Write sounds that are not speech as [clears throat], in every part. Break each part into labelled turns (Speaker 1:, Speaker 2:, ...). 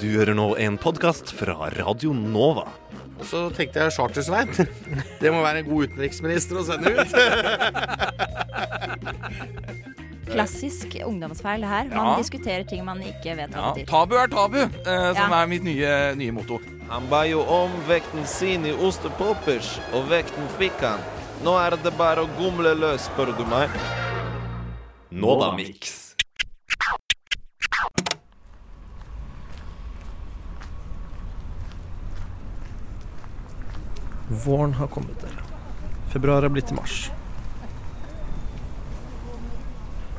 Speaker 1: Du hører nå en podkast fra Radio Nova.
Speaker 2: Og så tenkte jeg Charter-Svein. [laughs] Det må være en god utenriksminister å sende ut. [laughs]
Speaker 3: Klassisk ungdomsfeil her. Man
Speaker 4: Ja.
Speaker 3: diskuterer ting man ikke vet
Speaker 4: Ja,
Speaker 3: betyr.
Speaker 4: tabu er tabu, eh, som
Speaker 3: Ja.
Speaker 4: er mitt nye, nye motto.
Speaker 1: Han ba jo om vekten sin i ostepoppers, og vekten fikk han. Nå er det bare å gomle løs, spør du meg. Nova Mix.
Speaker 5: Våren har kommet, dere. Februar er blitt til mars.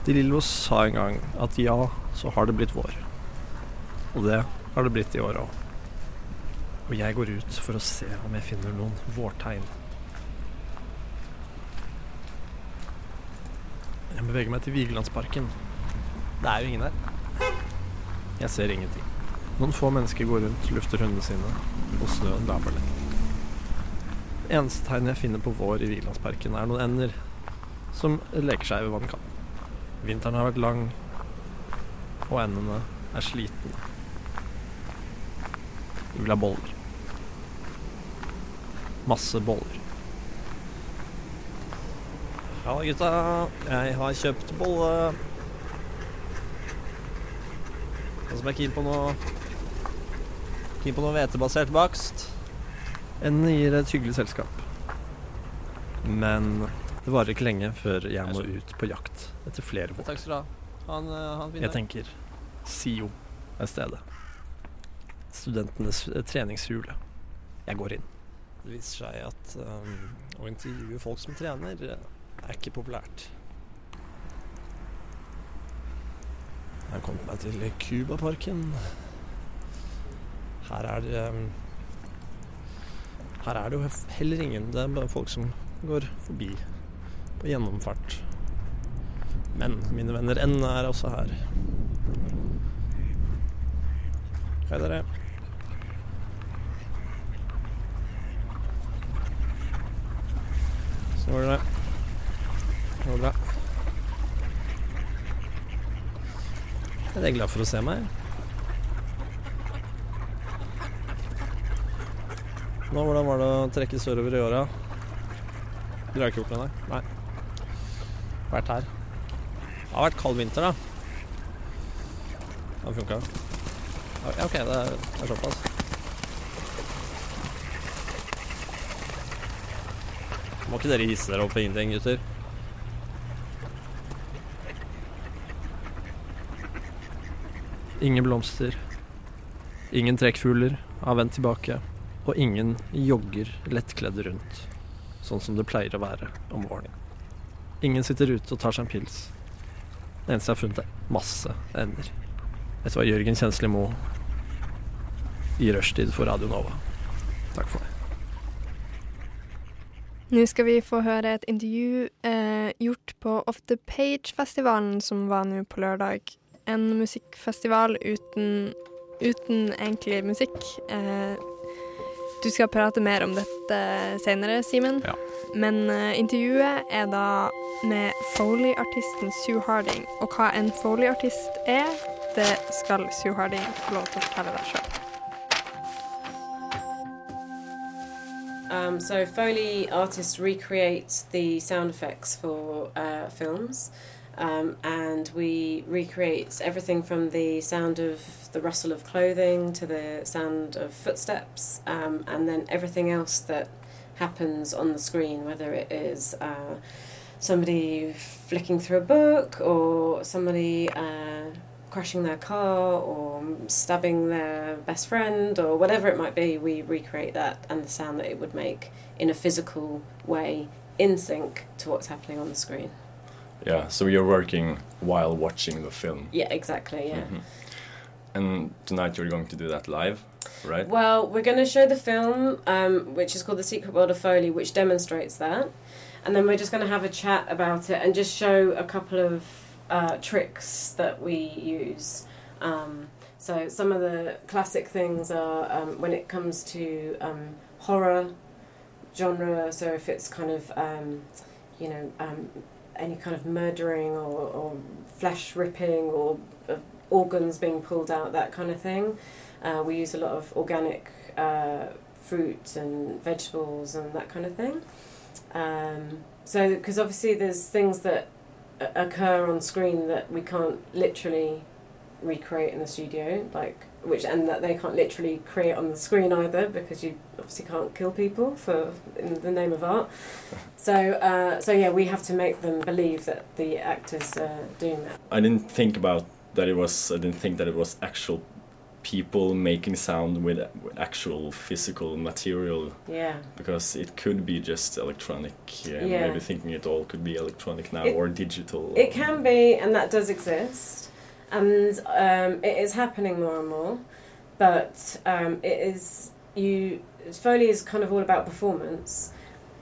Speaker 5: De Lillo sa en gang at ja, så har det blitt vår. Og det har det blitt i år òg. Og jeg går ut for å se om jeg finner noen vårtegn. Jeg beveger meg til Vigelandsparken. Det er jo ingen her. Jeg ser ingenting. Noen få mennesker går rundt, lufter hundene sine, og snøen laber lett. Eneste tegnet jeg finner på vår i Vigelandsparken, er noen ender som leker seg ved vannkanten. Vinteren har vært lang, og endene er slitne. De vil ha boller. Masse boller. Halla, gutta. Jeg har kjøpt bolle. Noen som er keen på noe Keen på noe hvetebasert bakst? Endene gir et hyggelig selskap. Men det varer ikke lenge før jeg må ut på jakt etter flere våpen.
Speaker 6: Takk skal du ha. Han, eh, han
Speaker 5: Jeg tenker SIO er stedet. Studentenes eh, treningshule. Jeg går inn. Det viser seg at um, å intervjue folk som trener, er ikke populært. Jeg har kommet meg til Cubaparken. Her er det um, Her er det jo heller ingen. Det er bare folk som går forbi på gjennomfart. Men mine venner N er også her. Hei, dere. Så går det. Det bra. Er glad for å se meg? Nå, hvordan var det å trekke sørover i åra? Dere har ikke gjort det, nei? Nei. Vært her. Det har vært kald vinter, da. Det funka. Ja, OK, det er, det er såpass. Må ikke dere hisse dere opp for ingenting, gutter? Ingen blomster. Ingen trekkfugler har vendt tilbake. Og ingen jogger lettkledde rundt, sånn som det pleier å være om våren. Ingen sitter ute og tar seg en pils. Det eneste jeg har funnet, er masse ender. Dette var Jørgen Kjensli Moe i rushtid for Radio Nova. Takk for det.
Speaker 7: Nå skal vi få høre et intervju eh, gjort på Off the Page-festivalen som var nå på lørdag. En musikkfestival uten, uten egentlig musikk. Eh, du skal prate mer om dette senere, Simen.
Speaker 5: Ja.
Speaker 7: Men uh, intervjuet er da med Foley-artisten Sue Harding. Og hva en Foley-artist er, det skal Sue Harding få lov til å fortelle deg sjøl.
Speaker 8: Um, so Foley artists recreate the sound effects for uh, films, um, and we recreate everything from the sound of the rustle of clothing to the sound of footsteps, um, and then everything else that happens on the screen, whether it is uh, somebody flicking through a book or somebody. Uh, crashing their car or stabbing their best friend or whatever it might be, we recreate that and the sound that it would make in a physical way in sync to what's happening on the screen.
Speaker 9: Yeah, so you're working while watching the film.
Speaker 8: Yeah, exactly, yeah.
Speaker 9: Mhm. And tonight you're going to do that live, right?
Speaker 8: Well, we're going to show the film, um, which is called The Secret World of Foley, which demonstrates that. And then we're just going to have a chat about it and just show a couple of uh, tricks that we use. Um, so some of the classic things are um, when it comes to um, horror genre. So if it's kind of um, you know um, any kind of murdering or, or flesh ripping or uh, organs being pulled out, that kind of thing. Uh, we use a lot of organic uh, fruit and vegetables and that kind of thing. Um, so, because obviously there's things that occur on screen that we can't literally recreate in the studio, like which and that they can't literally create on the screen either because you obviously can't kill people for in the name of art. So, uh, so yeah, we have to make them believe that the actors are doing that.
Speaker 9: I didn't think about that it was. I didn't think that it was actual people making sound with, with actual physical material
Speaker 8: Yeah.
Speaker 9: because it could be just electronic. Yeah,
Speaker 8: Yeah.
Speaker 9: Maybe thinking it all could be electronic now
Speaker 8: It-
Speaker 9: or digital.
Speaker 8: It can be, and that does exist, and um, it is happening more and more. But um, it is you. Foley is kind of all about performance.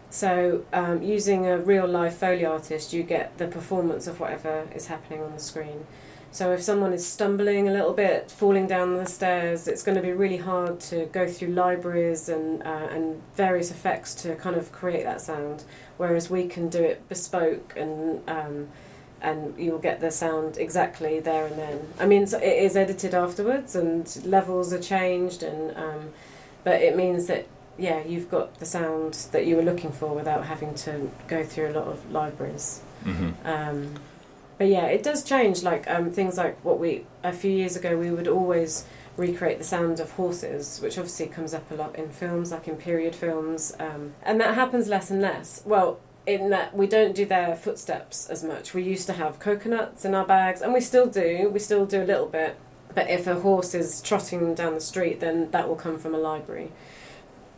Speaker 8: So um, using a real live Foley artist, you get the performance of whatever is happening on the screen. So if someone is stumbling a little bit, falling down the stairs, it's going to be really hard to go through libraries and uh, and various effects to kind of create that sound. Whereas we can do it bespoke and um, and you'll get the sound exactly there and then. I mean, so it is edited afterwards and levels are changed, and um, but it means that yeah, you've got the sound that you were looking for without having to go through a lot of libraries.
Speaker 9: hmm
Speaker 8: Um, but yeah, it does change. Like um, things like what we a few years ago we would always recreate the sound of horses, which obviously comes up a lot in films, like in period films, um, and that happens less and less. Well, in that we don't do their footsteps as much. We used to have coconuts in our bags, and we still do. We still do a little bit. But if a horse is trotting down the street, then that will come from a library.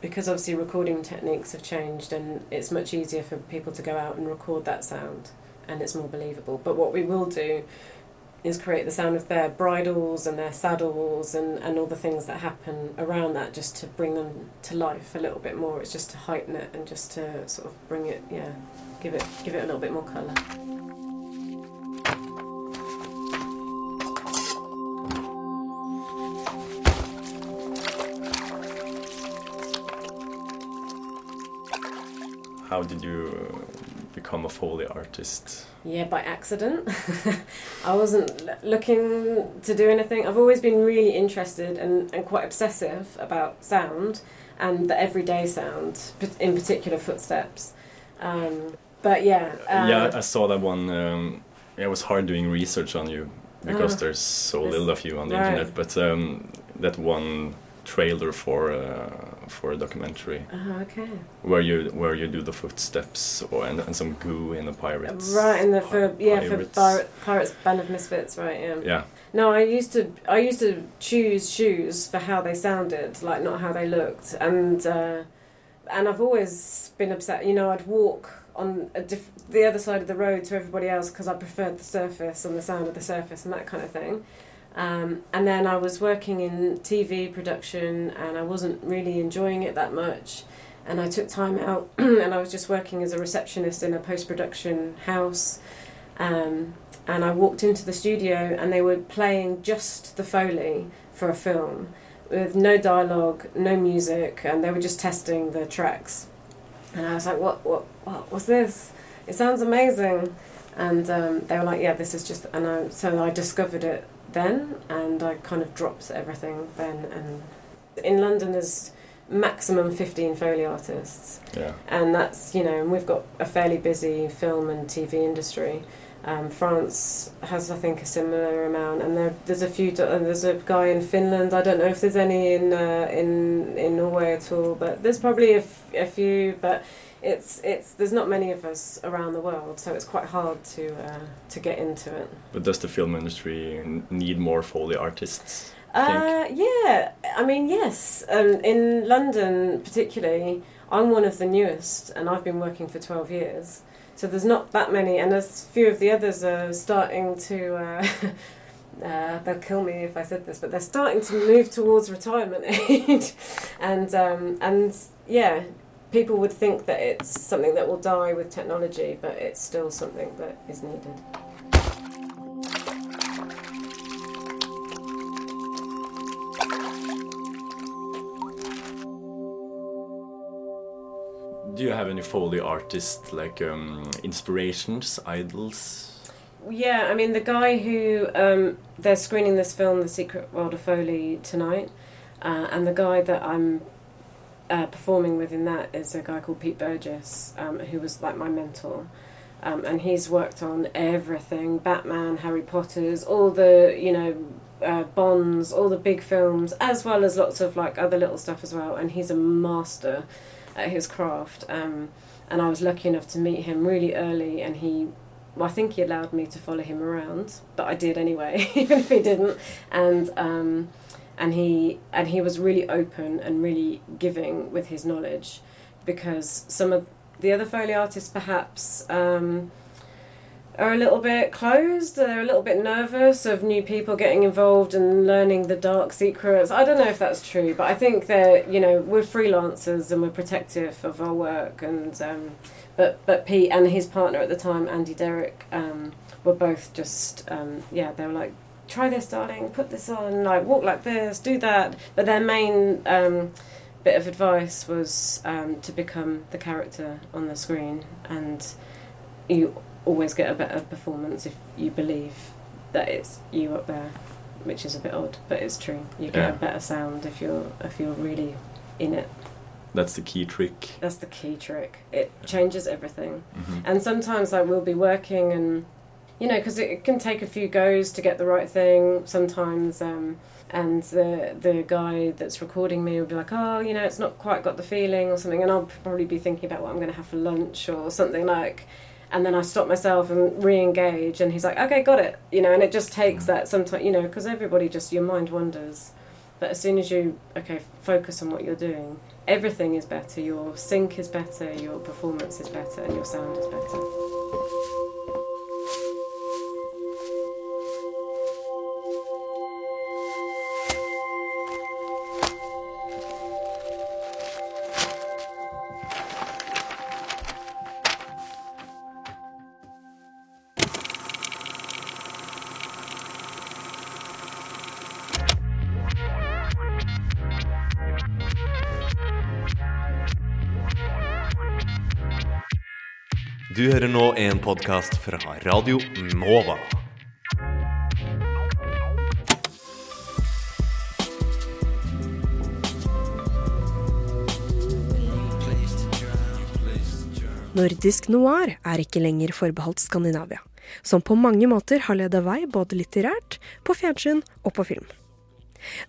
Speaker 8: Because obviously recording techniques have changed, and it's much easier for people to go out and record that sound and it's more believable. But what we will do is create the sound of their bridles and their saddles and, and all the things that happen around that just to bring them to life a little bit more. It's just to heighten it and just to sort of bring it, yeah, give it give it a little bit more colour.
Speaker 9: How did you become a Foley artist?
Speaker 8: Yeah, by accident. [laughs] I wasn't l- looking to do anything. I've always been really interested and, and quite obsessive about sound and the everyday sound, in particular footsteps. Um, but yeah. Uh,
Speaker 9: yeah, I saw that one. Um, it was hard doing research on you because
Speaker 8: Uh,
Speaker 9: there's so little of you on the
Speaker 8: right.
Speaker 9: internet. But um, that one trailer for uh, for a documentary
Speaker 8: Oh, okay.
Speaker 9: where you where you do the footsteps or and, and some goo in the pirates.
Speaker 8: Right, in the for yeah for
Speaker 9: Pirates.
Speaker 8: Pirates, Pirates Band of Misfits, right? Yeah.
Speaker 9: Yeah,
Speaker 8: No, I used to I used to choose shoes for how they sounded, like not how they looked, and uh, and I've always been upset. You know, I'd walk on a diff- the other side of the road to everybody else because I preferred the surface and the sound of the surface and that kind of thing. Um, and then I was working in TV production, and I wasn't really enjoying it that much. And I took time out, [clears throat] and I was just working as a receptionist in a post production house. Um, and I walked into the studio and they were playing just the Foley for a film with no dialogue, no music, and they were just testing the tracks. And I was like, what, what, what what's this? It sounds amazing. And um, they were like, yeah, this is just, and I, so I discovered it then and I kind of dropped everything then. And in London, there's maximum 15 Foley artists
Speaker 9: yeah.
Speaker 8: and that's you know and we've got a fairly busy film and TV industry. Um, France has, I think, a similar amount, and there, there's a few. And there's a guy in Finland. I don't know if there's any in uh, in in Norway at all, but there's probably a, f- a few. But it's it's there's not many of us around the world, so it's quite hard to uh, to get into it.
Speaker 9: But does the film industry need more Foley artists?
Speaker 8: Uh, yeah, I mean, yes. Um, in London, particularly, I'm one of the newest, and I've been working for 12 years. So there's not that many, and a few of the others are starting to. Uh, [laughs] uh, they'll kill me if I said this, but they're starting to move towards retirement [laughs] age, and um, and yeah, people would think that it's something that will die with technology, but it's still something that is needed.
Speaker 9: Do you have any Foley artist like um, inspirations, idols?
Speaker 8: Yeah, I mean the guy who um, they're screening this film, The Secret World of Foley, tonight. Uh, and the guy that I'm uh, performing with in that is a guy called Pete Burgess, um, who was like my mentor. Um, and he's worked on everything Batman, Harry Potter's, all the, you know, uh, Bonds, all the big films, as well as lots of like other little stuff as well. And he's a master at his craft. Um, and I was lucky enough to meet him really early, and he well, I think he allowed me to follow him around, but I did anyway, [laughs] even if he didn't. And um, and he and he was really open and really giving with his knowledge, because some of the other foley artists perhaps um, are a little bit closed. They're a little bit nervous of new people getting involved and learning the dark secrets. I don't know if that's true, but I think that you know we're freelancers and we're protective of our work. And um, but but Pete and his partner at the time, Andy Derrick, um, were both just um, yeah. They were like, try this, darling. Put this on. Like walk like this. Do that. But their main um, bit of advice was um, to become the character on the screen and you always get a better performance if you believe that it's you up there, which is a bit odd, but it's true. You get
Speaker 9: Yeah.
Speaker 8: a better sound if you're if you're really in it.
Speaker 9: That's the key trick.
Speaker 8: That's the key trick. It changes everything.
Speaker 9: Mhm.
Speaker 8: And sometimes like we'll be working and you know because it can take a few goes to get the right thing. Sometimes. Um, and the the guy that's recording me will be like, oh, you know, it's not quite got the feeling or something, and I'll probably be thinking about what I'm going to have for lunch or something like, and then I stop myself and re-engage, and he's like, okay, got it, you know, and it just takes that sometimes, you know, because everybody just your mind wanders, but as soon as you okay focus on what you're doing, everything is better. Your sync is better, your performance is better, and your sound is better.
Speaker 1: Du hører nå en podkast fra Radio Nova.
Speaker 6: Nordisk noir er ikke lenger forbeholdt Skandinavia, som på mange måter har leda vei både litterært, på fjernsyn og på film.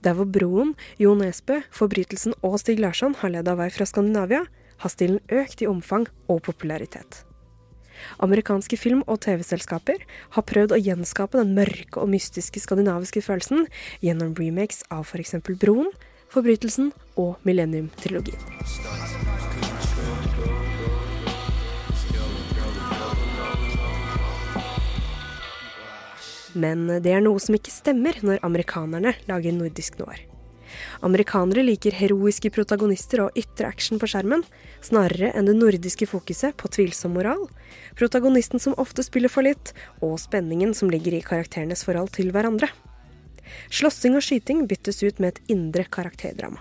Speaker 6: Der hvor Broen, Jo Nesbø, Forbrytelsen og Stig Larsson har leda vei fra Skandinavia, har stilen økt i omfang og popularitet. Amerikanske film- og TV-selskaper har prøvd å gjenskape den mørke og mystiske skandinaviske følelsen gjennom remakes av f.eks. Broen, Forbrytelsen og Millennium-trilogien. Men det er noe som ikke stemmer når amerikanerne lager nordisk noir. Amerikanere liker heroiske protagonister og ytre action på skjermen, snarere enn det nordiske fokuset på tvilsom moral, protagonisten som ofte spiller for litt, og spenningen som ligger i karakterenes forhold til hverandre. Slåssing og skyting byttes ut med et indre karakterdrama.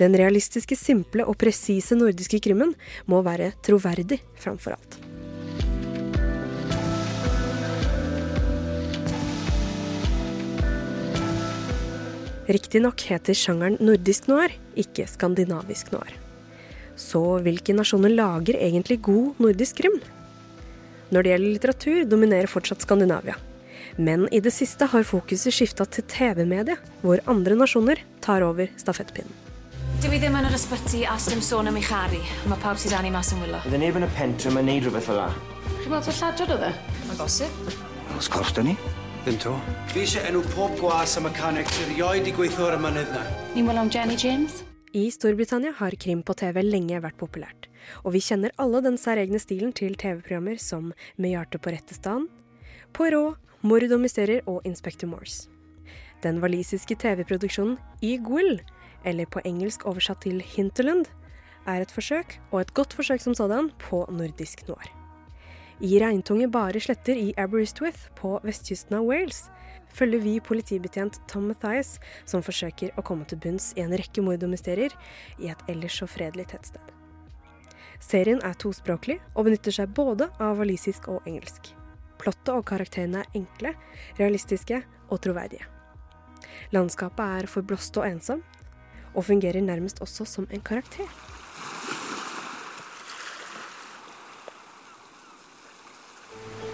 Speaker 6: Den realistiske, simple og presise nordiske krimmen må være troverdig framfor alt. Riktignok heter sjangeren nordisk noir, ikke skandinavisk noir. Så hvilke nasjoner lager egentlig god nordisk krim? Når det gjelder litteratur, dominerer fortsatt Skandinavia. Men i det siste har fokuset skifta til TV-mediet, hvor andre nasjoner tar over stafettpinnen.
Speaker 10: Dwi ddim yn yr ysbyty a sdim sôn am ei chari. Mae pawb sydd anu mas yn wylo.
Speaker 11: Bydd neb yn y pentre yn neud rhywbeth fel la.
Speaker 10: Chi'n meddwl ta'r lladrod oedd e? Mae'n bosib.
Speaker 11: Os corff dyn ni? Ddim to.
Speaker 12: Fi eisiau enw pob gwas y mechanic sy'n rioed i gweithio ar y mynydd na.
Speaker 10: Ni'n wylo am Jenny James?
Speaker 6: I Storbritannia har krim på TV lenge vært populært, og vi kjenner alle den særegne stilen til TV-programmer som Med hjertet på rette stand, Poirot, Mord og mysterier og Inspector Morse. Den walisiske TV-produksjonen Eagle, eller på engelsk oversatt til Hinterland, er et forsøk, og et godt forsøk som sådan, på nordisk noir. I regntunge bare sletter i Aberystwyth på vestkysten av Wales følger vi politibetjent Tom Mathias, som forsøker å komme til bunns i en rekke mord og mysterier i et ellers så fredelig tettsted. Serien er tospråklig og benytter seg både av walisisk og engelsk. Plottet og karakterene er enkle, realistiske og troverdige. Landskapet er forblåst og ensom, og fungerer nærmest også som en karakter.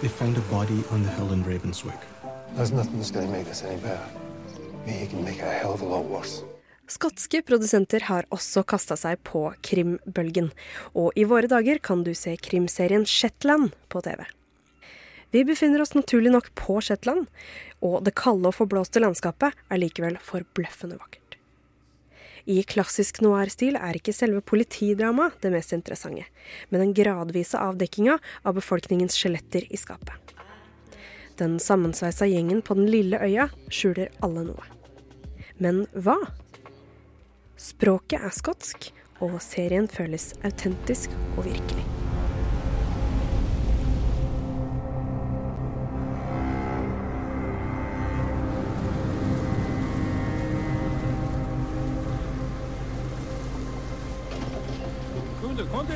Speaker 13: They found a body on the hill in Ravenswick.
Speaker 14: There's nothing that's going to make this any better. Me, you can make it a hell of a lot worse.
Speaker 6: Skotske produsenter har også kasta seg på krimbølgen, og i våre dager kan du se krimserien Shetland på TV. Vi befinner oss naturlig nok på Shetland, og det kalde og forblåste landskapet er likevel forbløffende vakkert. I klassisk noir-stil er ikke selve politidramaet det mest interessante, men den gradvise avdekkinga av befolkningens skjeletter i skapet. Den sammensveisa gjengen på den lille øya skjuler alle noe. Men hva? Språket er skotsk, og serien føles autentisk og virkelig.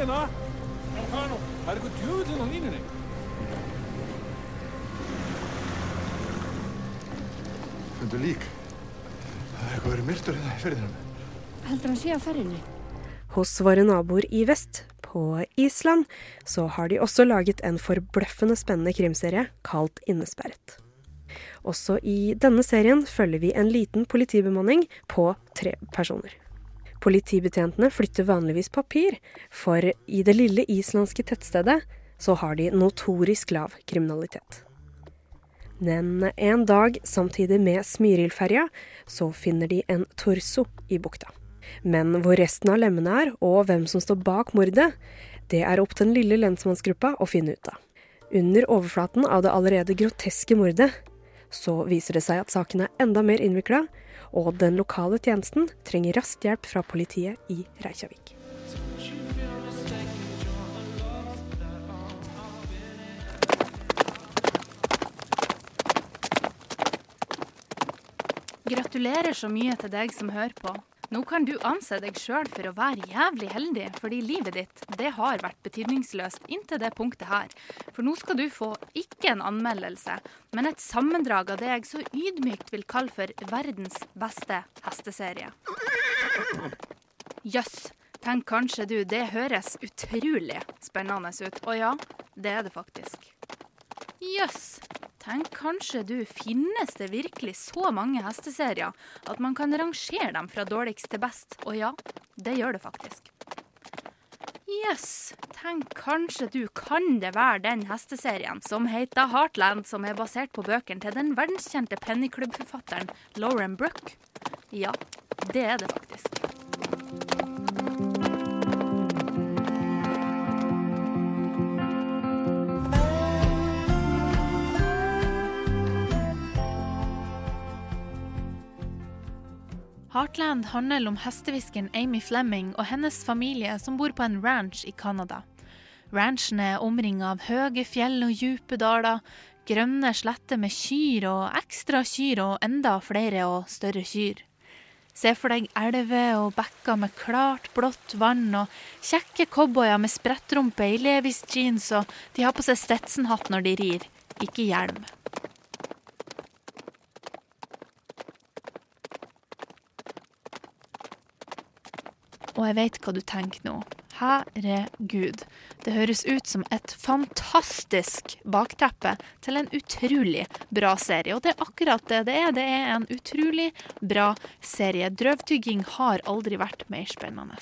Speaker 15: Kunde, kom til nå! Herregud, herregud, du til noen linjer.
Speaker 14: Fundu lík. Það er eitthvað verið myrtur hérna í ferðinum.
Speaker 16: Heldur hann sé á ferðinni?
Speaker 6: Hos våre naboer i vest, på Island, så har de også laget en forbløffende spennende krimserie kalt Innesperret. Også i denne serien følger vi en liten politibemanning på tre personer. Politibetjentene flytter vanligvis papir, for i det lille islandske tettstedet så har de notorisk lav kriminalitet. Men en dag, samtidig med Smyrildferja, så finner de en torso i bukta. Men hvor resten av lemmene er, og hvem som står bak mordet, det er opp til den lille lensmannsgruppa å finne ut av. Under overflaten av det allerede groteske mordet, så viser det seg at saken er enda mer innvikla, og den lokale tjenesten trenger raskt hjelp fra politiet i Reykjavik.
Speaker 17: Gratulerer så mye til deg som hører på. Nå kan du anse deg sjøl for å være jævlig heldig, fordi livet ditt det har vært betydningsløst inntil det punktet her. For nå skal du få ikke en anmeldelse, men et sammendrag av det jeg så ydmykt vil kalle for verdens beste hesteserie. Jøss, tenk kanskje du, det høres utrolig spennende ut. Og ja, det er det faktisk. Jøss, tenk kanskje du, finnes det virkelig så mange hesteserier at man kan rangere dem fra dårligst til best? Og ja, det gjør det faktisk. Jøss, tenk kanskje du, kan det være den hesteserien som heter Heartland, som er basert på bøkene til den verdenskjente pennyklubbforfatteren Lauren Brooke? Ja, det er det faktisk. Heartland handler om hestehviskeren Amy Fleming og hennes familie som bor på en ranch i Canada. Ranchen er omringa av høye fjell og dype daler, grønne sletter med kyr og ekstra kyr og enda flere og større kyr. Se for deg elver og bekker med klart, blått vann og kjekke cowboyer med sprettrumpe i Levis jeans, og de har på seg Stetson-hatt når de rir, ikke hjelm. Og jeg vet hva du tenker nå. Herregud. Det høres ut som et fantastisk bakteppe til en utrolig bra serie. Og det er akkurat det det er. Det er en utrolig bra serie. Drøvtygging har aldri vært mer spennende.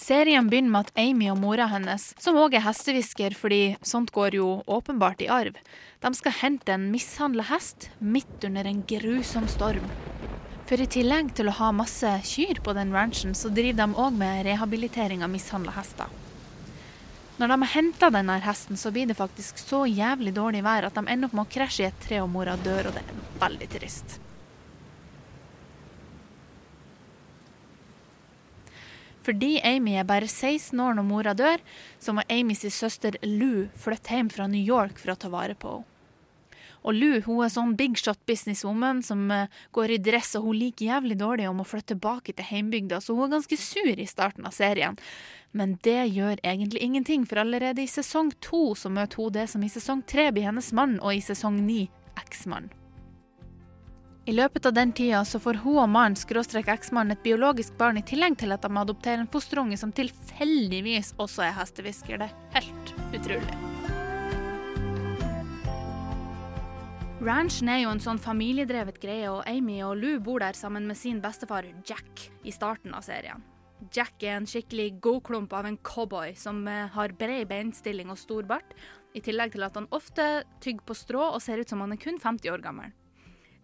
Speaker 17: Serien begynner med at Amy og mora hennes, som òg er hestehvisker fordi sånt går jo åpenbart i arv, de skal hente en mishandla hest midt under en grusom storm. For i tillegg til å ha masse kyr på den ranchen, så driver de òg med rehabilitering av mishandla hester. Når de har henta denne hesten, så blir det faktisk så jævlig dårlig vær at de ender opp med å krasje i et tre, og mora dør, og det er veldig trist. Fordi Amy er bare 16 år når mora dør, så må Amys søster Lou flytte hjem fra New York for å ta vare på henne. Og Lou hun er sånn big shot businesswoman som uh, går i dress, og hun liker jævlig dårlig om å flytte tilbake til heimbygda, så hun er ganske sur i starten av serien. Men det gjør egentlig ingenting, for allerede i sesong to så møter hun det som i sesong tre blir hennes mann, og i sesong ni eksmann. I løpet av den tida så får hun og mannen skråstrek eksmannen et biologisk barn i tillegg til at de adopterer en fosterunge som tilfeldigvis også er hestehvisker. Det er helt utrolig. Ranchen er jo en sånn familiedrevet greie, og Amy og Lou bor der sammen med sin bestefar Jack i starten av serien. Jack er en skikkelig godklump av en cowboy som eh, har bred beinstilling og stor bart, i tillegg til at han ofte tygger på strå og ser ut som han er kun 50 år gammel.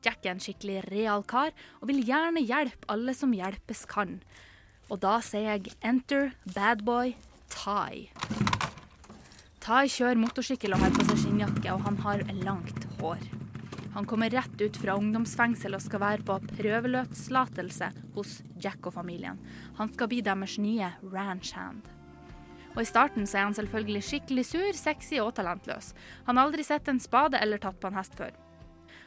Speaker 17: Jack er en skikkelig real kar og vil gjerne hjelpe alle som hjelpes kan. Og da sier jeg enter badboy Ty. Ty kjører motorsykkel og har på seg skinnjakke, og han har langt hår. Han kommer rett ut fra ungdomsfengsel og skal være på prøveløslatelse hos Jack og familien. Han skal bli deres nye ranch hand. Og I starten så er han selvfølgelig skikkelig sur, sexy og talentløs. Han har aldri sett en spade eller tatt på en hest før.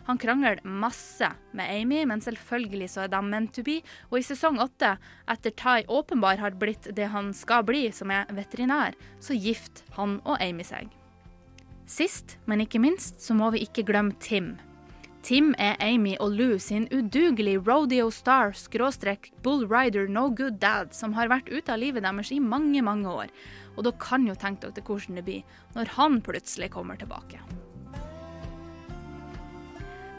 Speaker 17: Han krangler masse med Amy, men selvfølgelig så er de meant to be. Og i sesong åtte, etter Ty åpenbar har blitt det han skal bli, som er veterinær, så gifter han og Amy seg. Sist, men ikke minst, så må vi ikke glemme Tim. Tim er Amy og Lou sin udugelige rodeo star skråstrek bull rider no good dad som har vært ute av livet deres i mange, mange år. Og da kan jo tenke dere hvordan det blir når han plutselig kommer tilbake.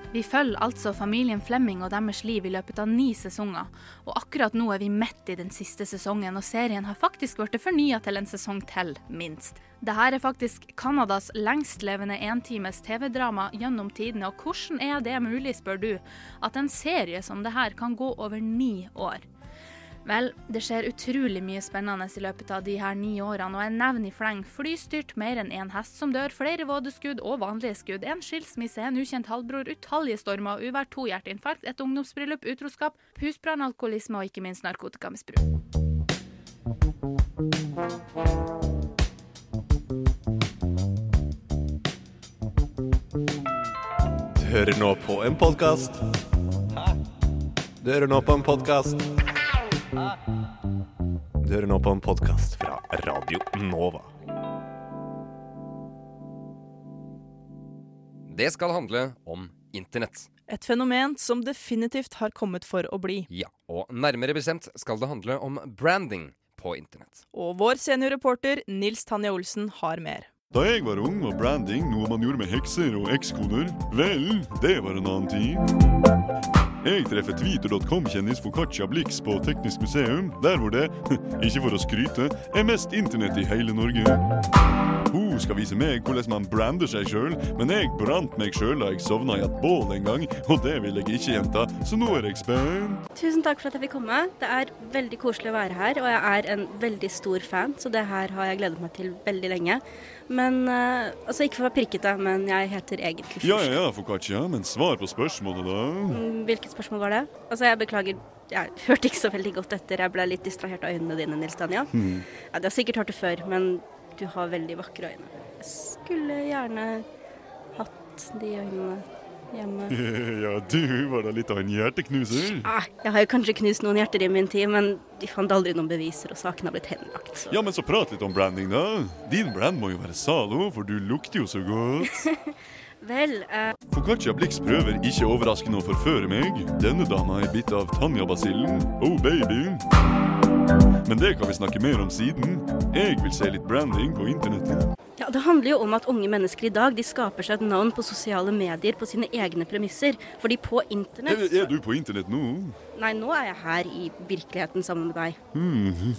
Speaker 17: Vi følger altså familien Flemming og deres liv i løpet av ni sesonger, og akkurat nå er vi midt i den siste sesongen, og serien har faktisk blitt fornya til en sesong til, minst. Dette er faktisk Canadas lengstlevende entimes TV-drama gjennom tidene, og hvordan er det mulig, spør du, at en serie som dette kan gå over ni år? Vel, det skjer utrolig mye spennende i løpet av de her ni årene, og jeg nevner i fleng flystyrt, mer enn én hest som dør, flere vådeskudd og vanlige skudd, en skilsmisse, en ukjent halvbror, utallige stormer, uvær, to hjerteinfarkt, et ungdomsbryllup, utroskap, husbrann, alkoholisme og ikke minst narkotikamisbruk.
Speaker 18: Du hører nå på en podkast. Du hører nå på en podkast. Du hører nå på en podkast fra Radio Nova.
Speaker 19: Det skal handle om internett.
Speaker 20: Et fenomen som definitivt har kommet for å bli.
Speaker 19: Ja, og nærmere bestemt skal det handle om branding på internett.
Speaker 20: Og vår seniorreporter Nils Tanja Olsen har mer.
Speaker 21: Da jeg var ung, var branding noe man gjorde med hekser og ekskoner. Vel, det var en annen tid. Jeg treffer twitter.com-kjendis Foccaccia Blix på Teknisk museum, der hvor det, [laughs] ikke for å skryte, er mest internett i hele Norge. Hun skal vise meg hvordan man brander seg sjøl, men jeg brant meg sjøl da jeg sovna i et bål en gang, og det vil jeg ikke gjenta, så nå er jeg spent.
Speaker 22: Tusen takk for at jeg fikk komme. Det er veldig koselig å være her, og jeg er en veldig stor fan, så det her har jeg gledet meg til veldig lenge. Men uh, altså ikke for å være pirkete, men jeg heter egentlig først.
Speaker 21: Ja, ja, ja, Foccaccia, men svar på spørsmålet, da.
Speaker 22: Mm, Hvilket spørsmål var det? Altså, jeg beklager, jeg hørte ikke så veldig godt etter. Jeg ble litt distrahert av øynene dine, Nils Tanja.
Speaker 21: Mm.
Speaker 22: Ja, du har sikkert hørt det før, men du har veldig vakre øyne. Jeg skulle gjerne hatt de øynene hjemme. [laughs]
Speaker 21: Ja, du var da litt av en hjerteknuser.
Speaker 22: Ah, jeg har jo kanskje knust noen hjerter i min tid, men de fant aldri noen beviser, og saken har blitt henlagt. Så.
Speaker 21: Ja, men så prat litt om branding, da. Din brand må jo være Zalo, for du lukter jo så godt. [laughs]
Speaker 22: Vel, uh...
Speaker 21: Foccaccia Blix prøver ikke overraskende å forføre meg. Denne dama er bitt av Tanja-basillen. Oh, baby. Men det kan vi snakke mer om siden. Jeg vil se litt branding på internettet.
Speaker 22: ja, det handler jo om at unge mennesker i dag de skaper seg et navn på sosiale medier på sine egne premisser. Fordi på internett
Speaker 21: Er, er du på internett nå?
Speaker 22: Nei, nå er jeg her i virkeligheten sammen med deg.
Speaker 21: Mm.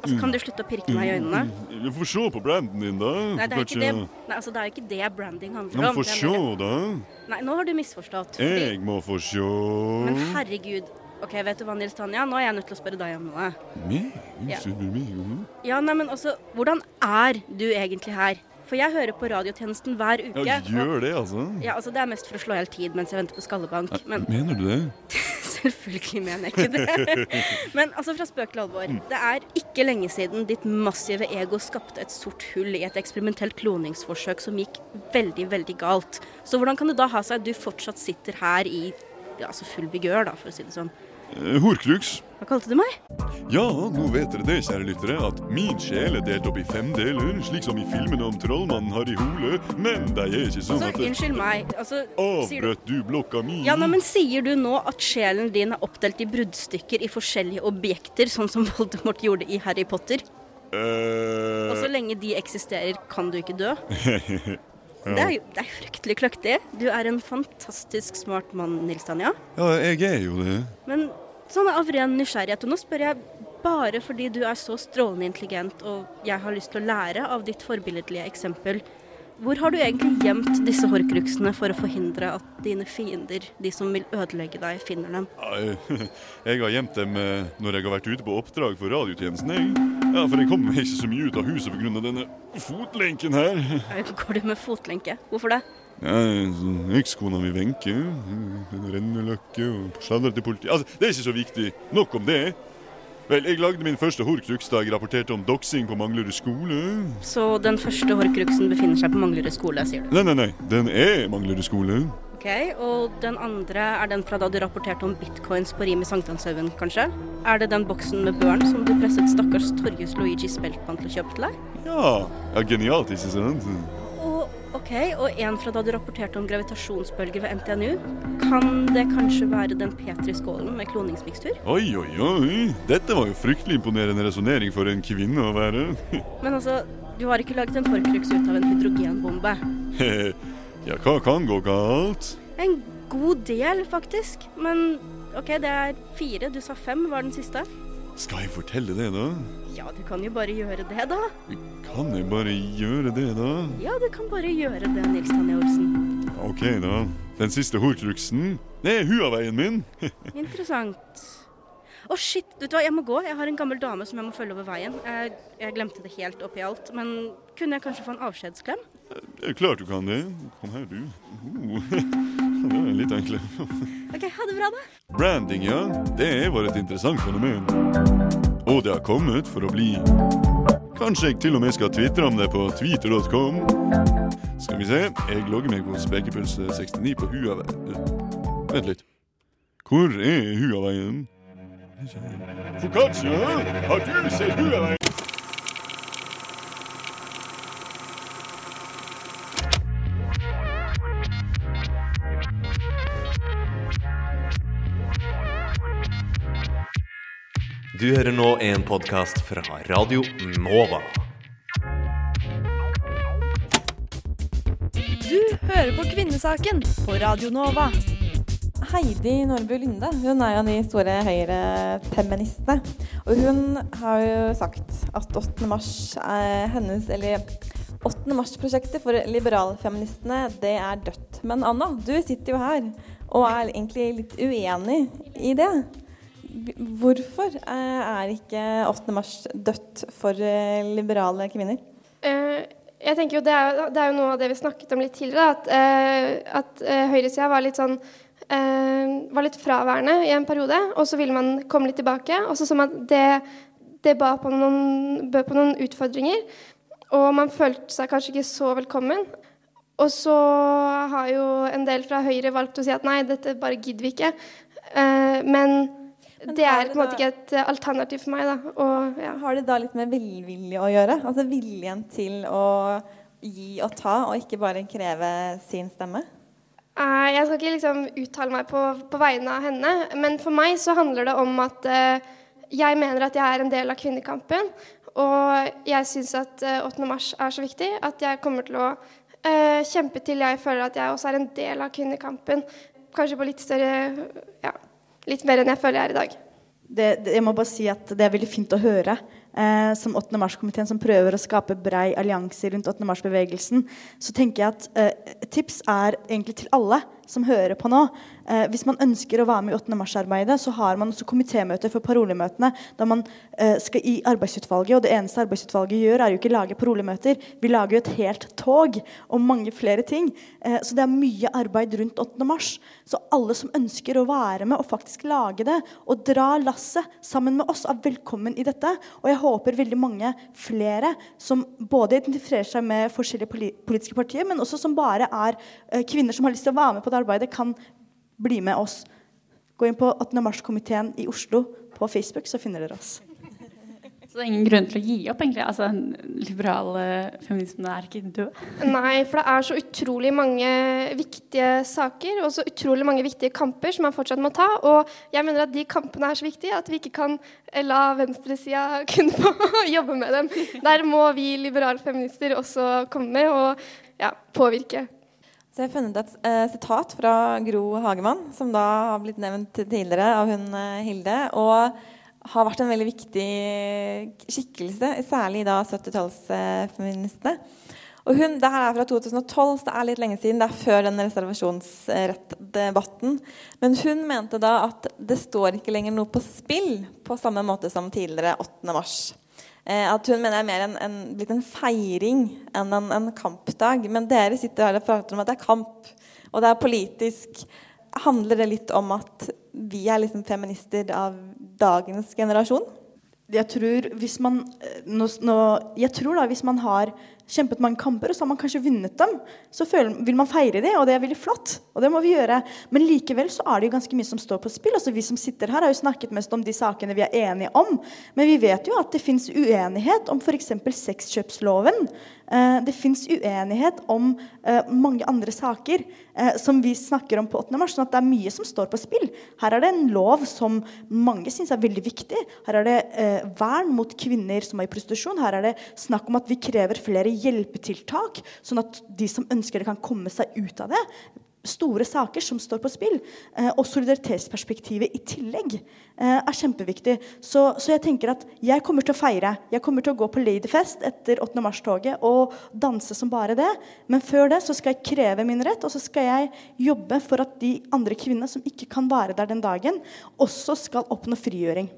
Speaker 22: Altså, Kan du slutte å pirke meg i øynene?
Speaker 21: Vi får se på branden din, da.
Speaker 22: Nei, det er ikke det, nei, altså, det er ikke det branding handler
Speaker 21: om. men få se, da.
Speaker 22: Nei, nå har du misforstått. Fordi-
Speaker 21: Jeg må få se.
Speaker 22: Men herregud. Ok, vet du hva, Nils Tanja? Nå er jeg nødt til å spørre deg om noe.
Speaker 21: Meg?
Speaker 22: Ja.
Speaker 21: Unnskyld meg.
Speaker 22: Ja, nei, men også, hvordan er du egentlig her? For jeg hører på radiotjenesten hver uke.
Speaker 21: Ja, gjør det, altså.
Speaker 22: Ja, altså Det er mest for å slå i hjel tid mens jeg venter på skallebank. Men
Speaker 21: Mener du det? [laughs]
Speaker 22: selvfølgelig mener jeg ikke det. [laughs] Men altså, fra spøk til alvor.
Speaker 21: Mm.
Speaker 22: Det er ikke lenge siden ditt massive ego skapte et sort hull i et eksperimentelt kloningsforsøk som gikk veldig, veldig galt. Så hvordan kan det da ha seg at du fortsatt sitter her i ja, altså full vigør, da, for å si det sånn?
Speaker 21: Eh, Horcrux.
Speaker 22: Hva kalte du meg?
Speaker 21: Ja, nå vet dere det, kjære lyttere, at min sjel er delt opp i fem deler, slik som i filmene om trollmannen Harry Hole, men de er ikke sånn
Speaker 22: Altså,
Speaker 21: at det-
Speaker 22: unnskyld meg. Altså, sier du,
Speaker 21: Avbrøt du blokka mi?
Speaker 22: ja, nei, men sier du nå at sjelen din er oppdelt i bruddstykker i forskjellige objekter, sånn som [laughs] Voldemort gjorde i Harry Potter? Og så lenge de eksisterer, kan du ikke dø? [laughs]
Speaker 21: ja.
Speaker 22: Det er jo det er fryktelig kløktig. Du er en fantastisk smart mann, Nils Tanja.
Speaker 21: ja, jeg er jo det.
Speaker 22: Men sånn av ren nysgjerrighet, og nå spør jeg bare fordi du er så strålende intelligent og jeg har lyst til å lære av ditt forbilledlige eksempel. Hvor har du egentlig gjemt disse horcruxene for å forhindre at dine fiender, de som vil ødelegge deg, finner dem?
Speaker 21: Jeg, har gjemt dem eh, når jeg har vært ute på oppdrag for radiotjenesten. Jeg. Ja, For jeg kommer meg ikke så mye ut av huset pga. denne fotlenken her.
Speaker 22: Går du med fotlenke? Hvorfor det?
Speaker 21: Ja, Ekskona mi Wenche. Renneløkke og sladrer til politiet. Altså, det er ikke så viktig. Nok om det. Vel, jeg lagde min første horcrux da jeg rapporterte om doxing på Manglerud skole.
Speaker 22: Så den første horcruxen befinner seg på Manglerud skole, sier du?
Speaker 21: Nei, nei, nei. Den er Manglerud skole.
Speaker 22: Ok, Og den andre er den fra da du rapporterte om bitcoins på Rim i Sankthanshaugen, kanskje? Er det den boksen med børn som du presset stakkars Torjus Luigi Speltmann til å kjøpe til deg?
Speaker 21: Ja, ja genialt, ikke sant?
Speaker 22: Og, ok, og en fra da du rapporterte om gravitasjonsbølger ved NTNU. Kan det kanskje være den Petri-skålen med kloningsmikstur?
Speaker 21: Oi, oi, oi. Dette var jo fryktelig imponerende resonnering for en kvinne å være. [laughs]
Speaker 22: Men altså, du har ikke laget en forkrux ut av en hydrogenbombe. [laughs]
Speaker 21: ja, hva kan gå galt?
Speaker 22: En god del, faktisk. Men ok, det er fire. Du sa fem var den siste.
Speaker 21: Skal jeg fortelle det, da?
Speaker 22: Ja, du kan jo bare gjøre det, da.
Speaker 21: Kan jeg bare gjøre det, da?
Speaker 22: Ja, du kan bare gjøre det, Nils Tanja Olsen.
Speaker 21: OK, da. Den siste horcruxen, det er Huaveien min. [laughs]
Speaker 22: Interessant. Å, shit. Vet du hva, jeg må gå. Jeg har en gammel dame som jeg må følge over veien. Jeg, jeg glemte det helt oppi alt. Men kunne jeg kanskje få en avskjedsklem?
Speaker 21: Det er klart du kan det. Kom her, du. Uh, [laughs] Det er litt enklere.
Speaker 22: OK, ha det bra, da.
Speaker 21: Branding, ja. Det var et interessant fenomen. Og det har kommet for å bli. Kanskje jeg til og med skal tvitre om det på twitter.com. Skal vi se. Jeg logger meg hos Spekepølse69 på Huaveien. Vent litt. Hvor er Huaveien? Foccaccia, har du sett Huaveien?
Speaker 18: Du hører nå en podkast fra Radio Nova.
Speaker 20: Du hører på Kvinnesaken på Radio Nova.
Speaker 23: Heidi Nordby Linde hun er jo de store høyrefeministene. Og hun har jo sagt at 8. mars er hennes Eller 8. mars-prosjektet for liberalfeministene, det er dødt. Men Anna, du sitter jo her og er egentlig litt uenig i det. Hvorfor eh, er ikke 8. mars dødt for eh, liberale kvinner?
Speaker 24: Eh, jeg tenker jo det er, det er jo noe av det vi snakket om litt tidligere, at, at høyresida var litt sånn var litt fraværende i en periode, og så ville man komme litt tilbake. Og så så man at det, det bød på på noen utfordringer, og man følte seg kanskje ikke så velkommen. Og så har jo en del fra Høyre valgt å si at nei, dette bare gidder vi ikke. Men, det er på en måte ikke et eh, alternativ for meg, da. Og, ja.
Speaker 23: Har det da litt med velvilje å gjøre? Altså viljen til å gi og ta, og ikke bare kreve sin stemme?
Speaker 24: Eh, jeg skal ikke liksom uttale meg på, på vegne av henne, men for meg så handler det om at eh, jeg mener at jeg er en del av kvinnekampen. Og jeg syns at eh, 8. mars er så viktig at jeg kommer til å eh, kjempe til jeg føler at jeg også er en del av kvinnekampen. Kanskje på litt større Ja, litt mer enn jeg føler jeg er i dag.
Speaker 25: det, jeg må bare si at det er veldig fint å høre. Eh, som 8. mars-komiteen som prøver å skape brei allianse rundt 8. mars-bevegelsen, så tenker jeg at eh, tips er egentlig til alle som hører på nå. Eh, hvis man ønsker å være med i 8. mars-arbeidet, så har man også komitémøter for parolemøtene. Da man eh, skal i arbeidsutvalget, og det eneste arbeidsutvalget gjør, er jo ikke lage parolemøter. Vi lager jo et helt tog og mange flere ting. Eh, så det er mye arbeid rundt 8. mars. Så alle som ønsker å være med og faktisk lage det, og dra lasset sammen med oss, er velkommen i dette. Og jeg håper veldig mange flere som både identifiserer seg med forskjellige politiske partier, men også som bare er eh, kvinner som har lyst til å være med på det arbeidet, kan bli med oss. Gå inn på 8. mars-komiteen i Oslo på Facebook, så finner dere oss.
Speaker 26: Så det er ingen grunn til å gi opp, egentlig? Altså, Den liberale feminisme er ikke død?
Speaker 24: Nei, for det er så utrolig mange viktige saker og så utrolig mange viktige kamper som man fortsatt må ta. Og jeg mener at de kampene er så viktige at vi ikke kan eh, la venstresida [laughs] kunne få [laughs] jobbe med dem. Der må vi liberale feminister også komme med og ja, påvirke.
Speaker 23: Så jeg har funnet et eh, sitat fra Gro Hagemann, som da har blitt nevnt tidligere av hun eh, Hilde. og har vært en veldig viktig skikkelse, særlig da 70-tallsfeministene. Og hun, det her er fra 2012, så det er litt lenge siden. Det er før den reservasjonsrettdebatten. Men hun mente da at det står ikke lenger noe på spill på samme måte som tidligere 8. mars. Eh, at hun mener er mer en, en, blitt en feiring enn en, en, kampdag. Men dere sitter her og prater om at det er kamp, og det er politisk. Handler det litt om at vi er liksom feminister av dagens generasjon?
Speaker 25: Jeg tror, hvis man, eh, nå, nå, jeg tror da, hvis man har kjempet mange kamper, og så har man kanskje vunnet dem, så føler, vil man feire det, og det er veldig flott. Og det må vi gjøre. Men likevel så er det jo ganske mye som står på spill. Altså Vi som sitter her, har jo snakket mest om de sakene vi er enige om. Men vi vet jo at det fins uenighet om f.eks. sexkjøpsloven. Eh, det fins uenighet om eh, mange andre saker eh, som vi snakker om på 8. mars. sånn at det er mye som står på spill. Her er det en lov som mange syns er veldig viktig. Her er det vern mot kvinner som er i prostitusjon. Her er det snakk om at vi krever flere hjelpetiltak, sånn at de som ønsker det, kan komme seg ut av det. Store saker som står på spill. Eh, og solidaritetsperspektivet i tillegg eh, er kjempeviktig. Så, så, jeg tenker at jeg kommer til å feire. Jeg kommer til å gå på Ladyfest etter 8. mars-toget og danse som bare det. Men før det så skal jeg kreve min rett, og så skal jeg jobbe for at de andre kvinnene som ikke kan være der den dagen, også skal oppnå frigjøring.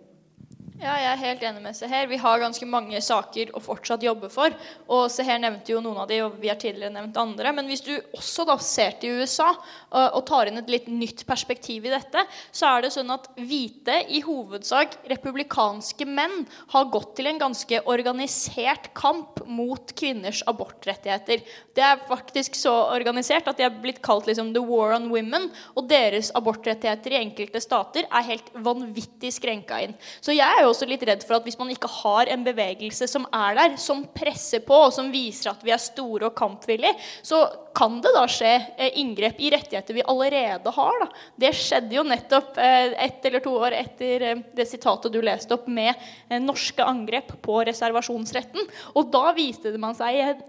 Speaker 27: Ja, jeg er helt enig med Seher. Vi har ganske mange saker å fortsatt jobbe for. Og Seher nevnte jo noen av de, og vi har tidligere nevnt andre. Men hvis du også da ser til USA og, tar inn et litt nytt perspektiv i dette, så er det sånn at hvite, i hovedsak republikanske menn, har gått til en ganske organisert kamp mot kvinners abortrettigheter. Det er faktisk så organisert at de er blitt kalt liksom the war on women. Og deres abortrettigheter i enkelte stater er helt vanvittig skrenka inn. Så jeg er jo også litt redd for at hvis man ikke har en bevegelse som er der, som presser på, og som viser at vi er store og kampvillige, så kan det da skje eh, inngrep i rettigheter vi allerede har. Da. Det skjedde jo nettopp eh, ett eller to år etter eh, det sitatet du leste opp med norske angrep på reservasjonsretten. Og da viste det man seg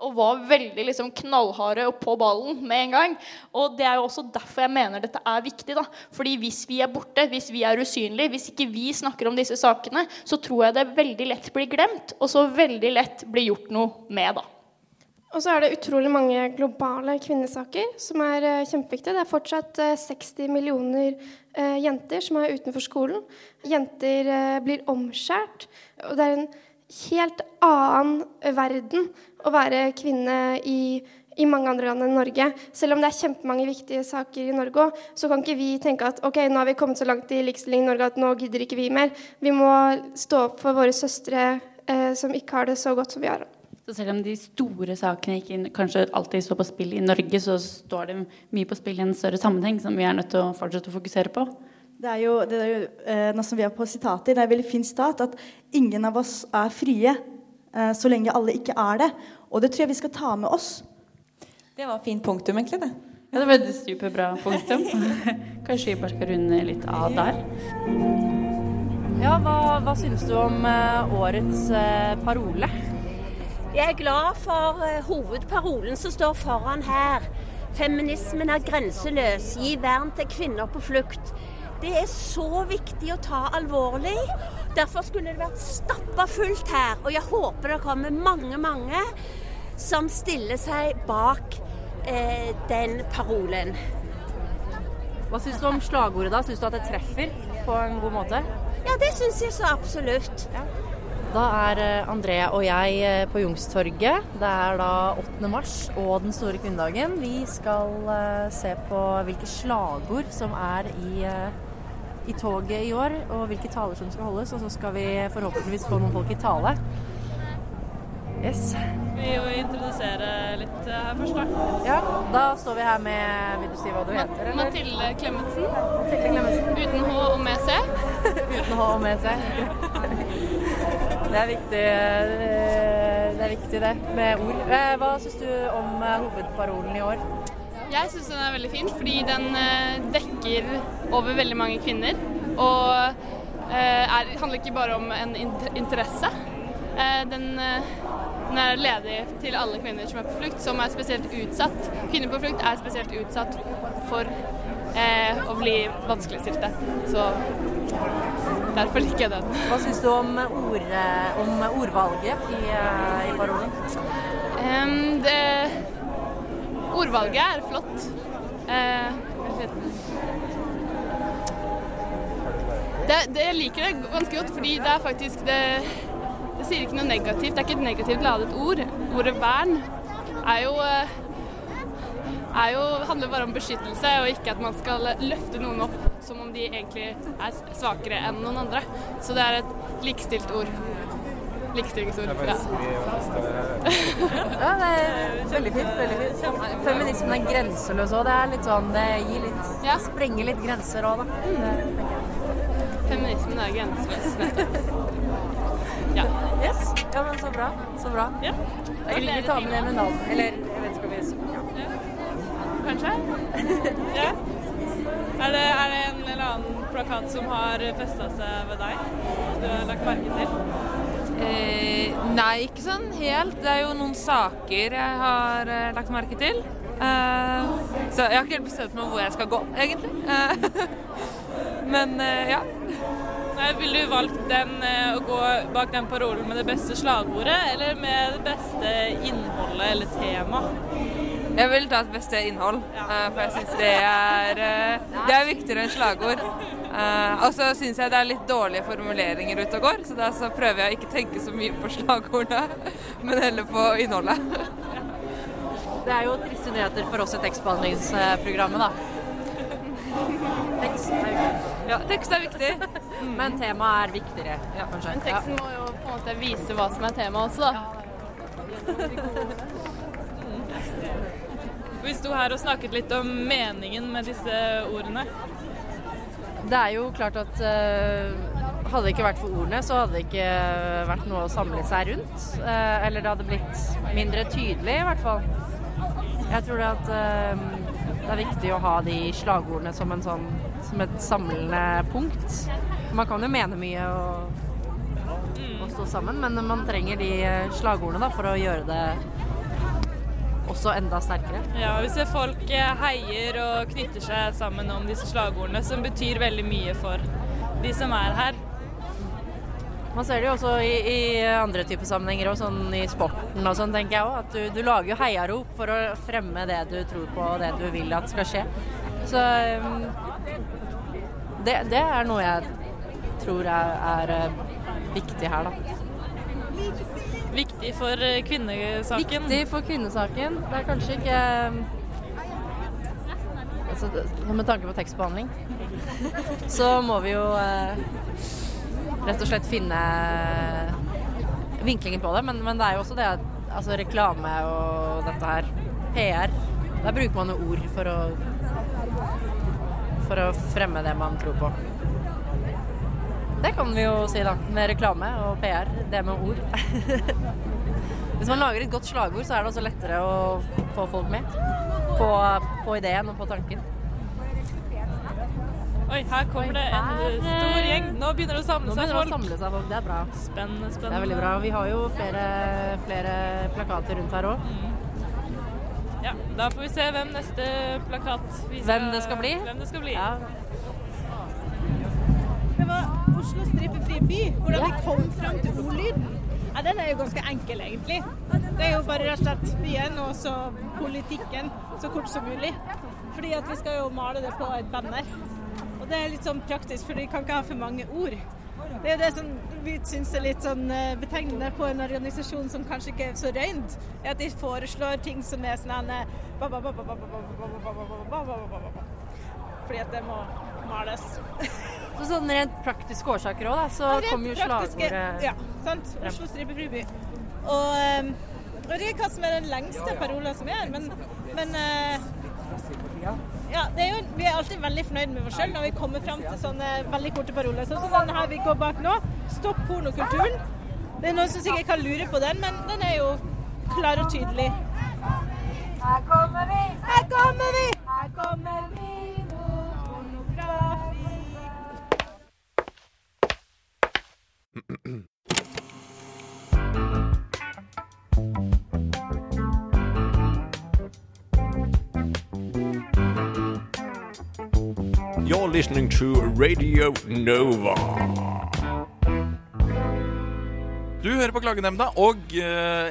Speaker 27: og var veldig liksom, knallharde og på ballen med en gang. Og det er jo også derfor jeg mener dette er viktig. da. Fordi hvis vi er borte, hvis vi er usynlige, hvis ikke vi snakker om disse sakene, så tror jeg det veldig lett blir glemt, og så veldig lett blir gjort noe med. da.
Speaker 24: Og så er det utrolig mange globale kvinnesaker som er uh, kjempeviktige. Det er fortsatt uh, eh, 60 millioner uh, jenter som er utenfor skolen. Jenter blir omskjært. Og det er en helt annen verden å være kvinne i, i mange andre land enn Norge. Selv om det er kjempemange viktige saker i Norge òg, så kan ikke vi tenke at ok, nå har vi kommet så langt i likestilling i Norge at nå gidder ikke vi mer. Vi må stå opp for våre søstre som ikke har det så godt som vi har.
Speaker 26: Så selv om de store sakene ikke kanskje alltid står på spill i Norge, så står det mye på spill i en større sammenheng som vi er nødt til å fortsette å fokusere på.
Speaker 25: Det er jo, det er jo eh, nå som vi er på sitater, det er en veldig fin stat at ingen av oss er frie eh, så lenge alle ikke er det. Og det tror jeg vi skal ta med oss.
Speaker 23: Det var fint punktum, egentlig. det.
Speaker 26: Ja, det var et superbra punktum. [laughs] Kanskje vi bare skal runde litt av der.
Speaker 28: Ja, hva, hva syns du om eh, årets uh, parole?
Speaker 29: Jeg er glad for uh, hovedparolen som står foran her. Feminismen er grenseløs. Gi vern til kvinner på flukt. Det er så viktig å ta alvorlig. Derfor skulle det vært stappa fullt her. Og jeg håper det kommer mange, mange som stiller seg bak eh, den parolen.
Speaker 28: Hva syns du om slagordet, da? Syns du at det treffer på en god måte?
Speaker 29: Ja, det syns jeg så absolutt. Ja.
Speaker 28: Da er André Andrea og jeg eh, på Jungstorget. Det er da 8. mars og den store kvinnedagen. Vi skal eh, se på hvilke slagord som er i, i toget i år, og hvilke taler som skal holdes. Og så skal vi forhåpentligvis få noen folk i tale. Yes.
Speaker 26: Vi vil introdusere litt her først, da.
Speaker 28: Ja, da står vi her med Vil du si hva du heter?
Speaker 26: Eller? Mathilde Klemetsen.
Speaker 28: Mathilde Klemetsen.
Speaker 26: Uten H og med C. [laughs]
Speaker 28: Uten H og med C. Det er viktig, eh, det er viktig det, med ord. Eh, Hva syns du om eh, hovedparolen i år?
Speaker 30: Jeg syns den er veldig fin, fordi den eh, dekker over veldig mange kvinner. Og eh, er, handler ikke bare om en interesse. Eh, den, den er ledig til alle kvinner som er på flukt, som er spesielt utsatt. Kvinner på flukt er spesielt utsatt for eh, å bli vanskeligstilte. Så derfor liker jeg den.
Speaker 28: Hva syns du om, ord, om ordvalget i, i parolen?
Speaker 30: Um, det, ordvalget er flott. Eh, det, det, jeg liker det ganske godt, fordi det er faktisk det, det sier ikke noe negativt. Det er ikke et negativt ladet ord. Ordet vern er jo, eh, er jo handler bare om beskyttelse, og ikke at man skal løfte noen opp som om de egentlig er svakere enn noen andre. Så det er et likestilt ord. Likestillingsord. Ja.
Speaker 28: Ja, det er veldig fint. veldig fint. Feminismen er grenseløs òg. Det er litt sånn, det gir litt
Speaker 30: Ja.
Speaker 28: Sprenger litt grenser òg, da. Det.
Speaker 30: Feminismen er grenseløs, nettopp. Ja.
Speaker 28: Yes. Ja, men så bra. Så bra.
Speaker 30: Ja.
Speaker 28: Jeg vil ikke ta med det med navn. Eller jeg vet ikke om vi ja.
Speaker 31: Kanskje? ja. Er det, er det en eller annen plakat som har festa seg ved deg? Du har lagt merke til?
Speaker 32: Eh, nei, ikke sånn helt. Det er jo noen saker jeg har eh, lagt merke til. Eh, så jeg har ikke helt bestemt meg hvor jeg skal gå, egentlig. Eh, [laughs] men eh, ja.
Speaker 31: Nei, Ville du valgt den, eh, å gå bak den parolen med det beste slagordet, eller med det beste innholdet eller temaet?
Speaker 32: Jeg vil ta et beste innhold, eh, for jeg syns det, er, eh, det er viktigere enn slagord. Eh, og så syns jeg det er litt dårlige formuleringer ute og går, så da så prøver jeg å ikke tenke så mye på slagordene, [laughs] men heller på innholdet.
Speaker 28: Det er jo triste nyheter for oss i tekstbehandlingsprogrammet, da. Tekst er viktig.
Speaker 32: Ja, tekst er viktig. [laughs]
Speaker 28: Men temaet er viktigere, kanskje.
Speaker 30: Men teksten må jo på en måte vise hva som er temaet også, da.
Speaker 31: Vi sto her og snakket litt om meningen med disse ordene.
Speaker 28: Det er jo klart at eh, hadde det ikke vært for ordene, så hadde det ikke vært noe å samle seg rundt. Eh, eller det hadde blitt mindre tydelig, i hvert fall. Jeg tror det at eh, det er viktig å ha de slagordene som, sånn, som et samlende punkt. Man kan jo mene mye og, og stå sammen, men man trenger de slagordene da, for å gjøre det også enda sterkere.
Speaker 31: Ja, Vi ser folk eh, heier og knytter seg sammen om disse slagordene, som betyr veldig mye for de som er her.
Speaker 28: Man ser det jo også i, i andre typer sammenhenger, og sånn i sporten og sånn, tenker jeg òg. At du, du lager jo heiarop for å fremme det du tror på og det du vil at skal skje. Så um, det, det er noe jeg tror er, er eh, viktig her, da.
Speaker 31: Viktig for eh, kvinnesaken.
Speaker 28: Viktig for kvinnesaken. Det er kanskje ikke um, altså, Med tanke på tekstbehandling, så må vi jo eh, rett og slett finne vinklingen på det. Men, men det er jo også det altså, reklame og dette her, PR, der bruker man jo ord for å for å fremme det man tror på. Det kan vi jo si, da. Med reklame og PR. Det med ord. [laughs] Hvis man lager et godt slagord, så er det også lettere å få folk med på, på ideen og på tanken.
Speaker 31: Oi, her kommer det en stor gjeng. Nå begynner det å samle seg
Speaker 28: folk. det å samle seg folk. Det er bra.
Speaker 31: Spennende,
Speaker 28: Det er veldig bra. Vi har jo flere, flere plakater rundt her òg.
Speaker 31: Ja, da får vi se hvem neste plakat vi
Speaker 28: Hvem det skal bli?
Speaker 31: Hvem det skal bli.
Speaker 33: Det var Oslo strippefri by, hvordan vi kom fram til ordlyden, ja, den er jo ganske enkel, egentlig. Det er jo bare rett og slett byen og så politikken så kort som mulig. Fordi at vi skal jo male det på et banner. Og det er litt sånn praktisk, for de kan ikke ha for mange ord. Det er jo det som vi syns er litt sånn betegnende på en organisasjon som kanskje ikke er så røynt, er at de foreslår ting som er sånn Fordi at det må males.
Speaker 28: Så sånn rent praktiske årsaker òg, så kommer jo slagordet
Speaker 33: Ja, sant. Oslo stripefri by. Og um, jeg vet ikke hva som er den lengste parolen som er, men, men eh, ja, det er jo, vi er alltid veldig fornøyd med oss sjøl når vi kommer fram til sånne veldig korte paroler. Sånn som denne her vi går bak nå. Stopp pornokulturen. Det er noen som sikkert kan lure på den, men den er jo klar og tydelig.
Speaker 34: Her kommer vi!
Speaker 33: Her kommer vi!
Speaker 18: Listening to Radio Nova.
Speaker 35: Du hører på Klagenemnda, og eh,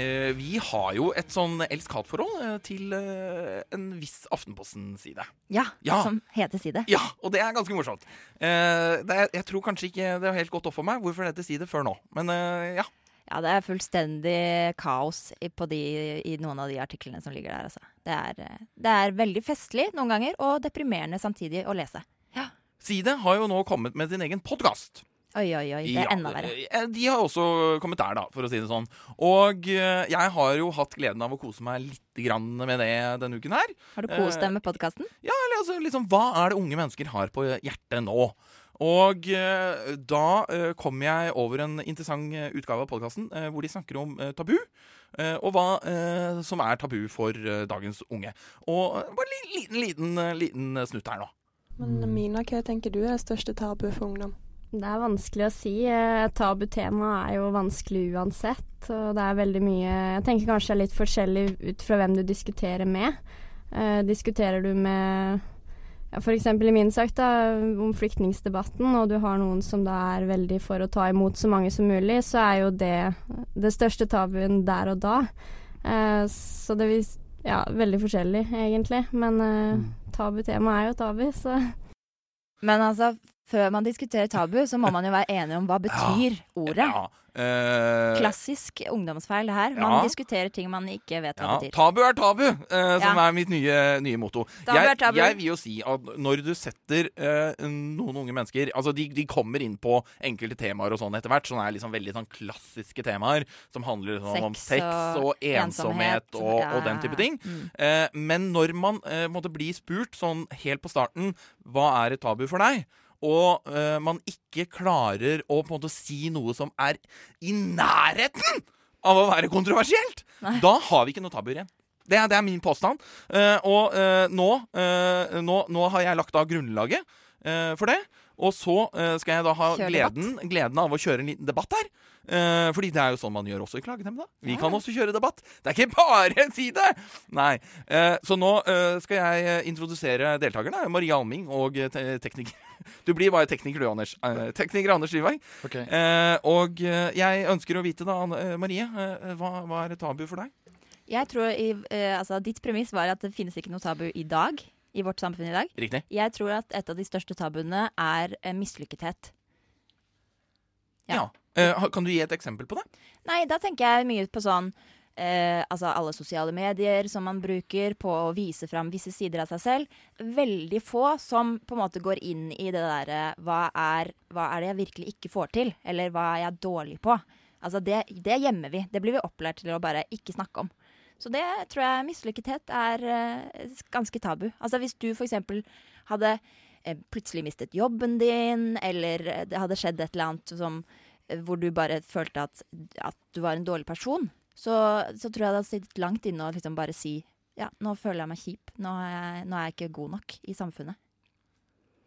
Speaker 35: eh, vi har jo et sånn elsk-hat-forhold eh, til eh, en viss Aftenposten-side.
Speaker 36: Ja,
Speaker 35: Ja.
Speaker 36: som heter Side.
Speaker 35: Ja, og det er ganske morsomt. Eh, det er, jeg tror kanskje ikke det har helt gått opp for meg hvorfor det heter Side før nå, men eh, ja.
Speaker 36: Ja, det er fullstendig kaos i, på de, i noen av de artiklene som ligger der. Altså. Det, er, eh, det er veldig festlig noen ganger, og deprimerende samtidig å lese.
Speaker 35: Side har jo nå kommet med sin egen podkast.
Speaker 36: Oi, oi, oi. Det er enda verre.
Speaker 35: Ja, De har også kommet der, da, for å si det sånn. Og eh, jeg har jo hatt gleden av å kose meg litt grann med det denne uken her.
Speaker 36: Har du kost
Speaker 35: Eh,
Speaker 36: deg med podkasten?
Speaker 35: Ja, eller altså, liksom, hva er det unge mennesker har på hjertet nå? Og eh, da eh, kom jeg over en interessant eh, utgave av podkasten eh, hvor de snakker om eh, tabu. eh, og hva eh, som er tabu for eh, dagens unge. Og eh, bare en liten, liten, eh, liten snutt her nå.
Speaker 37: Men Mina, hva tenker du er største tabu for ungdom?
Speaker 38: Det er vanskelig å si. Eh, Tabutema er jo vanskelig uansett. Og det er veldig mye Jeg tenker kanskje det er litt forskjellig ut fra hvem du diskuterer med. Eh, diskuterer du med ja, f.eks. i min sak da, om flyktningsdebatten, og du har noen som da er veldig for å ta imot så mange som mulig, så er jo det det største tabuen der og da. Eh, så det vil Ja, veldig forskjellig, egentlig. Men eh, tabutema er jo tabu, så.
Speaker 36: Men altså, før man diskuterer tabu, så må man jo være enig om hva betyr ordet.
Speaker 35: Ja, eh,
Speaker 36: Klassisk ungdomsfeil her. Man
Speaker 35: Ja.
Speaker 36: diskuterer ting man ikke vet hva
Speaker 35: Ja,
Speaker 36: betyr.
Speaker 35: tabu er tabu, uh, som
Speaker 36: Ja.
Speaker 35: er mitt nye, nye motto. Jeg, jeg vil jo si at når du setter uh, noen unge mennesker Altså, de, de kommer inn på enkelte temaer og sånn etter hvert, Sånne er liksom veldig sånn klassiske temaer, som handler liksom om
Speaker 36: Sex
Speaker 35: sex og,
Speaker 36: og
Speaker 35: ensomhet og, og den type ting.
Speaker 36: Mm.
Speaker 35: Men når man måtte bli spurt sånn helt på starten Hva er et tabu for deg? Og uh, man ikke klarer å på en måte si noe som er i nærheten av å være kontroversielt, da har vi ikke noe tabuer igjen. Det er, det er min påstand. Uh, og uh, nå, nå, nå har jeg lagt av grunnlaget for det. Og så skal jeg da ha gleden, gleden av å kjøre en liten debatt her. Uh, fordi det er jo sånn man gjør også i Klagenemnda. Vi kan også kjøre debatt. Det er ikke bare en side! Nei. Så nå skal jeg introdusere deltakerne. Maria Alming og te tekniker Du blir bare tekniker du, Anders. Eh, tekniker Anders Rivang.
Speaker 39: Okay.
Speaker 35: Eh, og eh, jeg ønsker å vite, da, Anne- Marie, hva, hva er et tabu for deg?
Speaker 36: Jeg tror i, altså, Ditt premiss var at det finnes ikke noe tabu i dag. I vårt samfunn i dag.
Speaker 35: Riktig.
Speaker 36: Jeg tror at et av de største tabuene er mislykkethet.
Speaker 35: Ja. ja. kan du gi et eksempel på det?
Speaker 36: Nei, da tenker jeg mye på sånn eh, Altså alle sosiale medier som man bruker på å vise fram visse sider av seg selv. Veldig få som på en måte går inn i det derre hva, er- hva er det jeg virkelig ikke får til? Eller hva er jeg dårlig på? Altså det, det gjemmer vi. Det blir vi opplært til å bare ikke snakke om. Så det tror jeg mislykkethet er eh, ganske tabu. Altså hvis du f.eks. hadde eh, plutselig mistet jobben din, eller eh, det hadde skjedd et eller annet som eh, hvor du bare følte at, at du var en dårlig person, så, så tror jeg det hadde sittet langt inne å liksom bare si ja, nå føler jeg meg kjip. Nå er jeg, nå er jeg ikke god nok i samfunnet.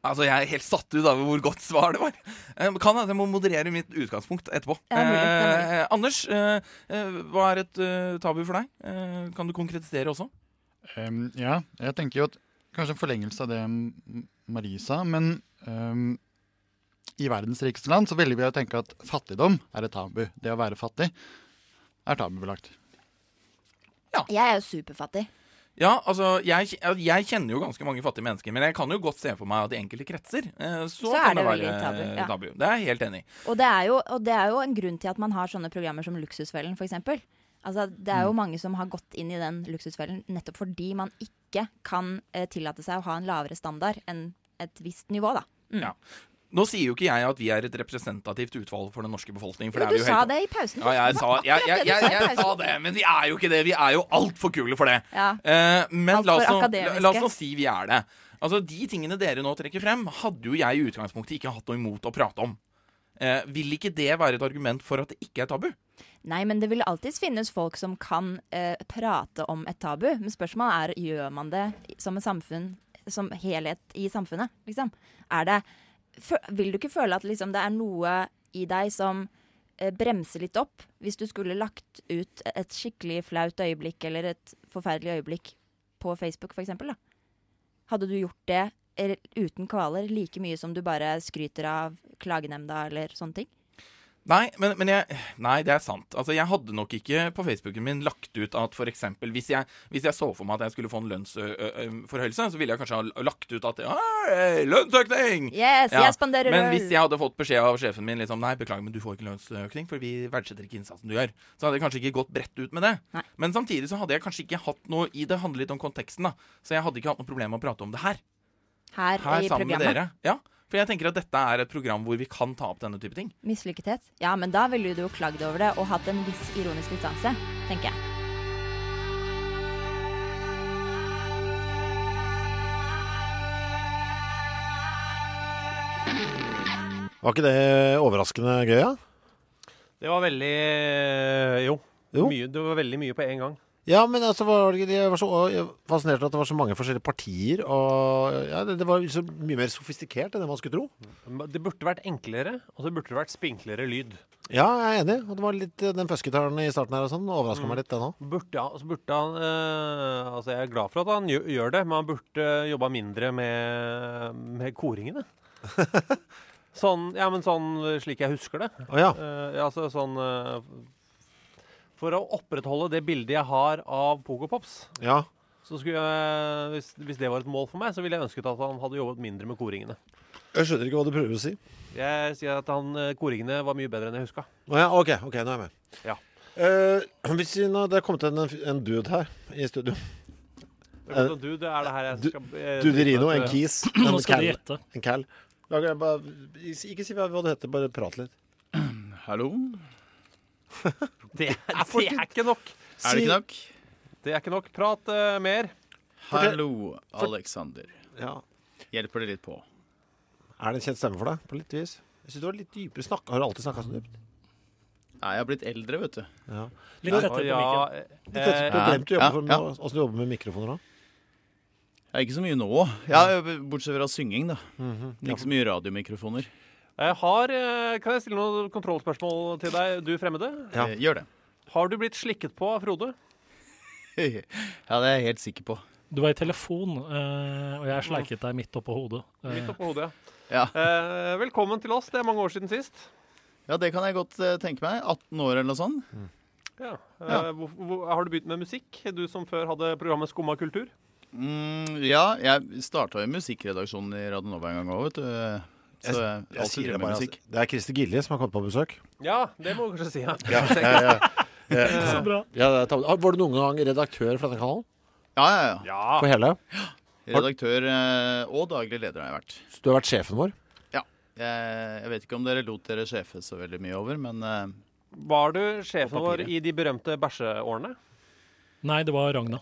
Speaker 35: Altså, Jeg er helt satt ut av hvor godt svar det var. Eh, kan jeg må moderere mitt utgangspunkt etterpå.
Speaker 36: Ja, mulig.
Speaker 35: Eh, Anders, eh, eh, hva er et uh, tabu for deg? Eh, kan du konkretisere også?
Speaker 39: Um, ja, jeg tenker jo at kanskje en forlengelse av det Marie sa, men um, i verdens rikeste land så velger vi å tenke at fattigdom er et tabu. Det å være fattig er tabubelagt.
Speaker 36: Jeg er jo superfattig.
Speaker 35: Ja, altså, jeg, jeg kjenner jo ganske mange fattige mennesker, men jeg kan jo godt se for meg at i enkelte kretser eh, så,
Speaker 36: Så er
Speaker 35: kan
Speaker 36: det
Speaker 35: det være
Speaker 36: tabu, ja.
Speaker 35: tabu. Det er jeg helt enig i.
Speaker 36: Og det, er jo, og det er jo en grunn til at man har sånne programmer som Luksusfellen, f.eks. Altså, det er jo
Speaker 35: Mm.
Speaker 36: mange som har gått inn i den luksusfellen nettopp fordi man ikke kan eh, tillate seg å ha en lavere standard enn et visst nivå, da. Mm.
Speaker 35: Ja. Nå sier jo ikke jeg at vi er et representativt utvalg for den norske befolkning. For
Speaker 36: Jo,
Speaker 35: det
Speaker 36: du sa
Speaker 35: helt-
Speaker 36: det i pausen.
Speaker 35: Ja, jeg sa, jeg, jeg, jeg, jeg, sa det, men vi er jo ikke det. Vi er jo altfor kule for det.
Speaker 36: Ja.
Speaker 35: Uh, men la oss, nå, la, oss nå si vi er det. Altså, De tingene dere nå trekker frem, hadde jo jeg i utgangspunktet ikke hatt noe imot å prate om. Eh, vil ikke det være et argument for at det ikke er tabu?
Speaker 36: Nei, men det vil alltids finnes folk som kan eh, prate om et tabu. Men spørsmålet er gjør man det som et samfunn, som helhet i samfunnet, liksom. Er det Vil du ikke føle at liksom, det er noe i deg som eh, bremser litt opp, hvis du skulle lagt ut et skikkelig flaut øyeblikk eller et forferdelig øyeblikk på Facebook, eksempel. Hadde du gjort det uten kvaler like mye som du bare skryter av klagenemnda eller sånne ting?
Speaker 35: Nei, men, men jeg, nei, det er sant. Altså, Jeg hadde nok ikke på Facebooken min lagt ut at f.eks. Hvis, jeg- hvis jeg så for meg at jeg skulle få en lønnsforhøyelse, så ville jeg kanskje ha lagt ut at «Hei, lønnsøkning!
Speaker 36: Yes, jeg spanderer
Speaker 35: Men hvis jeg hadde fått beskjed av sjefen min liksom, Nei, beklager, men du får ikke lønnsøkning, for vi verdsetter ikke innsatsen du gjør. Så hadde jeg kanskje ikke gått bredt ut med det. Men samtidig så hadde jeg kanskje ikke hatt noe i det handler litt om konteksten, da. Så jeg hadde ikke hatt noe problem med å prate om det her.
Speaker 36: Her,
Speaker 35: Her
Speaker 36: i
Speaker 35: sammen med
Speaker 36: programmet?
Speaker 35: dere. Ja. For jeg tenker at dette er et program hvor vi kan ta opp denne type ting.
Speaker 36: Mislykkethet? Ja, men da ville du jo klagd over det og hatt en viss ironisk distanse, tenker jeg.
Speaker 40: Var ikke det overraskende gøy, da?
Speaker 41: Det var veldig eh, Jo.
Speaker 40: Jo.
Speaker 41: Mye, det var veldig mye på en gang.
Speaker 40: Ja, men altså, var jeg var så fascinert av at det var så mange forskjellige partier. Og ja, det, det var så mye mer sofistikert enn det man skulle tro.
Speaker 41: Det burde vært enklere, og så burde det vært spinklere lyd.
Speaker 40: Ja, jeg er enig. Og det var litt eh, den fusketaren i starten her og sånn. Overraska
Speaker 41: Mm.
Speaker 40: meg litt, den òg.
Speaker 41: Burde, ja, burde han eh, Altså, jeg er glad for at han gjør, gjør det, men han burde jobba mindre med, med koringene. [laughs] sånn, ja, men sånn slik jeg husker det.
Speaker 40: Å, ja.
Speaker 41: Eh, altså sånn eh, For å opprettholde det bildet jeg har av Pogopops,
Speaker 40: Ja.
Speaker 41: så skulle jeg, hvis, hvis det var et mål for meg, så ville jeg ønsket at han hadde jobbet mindre med koringene.
Speaker 40: Jeg skjønner ikke hva du prøver å si.
Speaker 41: Jeg sier at han, eh, koringene var mye bedre enn jeg huska.
Speaker 40: Å ja, OK, ok, nå er jeg med.
Speaker 41: Ja.
Speaker 40: Eh, hvis vi nå, det er kommet en, en dude her i studio.
Speaker 41: Er du, det er det her jeg skal eh,
Speaker 40: Duderino, en kis. [clears throat]
Speaker 42: Nå
Speaker 40: En
Speaker 42: skal
Speaker 40: cal.
Speaker 42: du gjette.
Speaker 40: En cal. Da bare, ikke si hva hva det heter, bare prat litt. [clears throat]
Speaker 43: Hallo? [laughs]
Speaker 41: Det, er- det er ikke nok.
Speaker 43: Er det ikke nok?
Speaker 41: Det er ikke nok. Prat uh, mer.
Speaker 43: Hallo, Alexander.
Speaker 40: Ja.
Speaker 43: Hjelper det litt på?
Speaker 40: Er det en kjent stemme for deg? På litt vis? Jeg synes du var litt dypere snakka. Har du alltid snakka så dypt?
Speaker 43: Nei, jeg har blitt eldre, vet du.
Speaker 40: Ja.
Speaker 42: Litt tettere på mikken.
Speaker 40: Litt tettere. Du har glemt å jobbe
Speaker 43: Ja, ja.
Speaker 40: Du jobber med mikrofoner da?
Speaker 43: Ja, ikke så mye nå. Ja, bortsett fra synging, da.
Speaker 40: Mhm.
Speaker 43: Ikke så mye radiomikrofoner.
Speaker 41: Jeg har, eh, kan jeg stille noen kontrollspørsmål til deg, du fremmede?
Speaker 43: Ja, Gjør det.
Speaker 41: Har du blitt slikket på av Frode? [laughs]
Speaker 43: Ja, det er jeg helt sikker på.
Speaker 42: Du var i telefon, eh, og jeg sleiket deg midt oppå hodet. Eh,
Speaker 41: Midt oppå hodet,
Speaker 43: Ja.
Speaker 41: ja. velkommen til oss. Det er mange år siden sist.
Speaker 43: Ja, det kan jeg godt eh, tenke meg. 18 år eller noe sånt.
Speaker 41: Ja. Eh,
Speaker 43: Ja.
Speaker 41: hvor, hvor, har du begynt med musikk, du som før hadde programmet Skumma kultur?
Speaker 43: Mm, ja, jeg starta i musikkredaksjonen i Radio Nova en gang òg, vet du. Så jeg,
Speaker 40: Jeg, jeg sier det bare,
Speaker 43: musikk.
Speaker 40: altså. Det er Christer Gilje som har kommet på besøk.
Speaker 41: Ja, det må du kanskje si. Ja. [laughs]
Speaker 40: Ja, ja, ja.
Speaker 41: Så bra.
Speaker 40: Var du noen gang redaktør for denne kanalen?
Speaker 43: Ja, ja, ja.
Speaker 40: På hele?
Speaker 43: Redaktør eh, og daglig leder har jeg vært.
Speaker 40: Så du har vært sjefen vår?
Speaker 43: Ja. Jeg, jeg vet ikke om dere lot dere sjefe så veldig mye over, men eh,
Speaker 41: Var du sjefen vår i de berømte bæsjeårene?
Speaker 42: Nei, det var Ragna.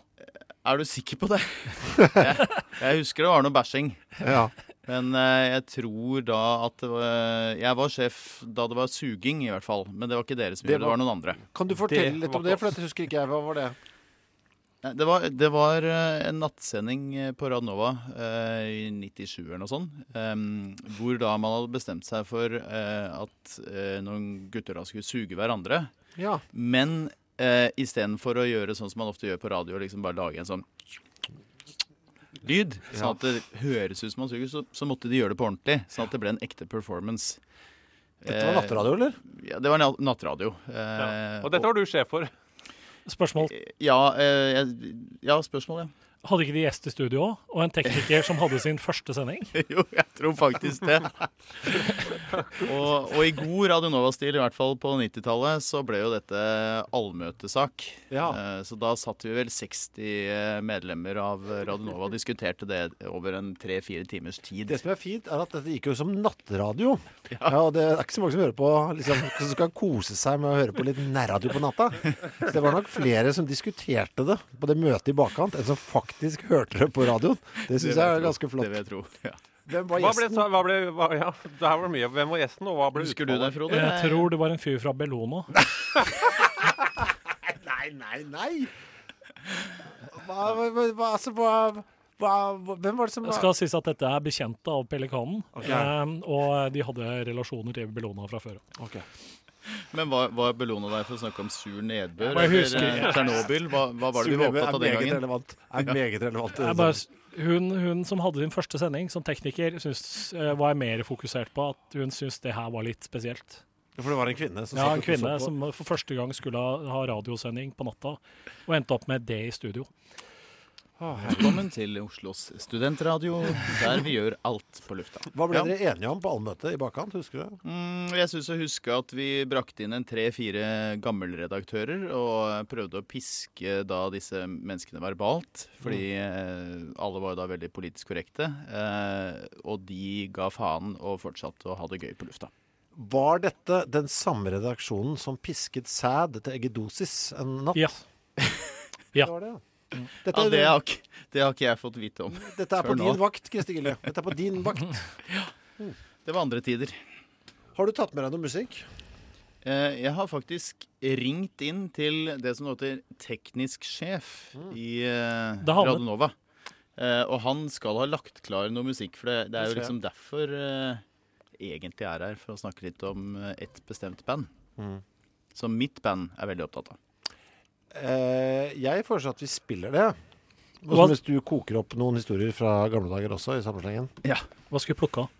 Speaker 43: er du sikker på det? [laughs] jeg, jeg husker det var noe bæsjing.
Speaker 40: Ja.
Speaker 43: Men eh, jeg tror da at det var, Jeg var sjef da det var suging, i hvert fall. Men det var ikke dere som
Speaker 40: Det
Speaker 43: gjorde det, det
Speaker 40: var-
Speaker 43: noen andre.
Speaker 40: Kan du fortelle
Speaker 43: Det
Speaker 40: litt om det? For dette husker ikke jeg. Hva var det?
Speaker 43: Det var, det var eh, en nattsending eh, på Radnova eh, i 97 eller noe sånt. Eh, hvor da man hadde bestemt seg for eh, at eh, noen gutter da skulle suge hverandre.
Speaker 40: Ja.
Speaker 43: Men eh, istedenfor å gjøre sånn som man ofte gjør på radio, liksom bare lage en sånn lyd, sånn at det høres ut som man suger, så, så måtte de gjøre det på ordentlig. Sånn at det ble en ekte performance.
Speaker 40: Dette var
Speaker 43: Eh,
Speaker 40: nattradio, eller?
Speaker 43: Ja, det var nattradio.
Speaker 41: Ja.
Speaker 43: Eh,
Speaker 41: Og dette var du sjef for.
Speaker 42: Spørsmål.
Speaker 43: Ja, eh, ja spørsmål, ja.
Speaker 42: Hadde ikke de gjest i studio òg? Og en tekniker som hadde sin første sending? [laughs]
Speaker 43: jo, jeg tror faktisk det. [laughs] og, og i god Radio Nova-stil, i hvert fall på 90-tallet, så ble jo dette allmøtesak.
Speaker 40: Ja.
Speaker 43: Eh, Så da satt vi vel 60 medlemmer av Radio Nova og diskuterte det over en tre-fire timers tid.
Speaker 40: Det som er fint, er at dette gikk jo som nattradio. Ja. og Det er ikke så mange som hører på liksom, som skal kose seg med å høre på litt nærradio på natta. Så det var nok flere som diskuterte det på det møtet i bakkant, enn som faktisk hørte det på radioen. Det syns jeg er ganske flott.
Speaker 43: Det vil jeg tro, ja.
Speaker 40: Hvem var
Speaker 41: Hva ble,
Speaker 40: gjesten?
Speaker 41: sa- hva ble, hva, ja, det her var mye. Hvem var gjesten, og hva ble
Speaker 43: Husker du det,
Speaker 41: utfallet?
Speaker 43: Frode?
Speaker 42: Jeg tror det var en fyr fra Bellona. [laughs]
Speaker 40: Nei, nei, nei! Hva, hva, hva, hva, altså, hva, hva, hva Hvem var det som
Speaker 42: Det skal sies at dette er bekjente av Pelikanen, eh, og de hadde relasjoner til Bellona fra før.
Speaker 40: Ok.
Speaker 43: Men var, var Bellona der for å snakke om sur nedbør
Speaker 42: Jeg
Speaker 43: eller
Speaker 42: husker-
Speaker 43: eh, Tsjernobyl? Hva, hva var det vi
Speaker 40: Sur
Speaker 43: var
Speaker 40: nedbør
Speaker 43: opptatt av
Speaker 40: er
Speaker 43: den
Speaker 40: meget
Speaker 43: gangen?
Speaker 40: relevant. Er meget relevant.
Speaker 42: Jeg bare, s- hun, hun som hadde sin første sending som tekniker, syns, eh, var jeg mer fokusert på at hun syntes det her var litt spesielt.
Speaker 40: For det var en kvinne som
Speaker 42: Ja, en kvinne som for første gang skulle ha, ha radiosending på natta, og endte opp med det i studio.
Speaker 43: Velkommen til Oslos studentradio, der vi gjør alt på lufta.
Speaker 40: Hva ble
Speaker 43: Ja.
Speaker 40: dere enige om på allmøtet i bakkant? Husker du?
Speaker 43: Mm, jeg syns å huske at vi brakte inn en tre-fire gammelredaktører og prøvde å piske da disse menneskene verbalt. Fordi mm. alle var jo da veldig politisk korrekte. Eh, og de ga faen og fortsatte å ha det gøy på lufta.
Speaker 40: Var dette den samme redaksjonen som pisket sæd til eggedosis en natt?
Speaker 42: Ja. [laughs] Ja.
Speaker 40: Det var det, ja.
Speaker 43: Ja, det har, ikke, det har ikke jeg fått vite om. [laughs]
Speaker 40: Dette er på
Speaker 43: din nå.
Speaker 40: vakt, Kristi Gille. Dette er på din vakt. [laughs] ja.
Speaker 43: Det var andre tider.
Speaker 40: Har du tatt med deg noe musikk?
Speaker 43: Eh, Jeg har faktisk ringt inn til det som heter teknisk sjef i eh,
Speaker 42: Det har
Speaker 43: Radio
Speaker 42: vi.
Speaker 43: Nova. Eh, og han skal ha lagt klar noe musikk, for det, det er jo liksom derfor eh, egentlig er her, for å snakke litt om ett bestemt band.
Speaker 40: Mm.
Speaker 43: Som mitt band er veldig opptatt av.
Speaker 40: Eh, jeg foreslår at vi spiller det. Også hvis du koker opp noen historier fra gamle dager også i samme slengen.
Speaker 43: Ja.
Speaker 42: Hva skal vi plukke av?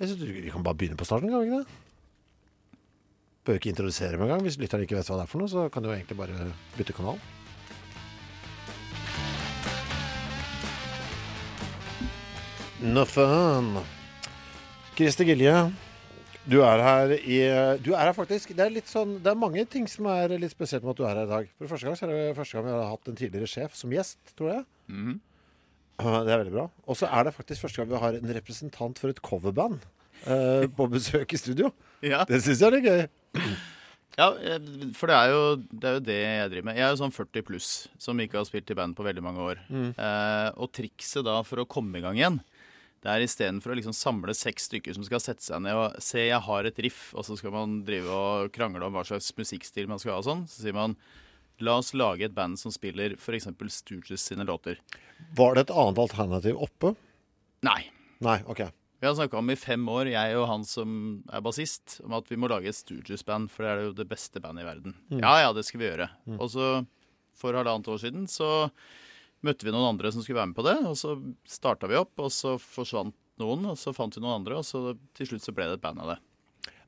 Speaker 40: Jeg synes Vi kan bare begynne på starten, kan vi ikke det? Bør ikke introdusere med en gang. Hvis lytteren ikke vet hva det er for noe, så kan du jo egentlig bare bytte kanal. Nå faen Christer Gilje, du er her i Du er her faktisk. Det er litt sånn Det er mange ting som er litt spesielt med at du er her i dag. For første gang så er det første gang vi har hatt en tidligere sjef som gjest, tror jeg. Mm. Det er veldig bra. Og så er det faktisk første gang vi har en representant for et coverband eh, på besøk i studio.
Speaker 43: Ja.
Speaker 40: Det syns jeg er litt gøy.
Speaker 43: Ja, for det er, jo, det er jo det jeg driver med. Jeg er jo sånn 40 pluss som ikke har spilt i band på veldig mange år.
Speaker 40: Mm.
Speaker 43: Eh, og trikset da for å komme i gang igjen, det er istedenfor å liksom samle seks stykker som skal sette seg ned og se jeg har et riff, og så skal man drive og krangle om hva slags musikkstil man skal ha og sånn, så sier man la oss lage et band som spiller f.eks. Stooges sine låter.
Speaker 40: Var det et annet alternativ oppe?
Speaker 43: Nei.
Speaker 40: Nei, ok.
Speaker 43: Vi har snakka om i fem år, jeg og han som er bassist, om at vi må lage et Stooges-band, for det er jo det beste bandet i verden.
Speaker 40: Mm.
Speaker 43: Ja ja, det skal vi gjøre.
Speaker 40: Mm.
Speaker 43: Og så, for halvannet år siden, så møtte vi noen andre som skulle være med på det, og så starta vi opp, og så forsvant noen, og så fant vi noen andre, og så til slutt så ble det et band av det.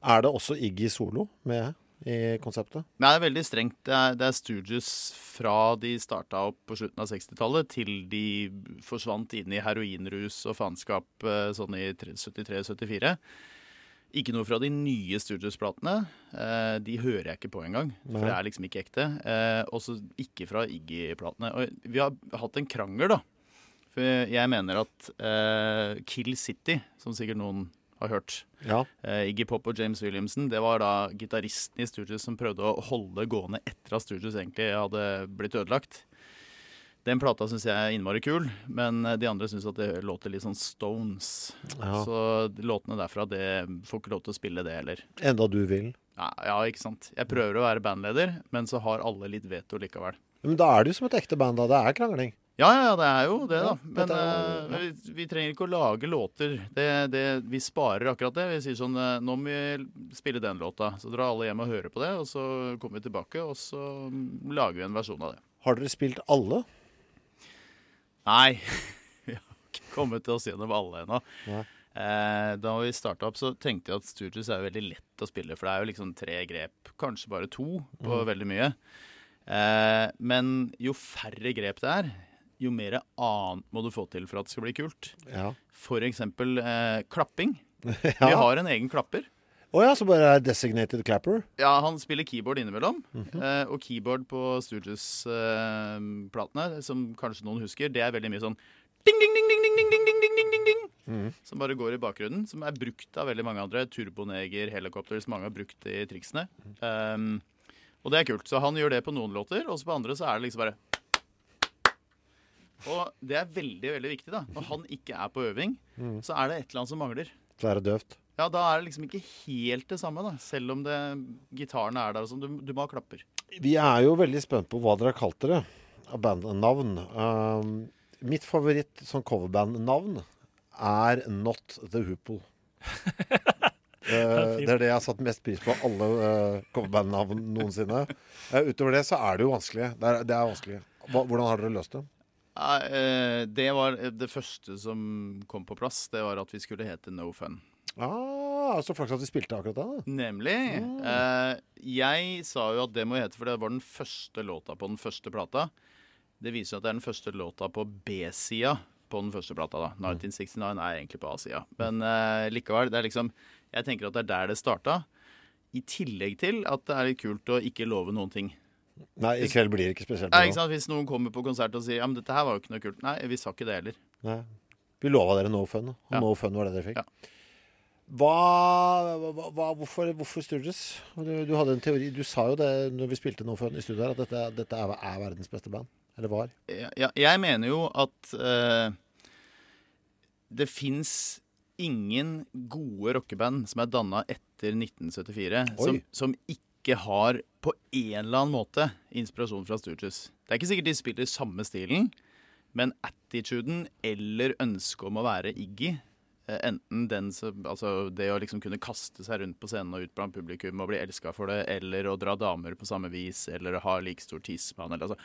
Speaker 40: Er det også Iggy Solo med i konseptet?
Speaker 43: Nei, det er veldig strengt. Det er, det er Stooges fra de starta opp på slutten av 60-tallet, til de forsvant inn i heroinrus og faenskap eh, sånn i 73-74. Ikke noe fra de nye Stooges-platene. Eh, de hører jeg ikke på engang, for det er liksom ikke ekte. Eh, også ikke fra Iggy-platene. Og vi har hatt en krangel, da. For jeg mener at eh, Kill City, som sikkert noen har hørt
Speaker 40: Ja.
Speaker 43: eh, Iggy Pop og James Williamson, det var da gitaristen i Stooges som prøvde å holde gående etter at Stooges egentlig hadde blitt ødelagt. Den plata syns jeg er innmari kul, men eh, de andre syns at det låter litt sånn Stones.
Speaker 40: Ja.
Speaker 43: Så låtene derfra, det får ikke lov til å spille det heller.
Speaker 40: Enda du vil.
Speaker 43: Ja, ja, ikke sant. Jeg prøver å være bandleder, men så har alle litt veto likevel.
Speaker 40: Men da er det jo som et ekte band, da. Det er krangling.
Speaker 43: Ja, ja, ja, det er jo det, da. Men eh, vi, vi trenger ikke å lage låter. Det, det, vi sparer akkurat det. Vi sier sånn eh, Nå må vi spille den låta. Så drar alle hjem og hører på det, og så kommer vi tilbake, og så mm, lager vi en versjon av det.
Speaker 40: Har dere spilt alle?
Speaker 43: Nei. [laughs] Vi har ikke kommet til oss gjennom alle ennå. Eh, da vi starta opp, så tenkte jeg at Stooges er veldig lett å spille, for det er jo liksom tre grep, kanskje bare to, på
Speaker 40: mm.
Speaker 43: veldig mye. Eh, men jo færre grep det er, jo mer annet må du få til for at det skal bli kult.
Speaker 40: Ja.
Speaker 43: For eksempel eh, klapping. [laughs]
Speaker 40: Ja.
Speaker 43: Vi har en egen klapper.
Speaker 40: Å ja, så bare er designated clapper?
Speaker 43: Ja, han spiller keyboard innimellom.
Speaker 40: Mm
Speaker 43: -hmm. og keyboard på Stooges-platene, som kanskje noen husker, det er veldig mye sånn ding, ding, ding, ding, ding, ding, ding, ding, ding, ding,
Speaker 40: Mhm.
Speaker 43: Som bare går i bakgrunnen. Som er brukt av veldig mange andre. Turboneger, helikopters, mange har brukt i triksene. Um, og det er kult. Så han gjør det på noen låter, og så på andre så er det liksom bare Og det er veldig veldig viktig. da Når han ikke er på øving,
Speaker 40: Mm.
Speaker 43: så er det et eller annet som mangler.
Speaker 40: Så er det døvt.
Speaker 43: Ja, Da er det liksom ikke helt det samme, da selv om det, gitaren er der. og sånn. Du, du må ha klapper.
Speaker 40: Vi er jo veldig spent på hva dere har kalt dere bandnavn. Uh, mitt favoritt sånn coverbandnavn er Not The Hoople. [laughs] Uh, det er det jeg har satt mest pris på av alle uh, coverbandnavn noensinne. Uh, utover det så er det jo vanskelig. Det er, det er vanskelig. Hva, hvordan har dere løst det?
Speaker 43: Uh, eh, det var det første som kom på plass. Det var at vi skulle hete No Fun.
Speaker 40: Ah, så flaks at vi spilte akkurat da.
Speaker 43: Nemlig. Eh, jeg sa jo at det må hete, for det var den første låta på den første plata. Det viser at det er den første låta på B-sida på den første plata. da. 1969 er egentlig på A-sida. Men eh, likevel, det er liksom Jeg tenker at det er der det starta. I tillegg til at det er litt kult å ikke love noen ting.
Speaker 40: Nei, i kveld blir det ikke spesielt
Speaker 43: Nei, ikke sant? Hvis noen kommer på konsert og sier ja, men dette her var jo ikke noe kult. Nei, vi sa ikke det heller.
Speaker 40: Nei. Vi lova dere no fun, og
Speaker 43: Ja.
Speaker 40: no fun var det dere fikk. Hva, hva, hva, hvorfor, hvorfor Sturges? Du, du hadde en teori Du sa jo det når vi spilte Fun i studio her, at dette, dette er, er verdens beste band. Eller var.
Speaker 43: Ja, jeg mener jo at uh, det fins ingen gode rockeband som er danna etter 1974, som, som ikke har på en eller annen måte inspirasjon fra Sturges. Det er ikke sikkert de spiller samme stilen, men attituden eller ønsket om å være Iggy Enten den altså det å liksom kunne kaste seg rundt på scenen og ut blant publikum og bli elska for det, eller å dra damer på samme vis, eller å ha like stor tiss på han, altså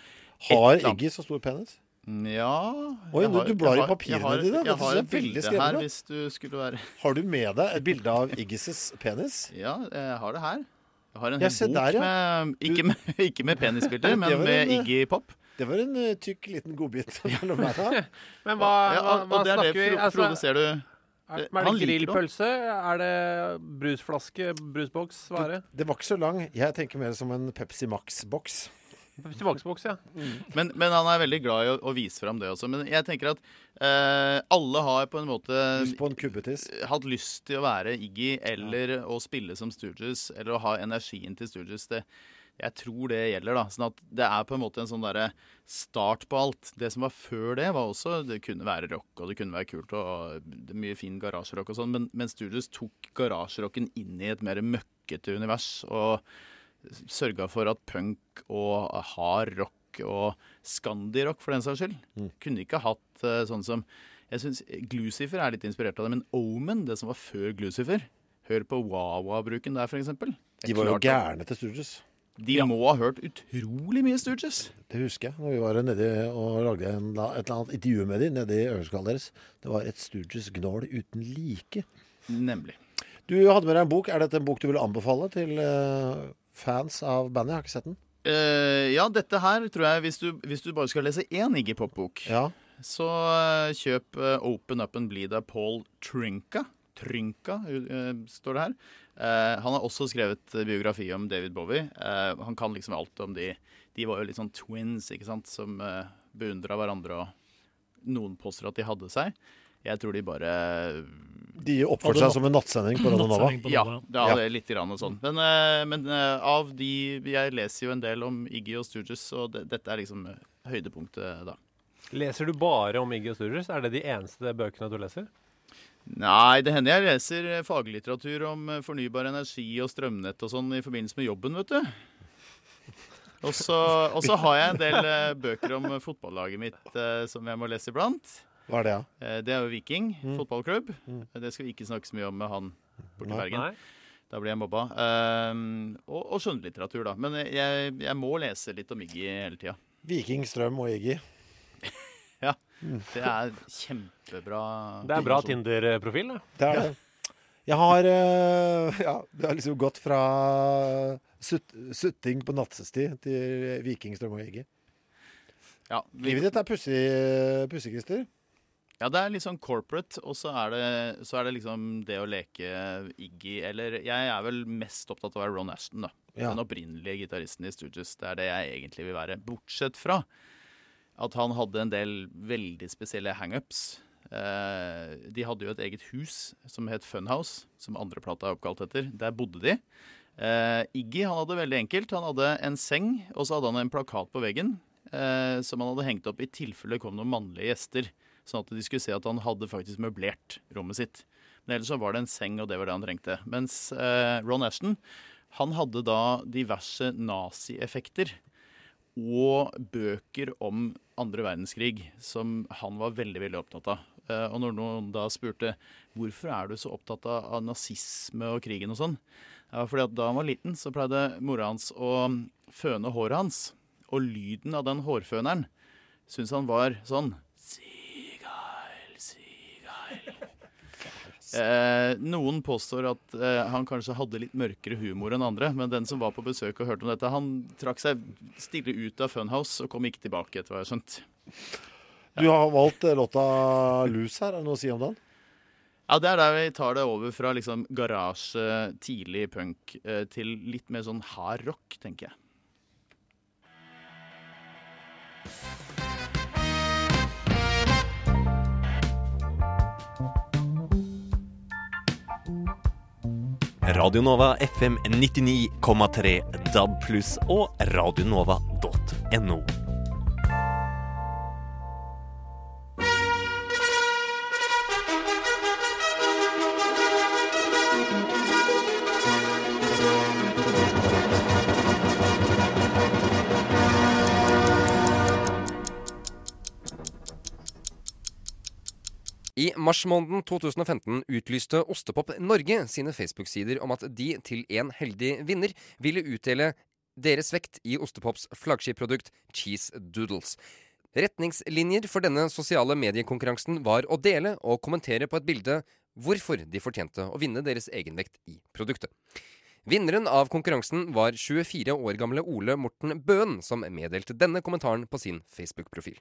Speaker 40: Har. Iggy så stor penis?
Speaker 43: Ja
Speaker 40: Oi,
Speaker 43: har-
Speaker 40: du blar i papirene dine.
Speaker 43: Jeg har et
Speaker 40: veldig
Speaker 43: bilde
Speaker 40: skremmende
Speaker 43: her hvis du skulle være [laughs]
Speaker 40: Har du med deg et bilde av Iggys penis?
Speaker 43: Ja, jeg har det her. Jeg har en hel bok
Speaker 40: der, ja.
Speaker 43: med ikke, med [laughs] ikke med penisbilder, [laughs] men med
Speaker 40: en, eh,
Speaker 43: Iggy Pop.
Speaker 40: Det var en eh, tykk liten godbit mellom beina.
Speaker 41: Men hva,
Speaker 43: Ja,
Speaker 41: hva,
Speaker 43: og
Speaker 41: hva
Speaker 43: det det,
Speaker 41: snakker vi altså,
Speaker 43: Frode, ser du
Speaker 41: Er,
Speaker 43: Eh,
Speaker 41: er det grillpølse? Er det brusflaske? Brusboks? Hva er det?
Speaker 40: Det var ikke så lang. Jeg tenker mer som en Pepsi Max-boks.
Speaker 41: Pepsi Max-boks, ja.
Speaker 43: Men, men han er veldig glad i å, å vise fram det også. Men jeg tenker at eh, alle har på en måte
Speaker 40: Lyst på en kubbetiss.
Speaker 43: hatt lyst til å være Iggy eller å spille som Stooges eller å ha energien til Stooges. Det, jeg tror det gjelder, da. Sånn at det er på en måte en sånn derre start på alt. Det som var før det, var også Det kunne være rock, og det kunne være kult, og det er mye fin garasjerock og sånn, men, men Studios tok garasjerocken inn i et mer møkkete univers. og sørga for at punk og hard rock og skandirock for den saks skyld kunne ikke hatt uh, sånn som Jeg syns Glucifer er litt inspirert av det, men Omen, det som var før Glucifer Hør på Wawa-bruken der, f.eks.
Speaker 40: De var jo gærne til Stooges.
Speaker 43: De må ha hørt utrolig mye Stooges.
Speaker 40: Det husker jeg. Når vi var nede og lagde en, et eller annet intervju med dem nede i øvelseslokalet deres. Det var et Stooges-gnål uten like.
Speaker 43: Nemlig.
Speaker 40: Du hadde med deg en bok. Er dette en bok du vil anbefale til eh, fans av bandet? Jeg har ikke sett den.
Speaker 43: Uh, ja, dette her tror jeg Hvis du, hvis du bare skal lese én Iggy Pop-bok, så uh, kjøp uh, 'Open Up and Bleed' av Paul Trinka. Trynka, eh, står det her. Eh, han har også skrevet biografi om David Bowie. Eh, han kan liksom alt om de De var jo litt sånn twins, ikke sant, som beundra hverandre, og noen påstår at de hadde seg. Jeg tror de bare
Speaker 40: De oppførte seg som en nattsending på Radio Nova.
Speaker 43: Ja, det er det litt grann og sånn. Men, men av de Jeg leser jo en del om Iggy og Stooges, og det, dette er liksom høydepunktet, da.
Speaker 41: Leser du bare om Iggy og Stooges? Er det de eneste bøkene du leser?
Speaker 43: Nei, det hender jeg leser faglitteratur om eh, fornybar energi og strømnett og sånn i forbindelse med jobben, vet du. Og så har jeg en del eh, bøker om eh, fotballaget mitt som jeg må lese iblant.
Speaker 40: Hva er det, da?
Speaker 43: Eh, det er jo Viking fotballklubb. Det skal vi ikke snakke så mye om med han borti
Speaker 40: i
Speaker 43: Bergen.
Speaker 40: Nei.
Speaker 43: Da blir jeg mobba. Um, og, og skjønnlitteratur, da. Men jeg, jeg må lese litt om Iggy hele tida.
Speaker 40: Viking, Strøm og Iggy.
Speaker 43: Ja. Det er kjempebra.
Speaker 41: Det er bra. Tinder-profil, det.
Speaker 40: Det er det. Jeg har eh, Ja, det har liksom gått fra sutt, sutting på nattestid til Viking, Strøm og Iggy.
Speaker 43: Ja, vi-
Speaker 40: Livet ditt er pussig, pussig, Christer.
Speaker 43: Ja, det er litt sånn corporate, og så er, det, så er det liksom det å leke Iggy Eller jeg er vel mest opptatt av å være Ron Ashton, da.
Speaker 40: Ja.
Speaker 43: Den opprinnelige gitaristen i Stooges. Det er det jeg egentlig vil være. Bortsett fra at han hadde en del veldig spesielle hangups. Eh, de hadde jo et eget hus som het Funhouse, som andreplata er oppkalt etter. Der bodde de. Eh, Iggy han hadde veldig enkelt. Han hadde en seng, og så hadde han en plakat på veggen eh, som han hadde hengt opp i tilfelle det kom noen mannlige gjester. Sånn at de skulle se at han hadde faktisk møblert rommet sitt. Men ellers så var det en seng, og det var det han trengte. Mens eh, Ron Ashton han hadde da diverse nazieffekter og bøker om andre verdenskrig som han var veldig veldig opptatt av. Eh, og når noen da spurte hvorfor er du så opptatt av, nazisme og krigen og sånn, ja, fordi at da han var liten, så pleide mora hans å føne håret hans. Og lyden av den hårføneren syntes han var sånn Eh, noen påstår at eh, han kanskje hadde litt mørkere humor enn andre, men den som var på besøk og hørte om dette, han trakk seg stille ut av Funhouse og kom ikke tilbake, etter hva jeg har skjønt.
Speaker 40: Du har valgt eh, låta 'Lus' her. Er det noe å si om den?
Speaker 43: Ja, det er der vi tar det over fra liksom garasje, tidlig punk, eh, til litt mer sånn hard rock, tenker jeg.
Speaker 18: Radio Nova FM 99,3 DAB og radionova.no.
Speaker 44: marsmåneden 2015 utlyste Ostepop Norge sine Facebook-sider om at de til en heldig vinner ville utdele deres vekt i Ostepops flaggskipprodukt Cheese Doodles. Retningslinjer for denne sosiale mediekonkurransen var å dele og kommentere på et bilde hvorfor de fortjente å vinne deres egenvekt i produktet. Vinneren av konkurransen var 24 år gamle Ole Morten Bøen, som meddelte denne kommentaren på sin Facebook-profil.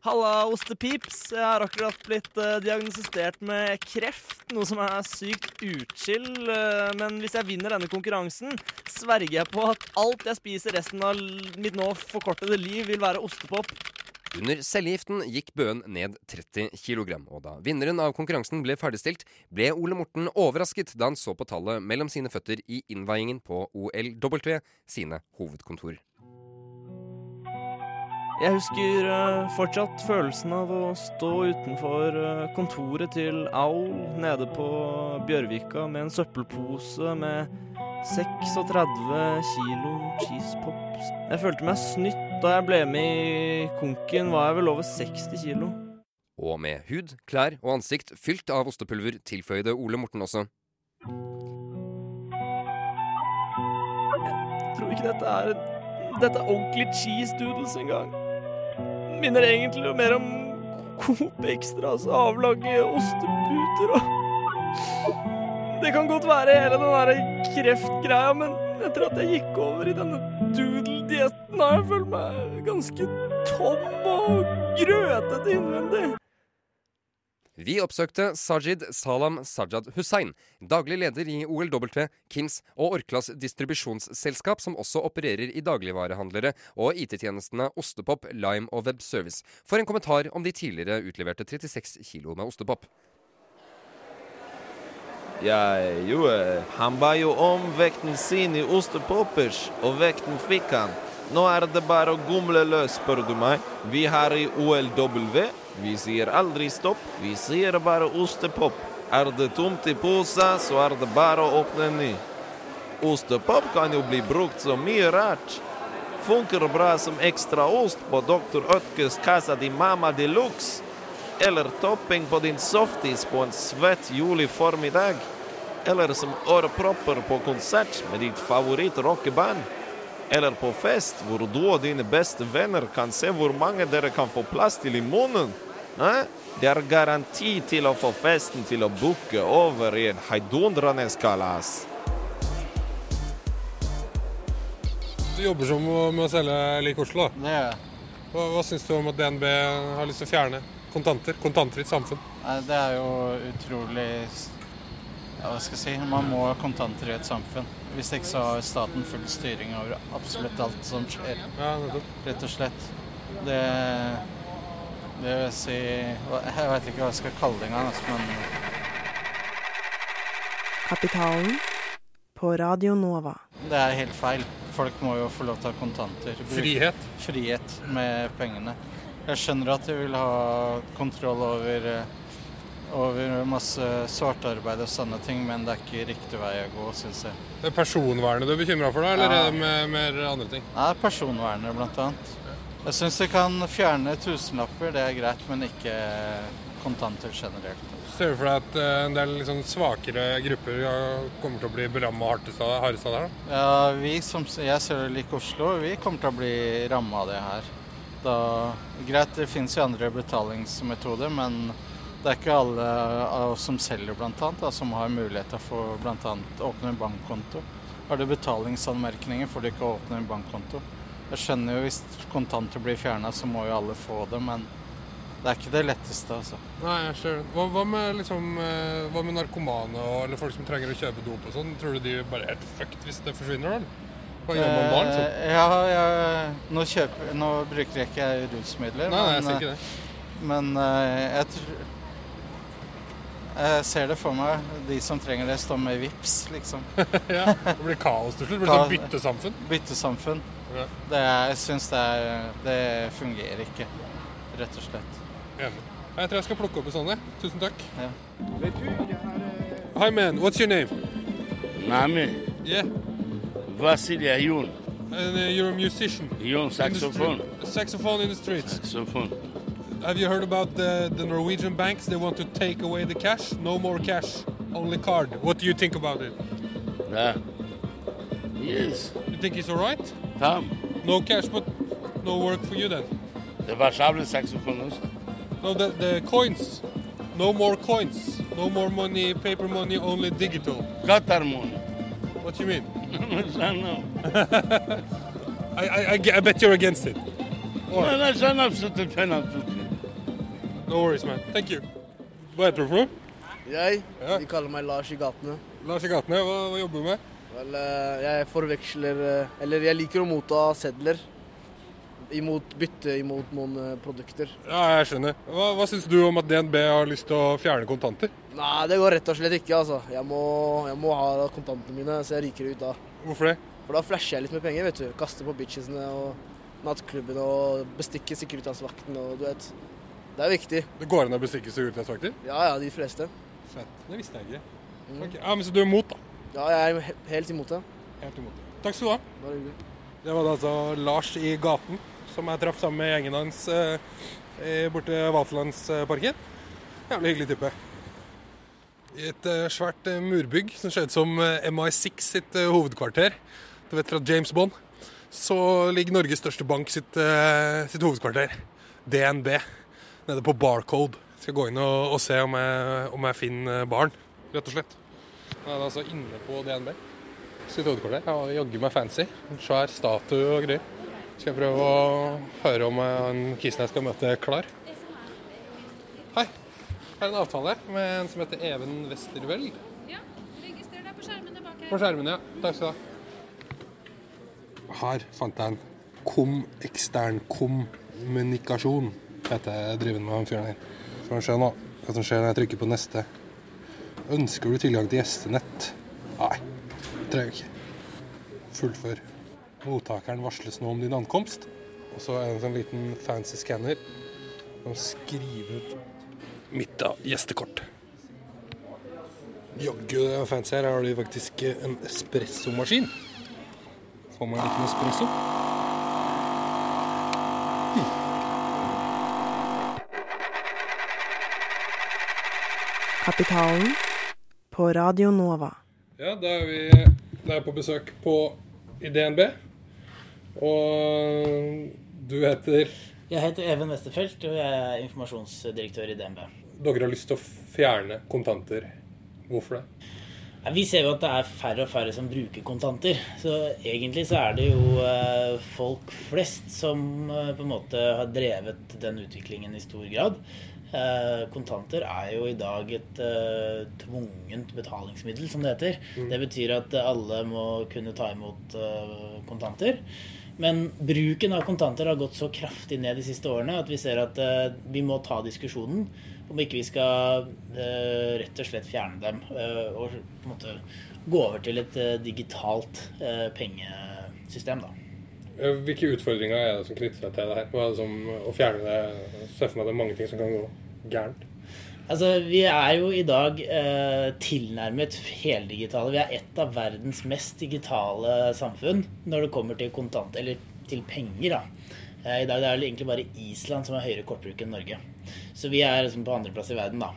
Speaker 45: Halla, ostepips. Jeg har akkurat blitt uh, diagnostisert med kreft, noe som er sykt utskill. Uh, men hvis jeg vinner denne konkurransen, sverger jeg på at alt jeg spiser resten av mitt nå forkortede liv, vil være ostepop.
Speaker 44: Under cellegiften gikk Bøen ned 30 kg, og da vinneren av konkurransen ble ferdigstilt, ble Ole Morten overrasket da han så på tallet mellom sine føtter i innveiingen på OLW sine hovedkontor.
Speaker 45: Jeg husker eh, fortsatt følelsen av å stå utenfor eh, kontoret til Aul nede på Bjørvika med en søppelpose med 36 kilo cheese pops. Jeg følte meg snytt da jeg ble med i konken, var jeg vel over 60 kilo.
Speaker 44: Og med hud, klær og ansikt fylt av ostepulver tilføyde Ole Morten også.
Speaker 45: Jeg tror ikke dette er Dette er ordentlig cheese doodles engang. Minner egentlig mer om Coop Extras avlange osteputer og Det kan godt være hele den der kreftgreia, men etter at jeg gikk over i denne doodle-dietten, har jeg følt meg ganske tom og grøtete innvendig.
Speaker 44: Vi oppsøkte Sajid Salam Sajad Hussein, daglig leder i OLW, Kims og Orklas distribusjonsselskap, som også opererer i dagligvarehandlere og IT-tjenestene Ostepop, Lime og Webservice, for en kommentar om de tidligere utleverte 36 kilo med ostepop.
Speaker 46: Ja, jo, eh, han ba jo om vekten sin i ostepoppers, og vekten fikk han. Nå er det bare å gomle løs, spør du meg. Vi her i OLW, vi sier aldri stopp, vi sier bare ostepop. Er det tomt i posa, så er det bare å åpne ny. Ostepop kan jo bli brukt så mye rart. Funker bra som ekstra ost på Dr. Ødkes Casa di Mama de Luxe. Eller topping på din softis på en svett juliformiddag. Eller som ørepropper på konsert med ditt favoritt-rockeband. Eller på fest hvor du og dine beste venner kan se hvor mange dere kan få plass til i munnen. Hæ? Det er garanti til å få festen til å bukke over i en heidundrende kalas.
Speaker 47: Du jobber som med å selge lik Oslo. da.
Speaker 48: Gjør jeg.
Speaker 47: Hva, hva syns du om at DNB har lyst til å fjerne kontanter? Kontantfritt samfunn.
Speaker 48: Nei, Det er jo utrolig ja, Hva skal jeg si? Man må ha kontanter i et samfunn. Hvis ikke så har staten full styring over absolutt alt som skjer.
Speaker 47: Ja.
Speaker 48: Rett og slett. Det Det vil si Jeg vet ikke hva jeg skal kalle det engang, altså, men
Speaker 49: Kapitalen på Radio Nova.
Speaker 48: det er helt feil. folk må jo få lov til å ha kontanter. Bruk-
Speaker 47: Frihet?
Speaker 48: Frihet med pengene. Jeg skjønner at de vil ha kontroll over, eh, over masse svart arbeid og sånne ting, men det er ikke riktig vei å gå, syns jeg.
Speaker 47: Det er personvernet du er bekymra for, da, eller
Speaker 48: Ja.
Speaker 47: er det mer andre ting?
Speaker 48: Nei, personvernet blant annet. Jeg syns de kan fjerne tusenlapper, det er greit, men ikke kontanter generelt.
Speaker 47: Ser du for deg at eh, en del sånn svakere grupper kommer til å bli beramma hardest av det her?
Speaker 48: Ja, vi som jeg ser det like Oslo, vi kommer til å bli ramma av det her. Da, greit, det finnes jo andre betalingsmetoder, men det er ikke alle av oss som selger annet, som har mulighet til å få bl.a. åpne en bankkonto. Har du betalingsanmerkninger, får du ikke åpne en bankkonto. Jeg skjønner jo hvis kontanter blir fjerna, så må jo alle få det, men det er ikke det letteste, altså.
Speaker 47: Nei, jeg det. Hva, hva, med, liksom, eh, hva med narkomane og, eller folk som trenger å kjøpe dop og sånn? Tror du de bare er helt fucked hvis det forsvinner? eller? Hva gjør man da, liksom?
Speaker 48: Eh, Ja, ja nå, kjøper, nå bruker jeg ikke rusmidler.
Speaker 47: Nei, nei, jeg
Speaker 48: men,
Speaker 47: ikke
Speaker 48: eh, Men jeg, tror jeg ser det for meg. De som trenger det, står med vips, liksom. [laughs]
Speaker 47: ja, Det blir kaos til slutt. Det blir sånn byttesamfunn.
Speaker 48: Byttesamfunn.
Speaker 47: Ja.
Speaker 48: Det jeg syns det, det fungerer ikke, rett og slett.
Speaker 47: Enig. Jeg tror jeg skal plukke opp en sånn. Tusen takk.
Speaker 48: Ja.
Speaker 47: Hi man, what's your name?
Speaker 50: Name?
Speaker 47: Yeah.
Speaker 50: Vasily Ayun.
Speaker 47: And uh, you're a musician.
Speaker 50: Ayun,
Speaker 47: In
Speaker 50: saxophone.
Speaker 47: street- Saxophone in the streets.
Speaker 50: Saxophone.
Speaker 47: Have you heard about the, the Norwegian banks? They want to take away the cash. No more cash, only card. What do you think about it?
Speaker 50: Yeah. Yes.
Speaker 47: You think he's all right?
Speaker 50: Tom.
Speaker 47: No cash, but no work for you then.
Speaker 50: Sjablet saxophone også.
Speaker 47: No, the, the coins. No more coins. No more money, paper money, only digital.
Speaker 50: Qatar money.
Speaker 47: What do you mean? [laughs]
Speaker 50: I know. [laughs]
Speaker 47: I, I, I, bet you're against it.
Speaker 50: Or... No, that's an absolute penalty.
Speaker 47: No worries, man. Thank you. Hva heter du for noe?
Speaker 51: Jeg? De kaller meg Lars i gatene.
Speaker 47: Lars i gatene, hva, hva jobber du med?
Speaker 51: Vel, eh, jeg forveksler eh, Eller jeg liker å motta sedler. Imot bytte imot noen eh, produkter.
Speaker 47: Ja, jeg skjønner. Hva, hva syns du om at DNB har lyst til å fjerne kontanter?
Speaker 51: Nei, det går rett og slett ikke, altså. Jeg må, jeg må ha kontantene mine, så jeg ryker ut da.
Speaker 47: Hvorfor det?
Speaker 51: For da flasher jeg litt med penger, vet du. Kaster på bitchesene og nattklubbene og bestikker Securitas-vakten og du vet. Det er viktig.
Speaker 47: Det går an å bestikke Securitas-vakter?
Speaker 51: Ja, ja, de fleste.
Speaker 47: Fett. Det visste jeg ikke. Ok, Ja, men Så du er imot, da?
Speaker 51: Ja, jeg er helt imot det.
Speaker 47: Helt imot det. Takk skal du ha.
Speaker 51: Bare hyggelig.
Speaker 47: Det var da altså Lars i gaten, som jeg traff sammen med gjengen hans eh, borte ved Vaterlandsparken. Jævlig hyggelig type. I et eh, svært eh, murbygg som ser ut som eh, MI6 sitt eh, hovedkvarter, du vet fra James Bond, så ligger Norges største bank sitt, eh, sitt hovedkvarter, DNB, nede på Barcode. Skal gå inn og, og se om jeg, om jeg finner baren, rett og slett. Jeg er altså inne på DNB sitt hovedkvarter. Ja, jaggu meg fancy. En svær statue og greier. Skal jeg prøve å høre om en han kisen jeg skal møte, er klar. Hei. Jeg har en avtale med en som heter Even Westerveld.
Speaker 52: Ja, registrer deg på skjermene bak her.
Speaker 47: På skjermen, ja. Takk skal du ha. Her fant jeg en Kom ekstern kommunikasjon. Heter jeg driver med han fyren her. Vi se nå hva som skjer når jeg trykker på neste. Ønsker du tilgang til gjestenett? Nei, trenger jeg ikke. Fullfør. Mottakeren varsles nå om din ankomst. Og så er det en liten fancy skanner som skriver ut mitt av gjestekort. Jaggu det er fancy her. Her har de faktisk en espressomaskin. Får man en liten espresso.
Speaker 53: Kapitalen på Radio Nova.
Speaker 47: Ja, da er vi da er på besøk på i DNB. Og du heter
Speaker 54: Jeg heter Even Westerfelt, og jeg er informasjonsdirektør i DNB.
Speaker 47: Dere har lyst til å fjerne kontanter. Hvorfor det?
Speaker 54: Vi ser jo at det er færre og færre som bruker kontanter. Så egentlig så er det jo eh, folk flest som eh, på en måte har drevet den utviklingen i stor grad. Eh, kontanter er jo i dag et uh, tvungent betalingsmiddel, som det heter.
Speaker 55: Mm.
Speaker 54: Det betyr at alle må kunne ta imot uh, kontanter. Men bruken av kontanter har gått så kraftig ned de siste årene at vi ser at uh, vi må ta diskusjonen om ikke vi skal rett og slett fjerne dem og på en måte gå over til et digitalt pengesystem. penge, system, da.
Speaker 47: Hvilke utfordringer er det som knytter seg til det her? Hva er det som, å fjerne det Se for meg det er mange ting som kan gå gærent.
Speaker 54: Altså, Vi er jo i dag eh, tilnærmet heldigitale. Vi er et av verdens mest digitale samfunn når det kommer til kontant, eller til penger. da. Eh, I dag er det egentlig bare Island som har høyere kortbruk enn Norge. Så vi er liksom på andreplass i verden, da.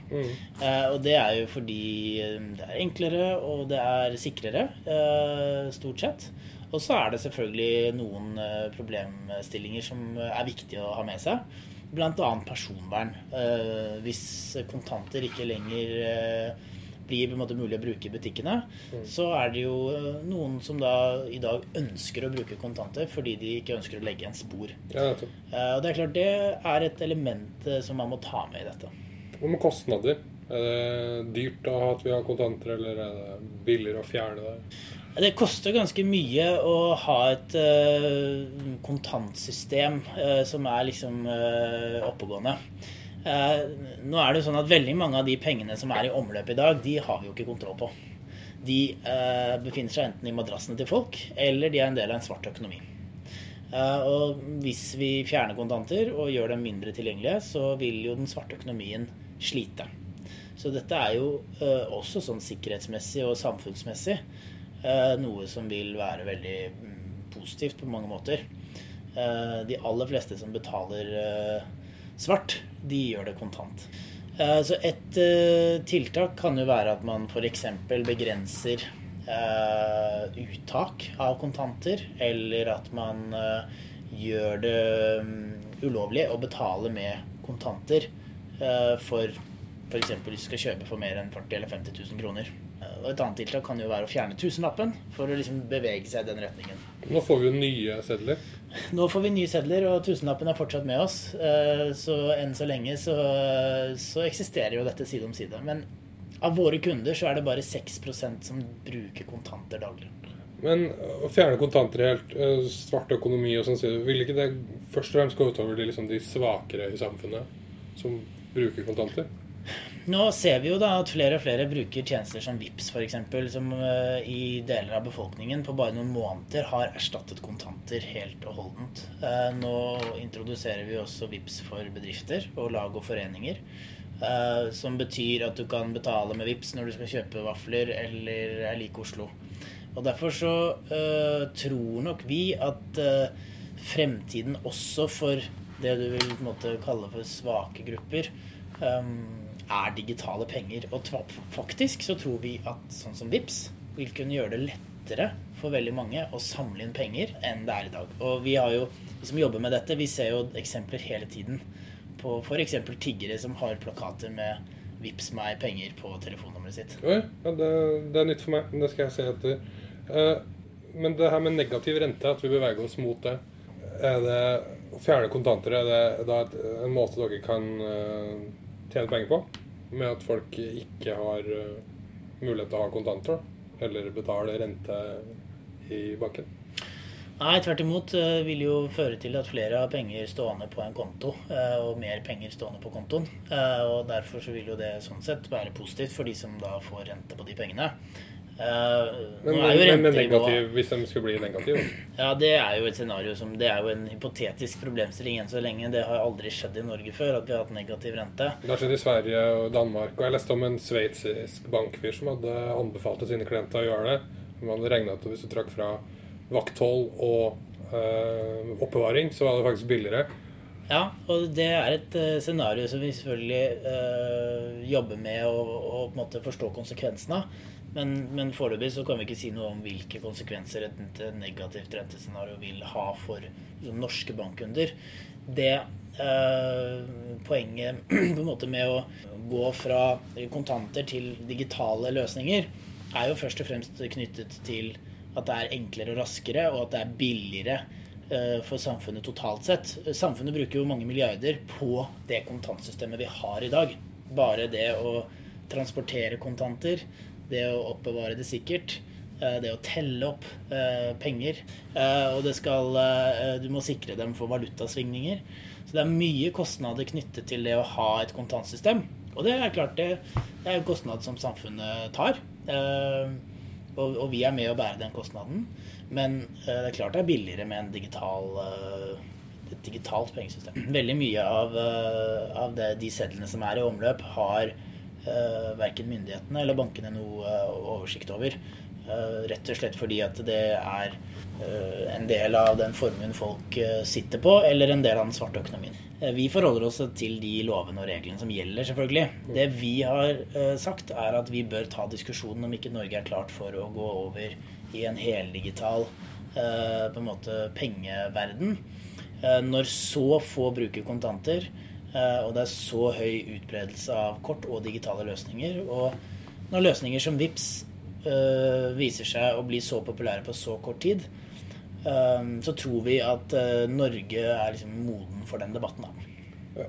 Speaker 54: Eh, og det er jo fordi eh, det er enklere og det er sikrere, eh, stort sett. Og så er det selvfølgelig noen eh, problemstillinger som er viktige å ha med seg. Bl.a. personvern. Eh, hvis kontanter ikke lenger eh, blir mulig å bruke i butikkene, så er det jo noen som da i dag ønsker å bruke kontanter fordi de ikke ønsker å legge en spor.
Speaker 47: Ja,
Speaker 54: og det er klart det er et element som man må ta med i dette.
Speaker 47: Hva med kostnader? Er det dyrt å ha at vi har kontanter, eller er det billigere å fjerne det?
Speaker 54: Det koster ganske mye å ha et uh, kontantsystem uh, som er liksom uh, oppegående. Nå er det jo sånn at veldig mange av de pengene som er i omløp i dag, de har vi jo ikke kontroll på. De befinner seg enten i madrassene til folk, eller de er en del av en svart økonomi. Og hvis vi fjerner kontanter og gjør dem mindre tilgjengelige, så vil jo den svarte økonomien slite. Så dette er jo også sånn sikkerhetsmessig og samfunnsmessig noe som vil være veldig mm, positivt på mange måter. Eh, de aller fleste som betaler eh, svart, de gjør det kontant. Eh, Så et eh, tiltak kan jo være at man f.eks. begrenser eh, uttak av kontanter, eller at man eh, gjør det mm, ulovlig å betale med kontanter eh, for f.eks. hvis du skal kjøpe for mer enn 40 eller 50 000 kroner. Og et annet tiltak kan jo være å fjerne tusenlappen for å liksom bevege seg i den retningen.
Speaker 47: Nå får vi jo nye sedler.
Speaker 54: Nå får vi nye sedler, og tusenlappen er fortsatt med oss. Eh, Så enn så lenge så, så eksisterer jo dette side om side. Men av våre kunder så er det bare 6% som bruker kontanter daglig.
Speaker 47: Men å fjerne kontanter helt, eh, svart økonomi og sånn, vil ikke det først og fremst gå utover de, liksom, de svakere i samfunnet som bruker kontanter?
Speaker 54: Nå ser vi jo da at flere og flere bruker tjenester som VIPS eksempel, som eh, i deler av befolkningen på bare noen måneder har erstattet kontanter helt og holdent. Eh, Nå introduserer vi også VIPS for bedrifter og lag og foreninger. eh, Som betyr at du kan betale med VIPS når du skal kjøpe vafler eller er like Oslo. Og Derfor så tror nok vi at fremtiden også for det du vil på en måte kalle for svake grupper, eh, er digitale penger. Og faktisk så tror vi at sånn som VIPS vil kunne gjøre det lettere for veldig mange å samle inn penger enn det er i dag. Og vi har jo, vi som jobber med dette, vi ser jo eksempler hele tiden på f.eks. tiggere som har plakater med 'Vips meg penger' på telefonnummeret sitt.
Speaker 47: Oi, ja, det, det er nytt for meg, det skal jeg se etter. Uh, men det her med negativ rente, at vi beveger oss mot det, er det å fjerne kontanter, er det da en måte dere kan eh, tjene penger på? Med at folk ikke har eh, mulighet til å ha kontanter. Eller betale rente i banken?
Speaker 54: Nei, tvert imot eh, vil jo føre til at flere har penger stående på en konto, eh, og mer penger stående på kontoen. Og derfor så vil jo det sånn sett være positivt for de som da får rente på de pengene. Eh,
Speaker 47: Men,
Speaker 54: er jo
Speaker 47: men, men negativ, hvis de skulle bli negative?
Speaker 54: Ja, det er jo et scenario som Det er jo en hypotetisk problemstilling enn så lenge. Det har aldri skjedd i Norge før at vi har hatt negativ rente.
Speaker 47: Det har skjedd i Sverige og Danmark. Og jeg leste om en sveitsisk bankfyr som hadde anbefalt sine klienter å gjøre det. Man hadde regna at hvis du trakk fra vakthold og øh, oppbevaring, så var det faktisk billigere.
Speaker 54: Ja, og det er et uh, scenario som vi selvfølgelig uh, jobber med å, å på en måte forstå konsekvensene av. Men, men foreløpig så kan vi ikke si noe om hvilke konsekvenser et, negativt rentescenario vil ha for liksom, norske bankkunder. Det eh, poenget [clears throat] på en måte med å gå fra kontanter til digitale løsninger er jo først og fremst knyttet til at det er enklere og raskere, og at det er billigere eh, for samfunnet totalt sett. Samfunnet bruker jo mange milliarder på det kontantsystemet vi har i dag. Bare det å transportere kontanter, det å oppbevare det sikkert, eh, det å telle opp eh, penger. eh, Og skal, du må sikre dem for valutasvingninger. Så det er mye kostnader knyttet til det å ha et kontantsystem. Og det er klart det, det er en kostnad som samfunnet tar. Og, og vi er med å bære den kostnaden. Men det er klart det er billigere med digital, et digitalt pengesystem. Veldig mye av, av det, de sedlene som er i omløp, har uh, verken myndighetene eller bankene noe eh, oversikt over. Eh, rett og slett fordi at det er eh, en del av den formuen folk eh, sitter på, eller en del av den svarte økonomien. Eh, Vi forholder oss til de lovene og reglene som gjelder, selvfølgelig. Det vi har eh, sagt, er at vi bør ta diskusjonen om ikke Norge er klart for å gå over i en heldigital eh, på en måte pengeverden. Eh, Når så få bruker kontanter, eh, og det er så høy utbredelse av kort og digitale løsninger, og når løsninger som VIPS eh, viser seg å bli så populære på så kort tid, eh, så tror vi at eh, Norge er liksom moden for den debatten. da.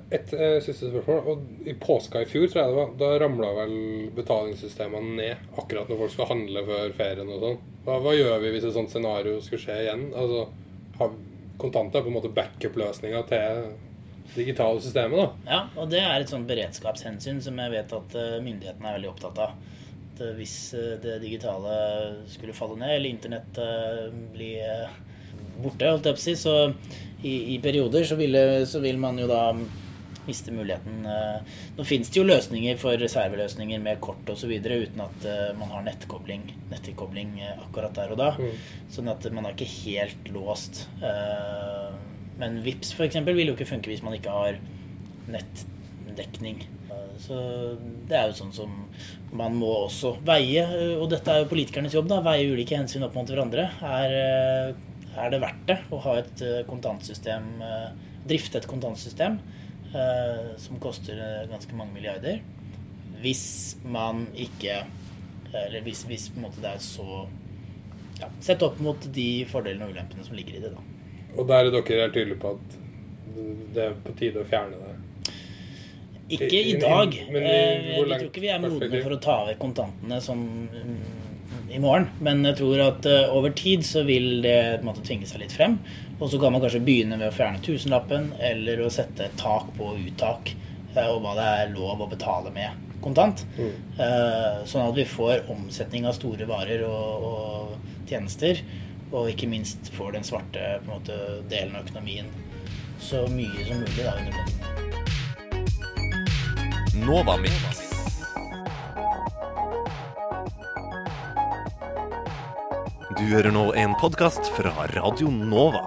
Speaker 47: Et eh, siste spørsmål. Og I påska i fjor, tror jeg det var, da ramla vel betalingssystemene ned akkurat når folk skal handle før ferien og sånn. Hva, hva gjør vi hvis et sånt scenario skulle skje igjen? Altså, Kontanter er på en måte backup-løsninga til digitale systemet, da.
Speaker 54: Ja, og det er et sånt beredskapshensyn som jeg vet at eh, myndighetene er veldig opptatt av. At eh, hvis eh, det digitale skulle falle ned, eller internett bli borte, holdt jeg på å si, så i, i perioder så, ville, så vil man jo da miste muligheten. Nå finnes det jo løsninger for reserveløsninger med kort osv. uten at man har nettkobling, nettkobling akkurat der og da.
Speaker 47: Mm.
Speaker 54: Sånn at man er ikke helt låst. Eh, Men VIPS for eksempel vil jo ikke funke hvis man ikke har nettdekning. Så det er jo sånn som man må også veie, og dette er jo politikernes jobb, da, veie ulike hensyn opp mot hverandre. Er, eh, er det verdt det å ha et eh, kontantsystem, eh, drifte et kontantsystem som koster ganske mange milliarder, hvis man ikke Eller hvis, hvis det er så ja, Sett opp mot de fordelene og ulempene som ligger i det, da.
Speaker 47: Og der er dere helt tydelige på at det er på tide å fjerne det.
Speaker 54: Ikke i dag.
Speaker 47: Men
Speaker 54: Eh, Jeg tror ikke vi er modne for å ta vekk kontantene sånn mm, i morgen. Men jeg tror at eh, over tid så vil det måte tvinge seg litt frem. Og så kan man kanskje begynne ved å fjerne tusenlappen, eller å sette et tak på uttak, eh, og hva det er lov å betale med kontant. Eh, Sånn at vi får omsetning av store varer og, og tjenester. Og ikke minst får den svarte måte, delen av økonomien så mye som mulig da under kontroll.
Speaker 18: Novamix. Du hører nå en podkast fra Radio Nova.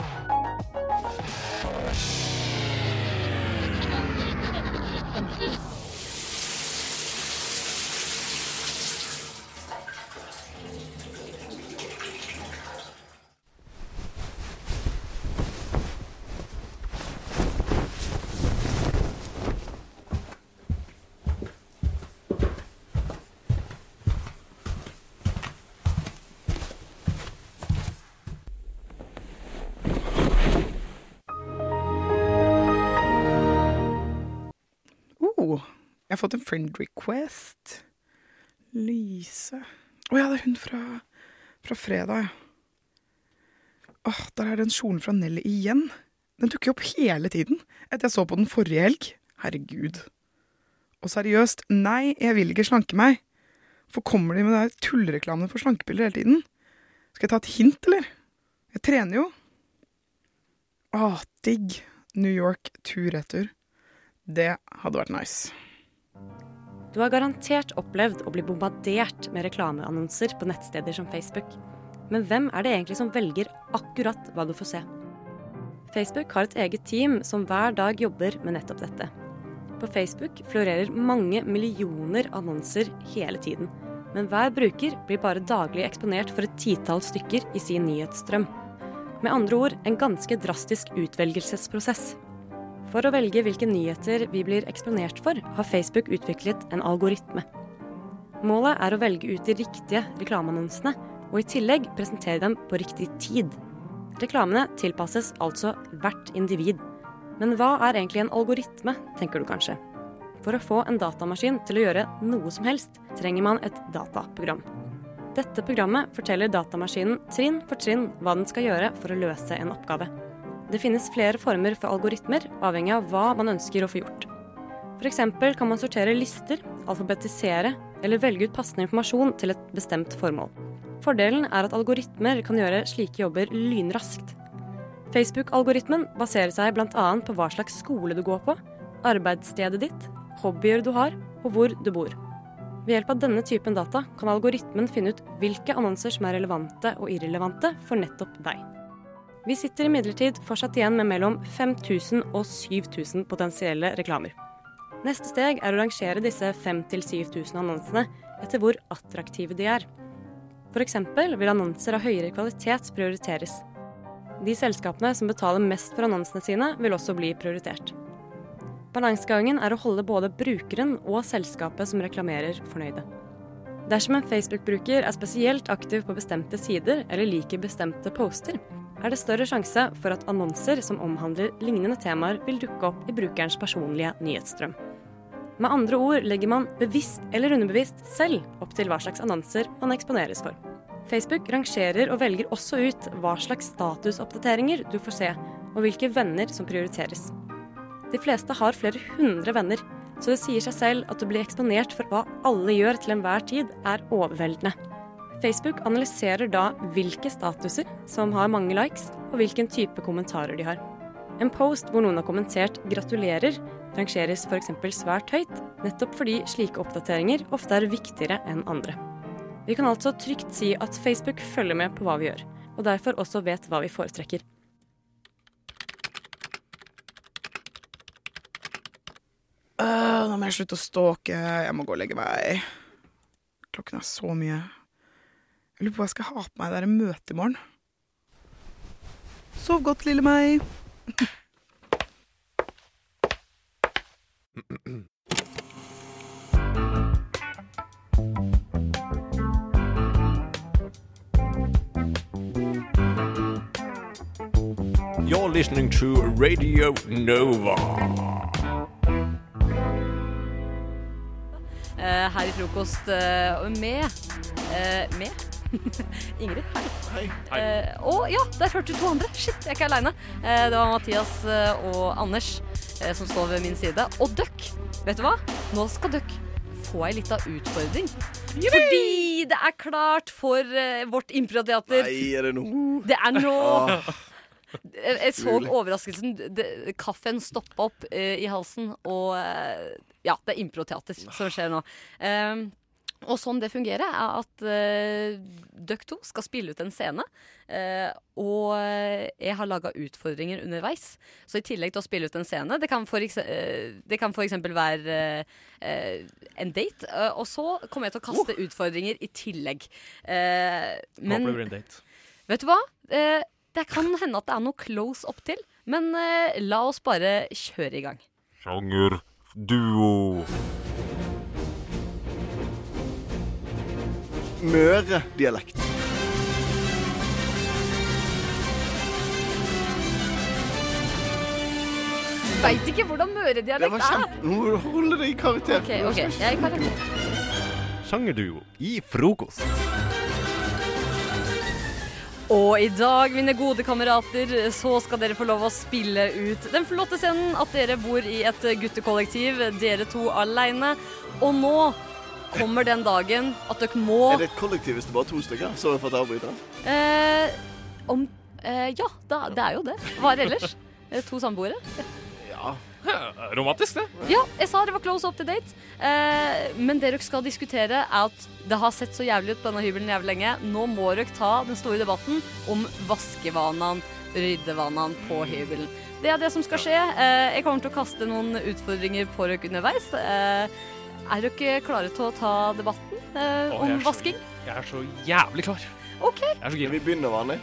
Speaker 56: Har fått en friend request. Lise Å ja, det er hun fra, fra fredag, ja. Åh, der er den kjolen fra Nelly igjen. Den dukker opp hele tiden etter jeg så på den forrige helg. Herregud. Og seriøst, nei, jeg vil ikke slanke meg. For kommer de med de tullreklamene for slankepiller hele tiden? Skal jeg ta et hint, eller? Jeg trener jo. Å, digg. New York tur-retur. Det hadde vært nice.
Speaker 57: Du har garantert opplevd å bli bombardert med reklameannonser på nettsteder som Facebook. Men hvem er det egentlig som velger akkurat hva du får se? Facebook har et eget team som hver dag jobber med nettopp dette. På Facebook florerer mange millioner annonser hele tiden. Men hver bruker blir bare daglig eksponert for et titall stykker i sin nyhetsstrøm. Med andre ord en ganske drastisk utvelgelsesprosess. For å velge hvilke nyheter vi blir eksponert for, har Facebook utviklet en algoritme. Målet er å velge ut de riktige reklameannonsene, og i tillegg presentere dem på riktig tid. Reklamene tilpasses altså hvert individ. Men hva er egentlig en algoritme, tenker du kanskje. For å få en datamaskin til å gjøre noe som helst, trenger man et dataprogram. Dette programmet forteller datamaskinen trinn for trinn hva den skal gjøre for å løse en oppgave. Det finnes flere former for algoritmer, avhengig av hva man ønsker å få gjort. F.eks. kan man sortere lister, alfabetisere eller velge ut passende informasjon til et bestemt formål. Fordelen er at algoritmer kan gjøre slike jobber lynraskt. Facebook-algoritmen baserer seg bl.a. på hva slags skole du går på, arbeidsstedet ditt, hobbyer du har, og hvor du bor. Ved hjelp av denne typen data kan algoritmen finne ut hvilke annonser som er relevante og irrelevante for nettopp deg. Vi sitter imidlertid fortsatt igjen med mellom 5000 og 7000 potensielle reklamer. Neste steg er å rangere disse 5000-7000 annonsene etter hvor attraktive de er. F.eks. vil annonser av høyere kvalitet prioriteres. De selskapene som betaler mest for annonsene sine, vil også bli prioritert. Balansegangen er å holde både brukeren og selskapet som reklamerer, fornøyde. Dersom en Facebook-bruker er spesielt aktiv på bestemte sider eller liker bestemte poster, er det større sjanse for at annonser som omhandler lignende temaer, vil dukke opp i brukerens personlige nyhetsstrøm. Med andre ord legger man bevisst eller underbevisst selv opp til hva slags annonser man eksponeres for. Facebook rangerer og velger også ut hva slags statusoppdateringer du får se, og hvilke venner som prioriteres. De fleste har flere hundre venner, så det sier seg selv at å bli eksponert for hva alle gjør til enhver tid, er overveldende. Facebook analyserer da hvilke statuser som har mange likes, og hvilken type kommentarer de har. En post hvor noen har kommentert 'gratulerer', rangeres f.eks. svært høyt, nettopp fordi slike oppdateringer ofte er viktigere enn andre. Vi kan altså trygt si at Facebook følger med på hva vi gjør, og derfor også vet hva vi foretrekker.
Speaker 56: Uh, nå må jeg slutte å stalke. Jeg må gå og legge meg. Klokken er så mye. Jeg lurer på hva jeg skal ha på meg der i møte i morgen. Sov godt, lille meg.
Speaker 18: You're listening to Radio Nova.
Speaker 58: Eh, her i frokost eh, med eh, Med [laughs] Ingrid. Hei. Eh, og ja, der hørte du to andre. Shit, jeg er ikke aleine. det var Mathias eh, og Anders eh, som står ved min side. Og døkk, vet du hva? Nå skal døkk få ei lita utfordring. Fordi det er klart for eh, vårt improteater.
Speaker 59: Nei, er det nå?
Speaker 58: Det er nå.
Speaker 59: Ah.
Speaker 58: Jeg, så overraskelsen. Det, kaffen stoppa opp eh, i halsen, og eh, ja, det er improteater som skjer nå. Um, og sånn det fungerer, er at uh, dere to skal spille ut en scene. Uh, og jeg har laga utfordringer underveis. Så i tillegg til å spille ut en scene Det kan for, uh, eh, det kan for eksempel være eh, en date. eh, og så kommer jeg til å kaste utfordringer i tillegg. Eh, men
Speaker 60: Håper det blir en date.
Speaker 58: Vet du hva? Eh, det kan hende at det er noe close opp til, men eh, la oss bare kjøre i gang.
Speaker 18: Sjangerduo.
Speaker 59: Møre-dialekt.
Speaker 58: Veit ikke hvordan
Speaker 59: Det
Speaker 58: møredialekt er.
Speaker 59: Nå må du holde deg i karakter.
Speaker 58: Ok, ok, jeg er i karakter.
Speaker 18: Sjangerduo i frokost.
Speaker 58: Og i dag, mine gode kamerater, så skal dere få lov å spille ut den flotte scenen at dere bor i et guttekollektiv, dere to aleine. Og nå kommer den dagen at dere må
Speaker 59: Er det et kollektiv hvis det bare er to stykker? Sorry for at jeg avbryter.
Speaker 58: eh, Om eh, Ja, da, det er jo det. Hva er det ellers? [laughs] Eh, To samboere?
Speaker 59: Ja.
Speaker 60: Romantisk, det.
Speaker 58: Ja, jeg sa det var close up to date. Eh, men det dere skal diskutere, er at det har sett så jævlig ut på denne hybelen jævlig lenge. Nå må dere ta den store debatten om vaskevanene, ryddevanene på hybelen. Det er det som skal skje. Eh, jeg kommer til å kaste noen utfordringer på dere underveis. Eh, er dere klare til å ta debatten eh, om
Speaker 60: jeg så-
Speaker 58: vasking?
Speaker 60: Jeg er så jævlig klar.
Speaker 58: OK.
Speaker 60: Jeg er så gira.
Speaker 59: Vi begynner vanlig.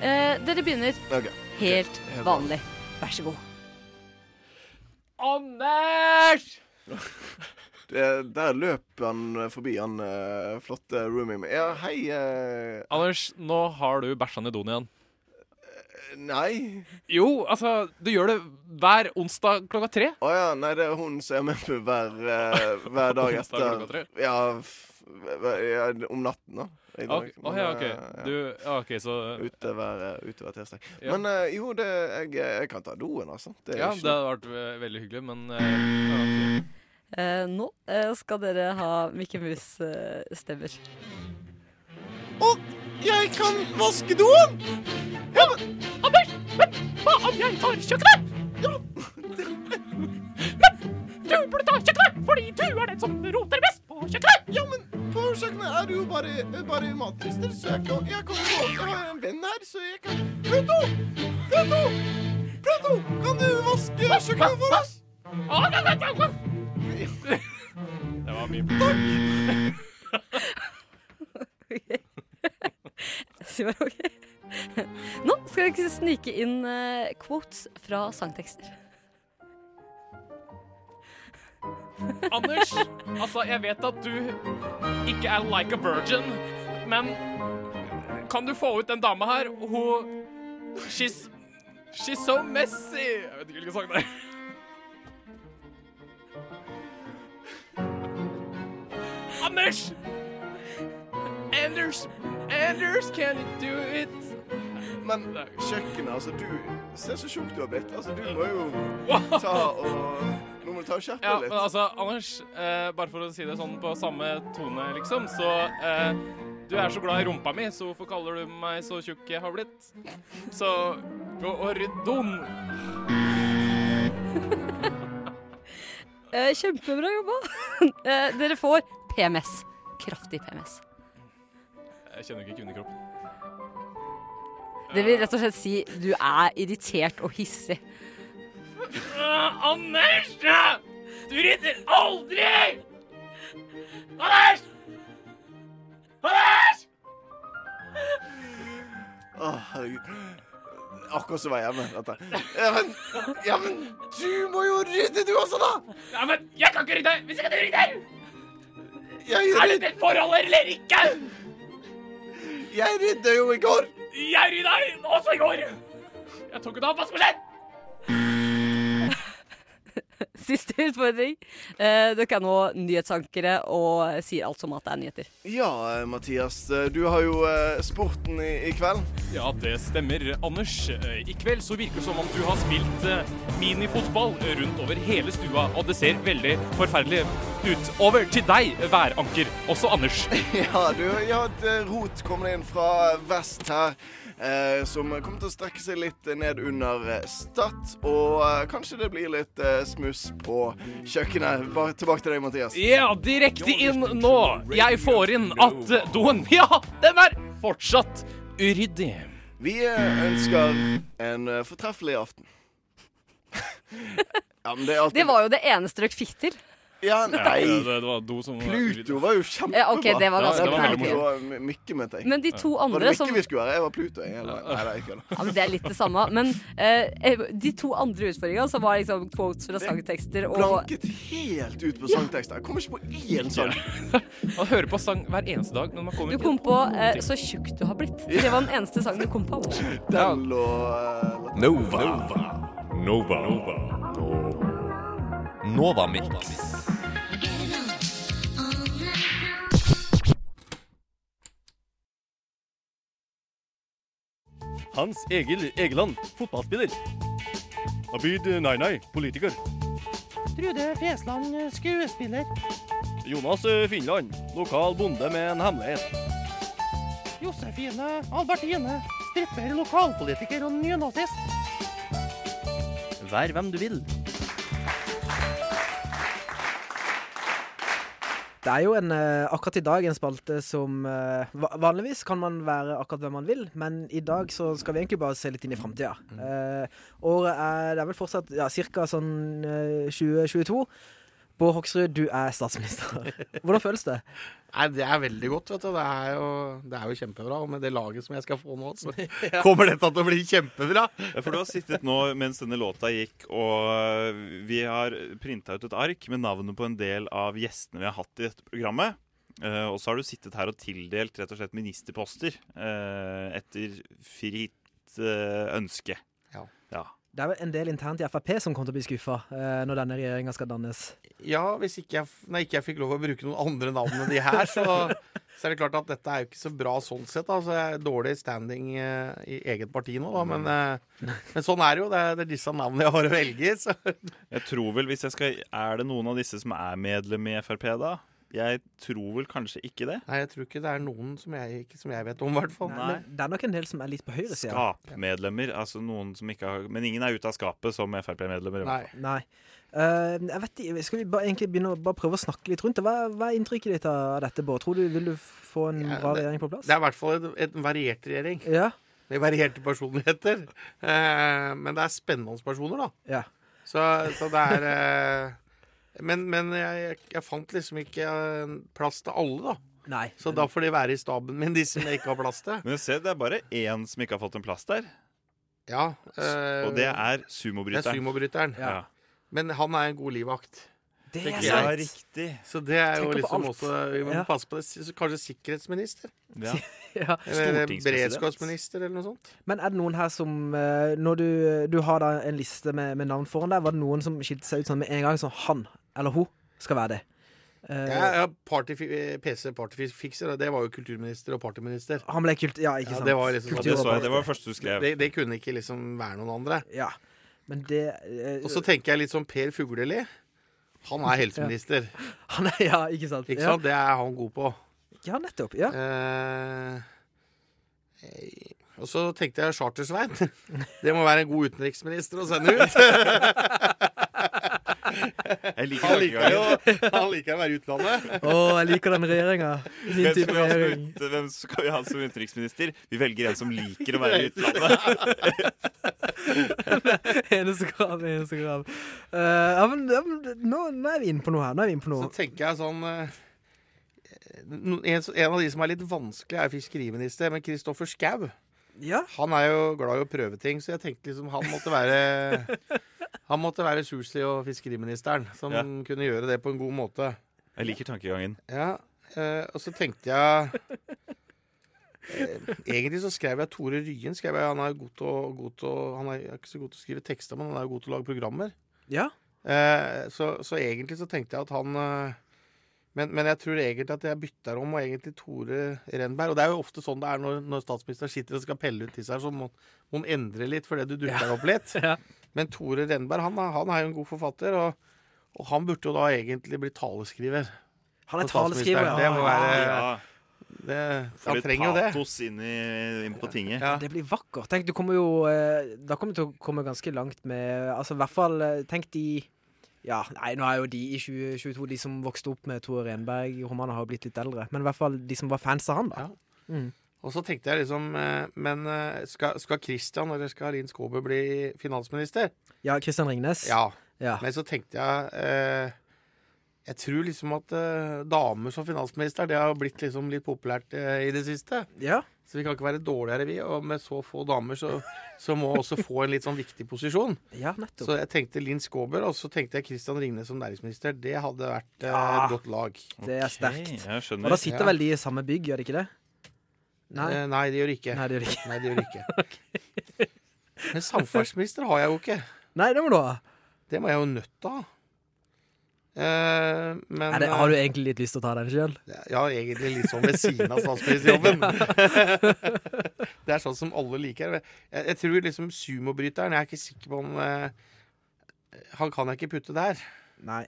Speaker 58: Eh, dere begynner
Speaker 59: Ok.
Speaker 58: helt
Speaker 59: Helt
Speaker 58: vanlig. Vær så god.
Speaker 60: Anders! [laughs]
Speaker 59: Det, der løp han forbi han eh, flotte roomien min. Ja, hei eh,
Speaker 60: Anders, nå har du bæsja ned doen igjen.
Speaker 59: Nei.
Speaker 60: Jo, altså, du gjør det hver onsdag klokka tre.
Speaker 59: Å ja, nei, det er hun som er med på hver, uh, hver dag [laughs] etter. Ja, f- hver- ja, om natten, da. I dag.
Speaker 60: Ok, å, ja, ok.
Speaker 59: Eh,
Speaker 60: Du, ja, ok, så
Speaker 59: Ute hver, eh, ute hver tirsdag.
Speaker 60: Ja.
Speaker 59: Men uh, jo, det, jeg, jeg kan ta doen, altså. Det er
Speaker 60: Ja,
Speaker 59: ikke
Speaker 60: det hadde vært eh, veldig hyggelig, men uh.
Speaker 58: Eh, nå eh, skal dere ha Mikke Mus-stemmer.
Speaker 59: Jeg kan vaske doen! Ja, men
Speaker 60: Anders! Men hva om jeg tar kjøkkenet? Ja. Men du burde ta kjøkkenet, fordi du er den som roter mest på kjøkkenet.
Speaker 59: Ja, men på kjøkkenet er du jo bare, bare matminister, så jeg kan, jeg kan Jeg har en venn her, så jeg kan Pluto! Pluto! Pluto! Kan du vaske kjøkkenet for oss?
Speaker 60: Det var mye. [laughs] [laughs]
Speaker 58: Sier bare ok. Nå skal vi snike inn uh, quotes fra sangtekster. [laughs]
Speaker 60: Anders, altså, jeg vet at du ikke er like a virgin, men kan du få ut den dama her? Hun She's She's so messy. Jeg vet ikke hvilken sang det er. Anders! Anders! Anders, can you do it?
Speaker 59: Men kjøkkenet, altså du Se så tjukk du har blitt. Altså, du må jo ta og Nå må du ta og skjerpe
Speaker 60: Ja,
Speaker 59: deg
Speaker 60: men altså, Anders, eh, bare for å si det sånn på samme tone, liksom, så eh, Du er så glad i rumpa mi, så hvorfor kaller du meg så tjukk jeg har blitt? Så gå og rydd doen. [laughs]
Speaker 58: Eh, kjempebra jobba. [laughs] eh, dere får PMS. Kraftig PMS.
Speaker 60: Jeg kjenner ikke kvinnekroppen.
Speaker 58: Det vil rett og slett si du er irritert og hissig.
Speaker 60: Uh, Anders! Du rydder aldri! Anders! Anders!
Speaker 59: Å, herregud. Akkurat som var hjemme, dette. Ja, men, ja, men du må jo rydde, du også, da!
Speaker 60: Ja, men jeg kan ikke rydde hvis ikke du rydder!
Speaker 59: Jeg
Speaker 60: Er dette et forhold eller ikke?
Speaker 59: Jeg rydda jo i går.
Speaker 60: Jeg rydda også i går. Jeg tok en oppvaskmaskin. [laughs]
Speaker 58: Siste utfordring. Eh, dere er nå nyhetsankere og sier alt som at det er nyheter.
Speaker 59: Ja, Mathias. eh, Du har jo eh, sporten i, i kveld.
Speaker 60: Ja, det stemmer, Anders. Eh, I kveld så virker det som om du har spilt eh, minifotball rundt over hele stua, og det ser veldig forferdelig ut. Over til deg, væranker. Også Anders. [laughs]
Speaker 59: Ja, du, har et eh, rot kommende inn fra vest her. Eh, som kommer til å strekke seg litt ned under eh, Stad. Og eh, kanskje det blir litt eh, smuss på kjøkkenet. Bare tilbake til deg, Mathias.
Speaker 60: Ja, direkte inn nå. Jeg får inn at eh, doen [laughs] Ja, den er fortsatt uryddig.
Speaker 59: Vi ønsker en fortreffelig aften. [laughs] ja, men det er alltid
Speaker 58: Det var jo det eneste dere fikk til.
Speaker 59: Ja, nei.
Speaker 60: Ja, det, det var do som
Speaker 59: Pluto var jo kjempebra.
Speaker 58: Ja, ok, det var ganske
Speaker 59: det
Speaker 58: bra.
Speaker 59: var
Speaker 58: Ok.
Speaker 59: Pluto og M- mente jeg.
Speaker 58: Men de to
Speaker 59: Var det Mykke
Speaker 58: som-
Speaker 59: vi skulle være? Jeg var Pluto. Jeg, eller? Nei, det er ikke det.
Speaker 58: Ja, men Det er litt det samme. Men uh, de to andre utfordringene, som var liksom quotes fra sangtekster og
Speaker 59: Blanket helt ut på sangtekster. Jeg kommer ikke på én sang. [laughs]
Speaker 60: Man hører på sang hver eneste dag, men man kommer
Speaker 58: Du kom på uh, 'Så tjukk du har blitt'. Det var den eneste sangen du kom på.
Speaker 59: Den lå eh,
Speaker 18: Nova. Nova. Nova Mix.
Speaker 61: Hans Egil Egeland, fotballspiller. Abid Nainai, politiker.
Speaker 62: Trude Fjesland, skuespiller.
Speaker 61: Jonas Finland, lokal bonde med en hemmelighet.
Speaker 62: Josefine Albertine, stripper, lokalpolitiker og nynazist.
Speaker 61: Vær hvem du vil.
Speaker 63: Det er jo en, eh, akkurat i dag en spalte som eh, Vanligvis kan man være akkurat hvem man vil, men i dag så skal vi egentlig bare se litt inn i framtida. Uh, året er Det er vel fortsatt ja, ca. sånn eh, 2022. Bård Hoksrud, du er statsminister. [laughs] Hvordan føles det?
Speaker 55: Nei, Det er veldig godt. vet du. Det er, jo, det er jo kjempebra. Og med det laget som jeg skal få nå, så [laughs] kommer dette til å bli kjempebra.
Speaker 64: For du har sittet nå mens denne låta gikk, og vi har printa ut et ark med navnet på en del av gjestene vi har hatt i dette programmet. Eh, og så har du sittet her og tildelt rett og slett ministerposter eh, etter fritt eh, ønske.
Speaker 55: Ja.
Speaker 64: ja.
Speaker 63: Det er vel en del internt i Frp som kommer til å bli skuffa eh, når denne regjeringa skal dannes.
Speaker 55: Ja, hvis ikke jeg, når ikke jeg fikk lov å bruke noen andre navn enn de her, så, så er det klart at dette er jo ikke så bra sånn sett. Altså, jeg er dårlig standing eh, i eget parti nå, da. Men, eh, men sånn er det jo. Det er, det er disse navnene jeg har å velge i.
Speaker 64: Jeg tror vel, hvis jeg skal Er det noen av disse som er medlem i Frp, da? Jeg tror vel kanskje ikke det.
Speaker 55: Nei, jeg tror ikke det er noen som jeg, ikke, som jeg vet om, i hvert fall.
Speaker 63: Nei. det er nok en del som er litt på høyresida.
Speaker 64: Skapmedlemmer. Altså noen som ikke har Men ingen er ute av skapet som Frp-medlemmer. Nei.
Speaker 63: Nei. Uh, jeg vet ikke, Skal vi bare, egentlig begynne å bare prøve å snakke litt rundt det? Hva, hva er inntrykket ditt av dette, Bård? Tror du Vil du få en bra
Speaker 55: det-
Speaker 63: regjering på plass?
Speaker 55: Det er i hvert fall en, variert regjering.
Speaker 63: Ja.
Speaker 55: Med varierte personligheter. Uh, men det er spennende personer, da.
Speaker 63: Ja.
Speaker 55: Så, så det er eh, Men, men jeg, jeg, fant liksom ikke eh, plass til alle, da.
Speaker 63: Nei.
Speaker 55: Så da får de være i staben min, de som jeg ikke har plass til. [laughs]
Speaker 64: Men se, det er bare én som ikke har fått en plass der.
Speaker 55: Ja. Øh,
Speaker 64: Og det er sumobryteren.
Speaker 55: Det er sumobryteren.
Speaker 64: Ja.
Speaker 55: Men han er en god livvakt.
Speaker 63: Det er sant.
Speaker 64: Ja, riktig.
Speaker 55: Så det er jo liksom også Vi må
Speaker 63: Ja.
Speaker 55: passe på det. Så Kanskje sikkerhetsminister?
Speaker 64: Ja. [laughs]
Speaker 63: Ja.
Speaker 55: Eller
Speaker 64: Stortingspresident.
Speaker 55: beredskapsminister, eller noe sånt.
Speaker 63: Men er det noen her som eh, Når du, du har da en liste med, med navn foran deg, var det noen som skilte seg ut sånn med en gang? Sånn han eller hun skal være det? Uh,
Speaker 55: Ja, ja, party, PC Partyfikser, det var jo kulturminister og partyminister.
Speaker 63: Han ble kult Ja, ikke
Speaker 55: Ja,
Speaker 63: sant?
Speaker 55: det var liksom
Speaker 64: Ja, det så. Det var det første du skrev.
Speaker 55: Det, det kunne ikke liksom være noen andre.
Speaker 63: Ja. Men det Uh,
Speaker 55: Og så tenker jeg litt sånn Per Fugleli. Han er helseminister. [laughs]
Speaker 63: Han er, ja, ikke sant?
Speaker 55: Ikke
Speaker 63: ja.
Speaker 55: sant? Det er han god på.
Speaker 63: Ja, nettopp. Ja.
Speaker 55: Eh, eh, og så tenkte jeg Charter-Svein. [laughs] Det må være en god utenriksminister å sende ut. [laughs]
Speaker 64: Jeg liker
Speaker 55: Han liker jo han liker å være i utlandet.
Speaker 63: Å, jeg liker den regjeringa. Min type regjering.
Speaker 64: hvem skal vi ha som utenriksminister? Vi velger en som liker å være i utlandet. [laughs]
Speaker 63: eneste krav, eneste krav. Uh, ja, men, ja, men nå, nå er vi inne på noe her. Nå er vi inne på noe.
Speaker 55: Så tenker jeg sånn uh, en, en av de som er litt vanskelig, er fiskeriminister, men Kristoffer Schou.
Speaker 63: Ja.
Speaker 55: Han er jo glad i å prøve ting, så jeg tenkte liksom han måtte være Han måtte være sushi- og fiskeriministeren, som
Speaker 64: Ja.
Speaker 55: kunne gjøre det på en god måte.
Speaker 64: Jeg liker tankegangen.
Speaker 55: Ja, eh, og så tenkte jeg eh, Egentlig så skrev jeg Tore Ryen. Skrev jeg, han er god til å, god til å Han er ikke så god til å skrive tekster, men han er jo god til å lage programmer.
Speaker 63: Ja.
Speaker 55: Eh, så, så egentlig så tenkte jeg at han eh, men, men jeg tror egentlig at jeg bytter om, og egentlig Tore Renberg. Og det er jo ofte sånn det er når, når statsministeren sitter og skal pelle ut til seg, så må hun endre litt fordi du dukker opp litt. [laughs]
Speaker 63: Ja.
Speaker 55: Men Tore Renberg han, er- han er jo en god forfatter, og, og han burde jo da egentlig bli taleskriver.
Speaker 63: Han er taleskriver,
Speaker 55: ja. Det må være
Speaker 64: Ja,
Speaker 55: det, Han
Speaker 64: litt
Speaker 55: trenger jo det.
Speaker 64: patos inn, i, inn på tinget.
Speaker 55: Ja.
Speaker 63: Det blir vakkert. Tenk, du kommer jo eh, Da kommer du til å komme ganske langt med Altså, i hvert fall eh, Tenk de Ja, nei, nå er jo de i 2022 de som vokste opp med Tore Renberg. Romanen har jo blitt litt eldre. Men i hvert fall de som var fans av han, da. Ja. Mm.
Speaker 55: Og så tenkte jeg liksom eh, Men eh, skal, skal Christian eller skal Linn Skåber bli finansminister?
Speaker 63: Ja, Christian Ringnes.
Speaker 55: Ja.
Speaker 63: Ja.
Speaker 55: Men så tenkte jeg eh, Jeg tror liksom at eh, damer som finansminister, det har blitt liksom litt populært eh, i det siste.
Speaker 63: Ja.
Speaker 55: Så vi kan ikke være dårligere, vi. Og med så få damer, så, så må også få en litt sånn viktig posisjon. [laughs]
Speaker 63: Ja, nettopp.
Speaker 55: Så jeg tenkte Linn Skåber, og så tenkte jeg Christian Ringnes som næringsminister. Det hadde vært eh,
Speaker 63: Ja.
Speaker 55: et godt lag.
Speaker 63: Det er sterkt.
Speaker 64: jeg skjønner.
Speaker 63: Og da sitter
Speaker 55: Ja.
Speaker 63: vel de i samme bygg, gjør de ikke det? Nei.
Speaker 55: Eh, nei, det gjør ikke.
Speaker 63: Nei, det gjør ikke.
Speaker 55: Nei, det gjør ikke. [laughs] okay. Men samferdselsminister har jeg jo ikke.
Speaker 63: Nei, det må du ha.
Speaker 55: Det må jeg jo nødt til å ha. Eh, men
Speaker 63: det, har du egentlig litt lyst til å ta den sjøl?
Speaker 55: Ja, egentlig litt sånn ved siden av statsministerjobben. [laughs] [laughs] det er sånn som alle liker. Jeg, jeg tror liksom sumobryteren Jeg er ikke sikker på om eh, Han kan jeg ikke putte der.
Speaker 63: Nei.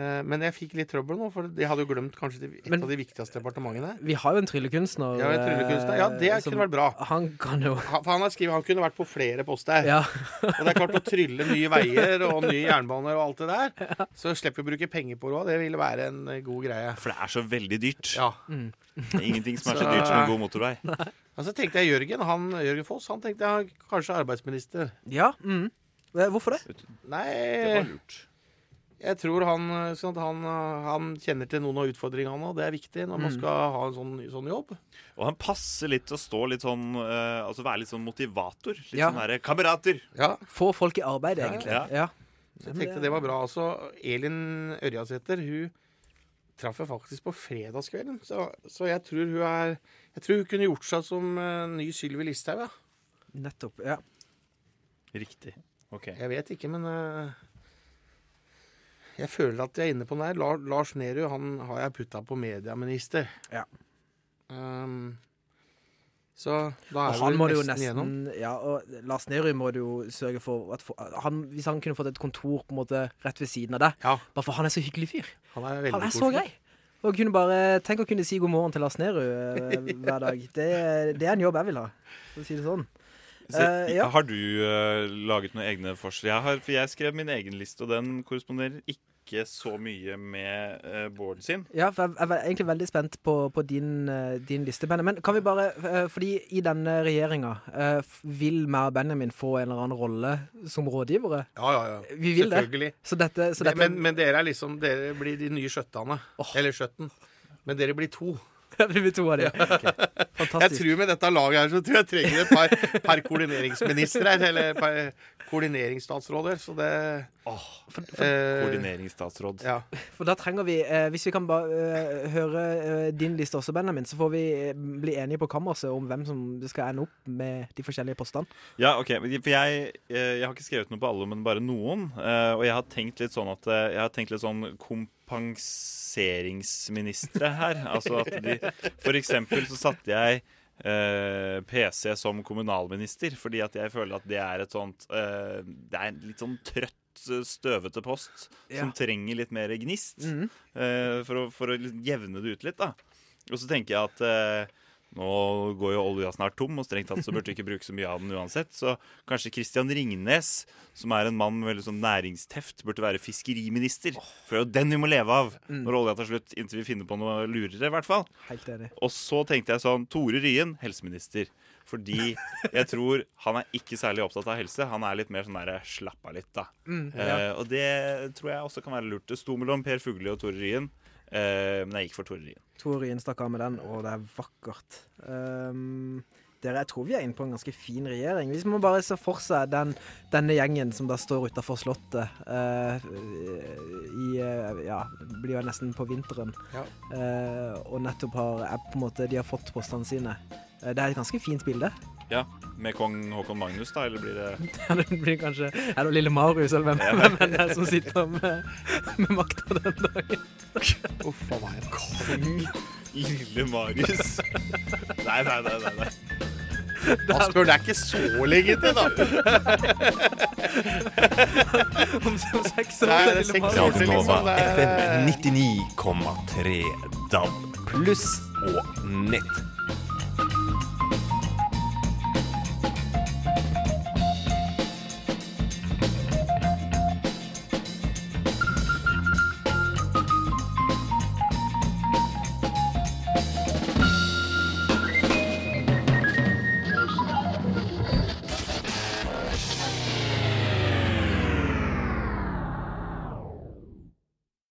Speaker 55: Eh, men jeg fikk litt trøbbel nå, for jeg hadde jo glemt kanskje et
Speaker 63: Men-
Speaker 55: av de viktigste departementene.
Speaker 63: Vi har jo en tryllekunstner.
Speaker 55: Ja, en tryllekunstner. Ja, det
Speaker 63: som,
Speaker 55: kunne vært bra.
Speaker 63: Han kan jo
Speaker 55: Han, for han har skrevet han kunne vært på flere poster.
Speaker 63: Ja.
Speaker 55: og det er klart å trylle nye veier og nye [laughs] jernbaner og alt det der, så slipper vi å bruke penger på det òg. Det ville være en eh, god greie.
Speaker 64: For det er så veldig dyrt.
Speaker 55: Ja.
Speaker 63: Mm.
Speaker 64: Det er ingenting som er så
Speaker 55: Så-
Speaker 64: dyrt som en god motorvei.
Speaker 55: Og så tenkte jeg Jørgen, han, Jørgen Foss, han tenkte jeg kanskje arbeidsminister.
Speaker 63: Ja. Mm. Eh, Hvorfor det?
Speaker 55: Nei
Speaker 64: Det var lurt.
Speaker 55: Jeg tror han, sånn at han, han kjenner til noen av utfordringene, og det er viktig når man
Speaker 63: Mm.
Speaker 55: skal ha en sånn, sånn jobb.
Speaker 64: Og han passer litt til å stå litt sånn uh, Altså være litt sånn motivator. Litt
Speaker 63: Ja.
Speaker 64: sånn herre kamerater.
Speaker 55: Ja.
Speaker 63: Få folk i arbeid, egentlig.
Speaker 64: Ja.
Speaker 63: Ja.
Speaker 55: Så jeg tenkte det var bra. Altså, Elin Ørjasæter, hun traff jeg faktisk på fredagskvelden. Så, så jeg tror hun er Jeg tror hun kunne gjort seg som uh, ny Sylvi Listhaug, ja.
Speaker 63: Nettopp. Ja.
Speaker 64: Riktig. Ok.
Speaker 55: Jeg vet ikke, men eh, jeg føler at jeg er inne på den her. Lars Nehru han har jeg putta på medieminister.
Speaker 63: Ja.
Speaker 55: Um, Så da er
Speaker 63: han
Speaker 55: vi nesten
Speaker 63: gjennom.
Speaker 55: igjennom.
Speaker 63: Ja, og Lars Nehru må du jo sørge for at for, han, Hvis han kunne fått et kontor på en måte rett ved siden av deg Bare for han er så hyggelig fyr.
Speaker 55: Han er
Speaker 63: Han er så grei. Og kunne bare, Tenk å kunne si god morgen til Lars Nehru eh, hver dag. Det, det er en jobb jeg vil ha, for å si det sånn.
Speaker 64: Så,
Speaker 63: uh, ja.
Speaker 64: Har du uh, laget noen egne forslag? Jeg har, for jeg skrev min egen liste, og den korresponderer ikke så mye med uh, Bård sin.
Speaker 63: Ja, for jeg jeg er egentlig veldig spent på, på din, uh, din liste, Benjamin. Men kan vi bare uh, Fordi i denne regjeringa eh, vil meg og Benjamin få en eller annen rolle som rådgivere.
Speaker 55: Ja, ja, ja.
Speaker 63: Vi vil det. Så dette, så
Speaker 55: Det- men, men dere er liksom Dere blir de nye skjøttene. Eller skjøtten. Men dere blir to. [laughs]
Speaker 63: vi blir to av dem.
Speaker 55: Jeg tror med dette laget her så tror jeg trenger et par, par koordineringsministre. Eller par koordineringsstatsråder. Så det
Speaker 63: for-
Speaker 55: eh,
Speaker 64: Koordineringsstatsråd.
Speaker 55: Ja.
Speaker 63: For da trenger vi eh, Hvis vi kan bare eh, høre eh, din liste også, Benjamin, så får vi eh, bli enige på kammerset om hvem som skal ende opp med de forskjellige postene.
Speaker 64: Ja, ok, For jeg, eh, jeg har ikke skrevet noe på alle, men bare noen. eh, Og jeg har tenkt litt sånn at Jeg har tenkt litt sånn kompenseringsministre her. Altså at de For eksempel så satte jeg eh, PC som kommunalminister, fordi at jeg føler at det er et sånt uh, Det er en litt sånn trøtt, eh, støvete post
Speaker 63: Ja.
Speaker 64: som trenger litt mer gnist.
Speaker 63: Mhm.
Speaker 64: uh, for, å, for å jevne det ut litt, da. Og så tenker jeg at nå går jo olja snart tom, og strengt tatt så burde vi ikke bruke så mye av den uansett. Så kanskje Kristian Ringnes, som er en mann med veldig sånn næringsteft, burde være fiskeriminister. For det er jo den vi må leve av
Speaker 63: Mm.
Speaker 64: når olja tar slutt, inntil vi finner på noe lurere, i hvert fall.
Speaker 63: Helt enig.
Speaker 64: Og så tenkte jeg sånn Tore Ryen, helseminister. Fordi jeg tror han er ikke særlig opptatt av helse. Han er litt mer sånn derre slapp av litt, da.
Speaker 63: Mm,
Speaker 64: eh, og det tror jeg også kan være lurt. Det sto mellom Per Fugli og Tore Ryen, eh, men jeg gikk for Tore Ryen.
Speaker 63: Tor Ryen stakk av med den, og det er vakkert. Um, dere, jeg tror vi er inne på en ganske fin regjering. Hvis man bare ser for seg den, denne gjengen som da står utafor Slottet uh, i uh, Ja, blir jo nesten på vinteren.
Speaker 55: Ja.
Speaker 63: Eh, og nettopp har er på en måte, De har fått postene sine. Eh, det er et ganske fint bilde.
Speaker 64: Ja, Med kong Håkon Magnus, da? Eller blir det [laughs]
Speaker 63: Ja, det blir kanskje Er det lille Marius, eller hvem, hvem er det som sitter med, med makta den dagen?
Speaker 55: Uff a meg.
Speaker 64: Kong Lille Marius. [laughs] Nei, nei, nei. nei, nei.
Speaker 55: Asbjørn, det er ikke så lenge til, da. [laughs]
Speaker 63: om, om seks år
Speaker 55: Nei,
Speaker 63: så er
Speaker 55: det er
Speaker 63: lille
Speaker 55: seks
Speaker 63: Marius.
Speaker 55: år til, liksom. Det er-
Speaker 18: FM 99,3 DAB pluss og nett.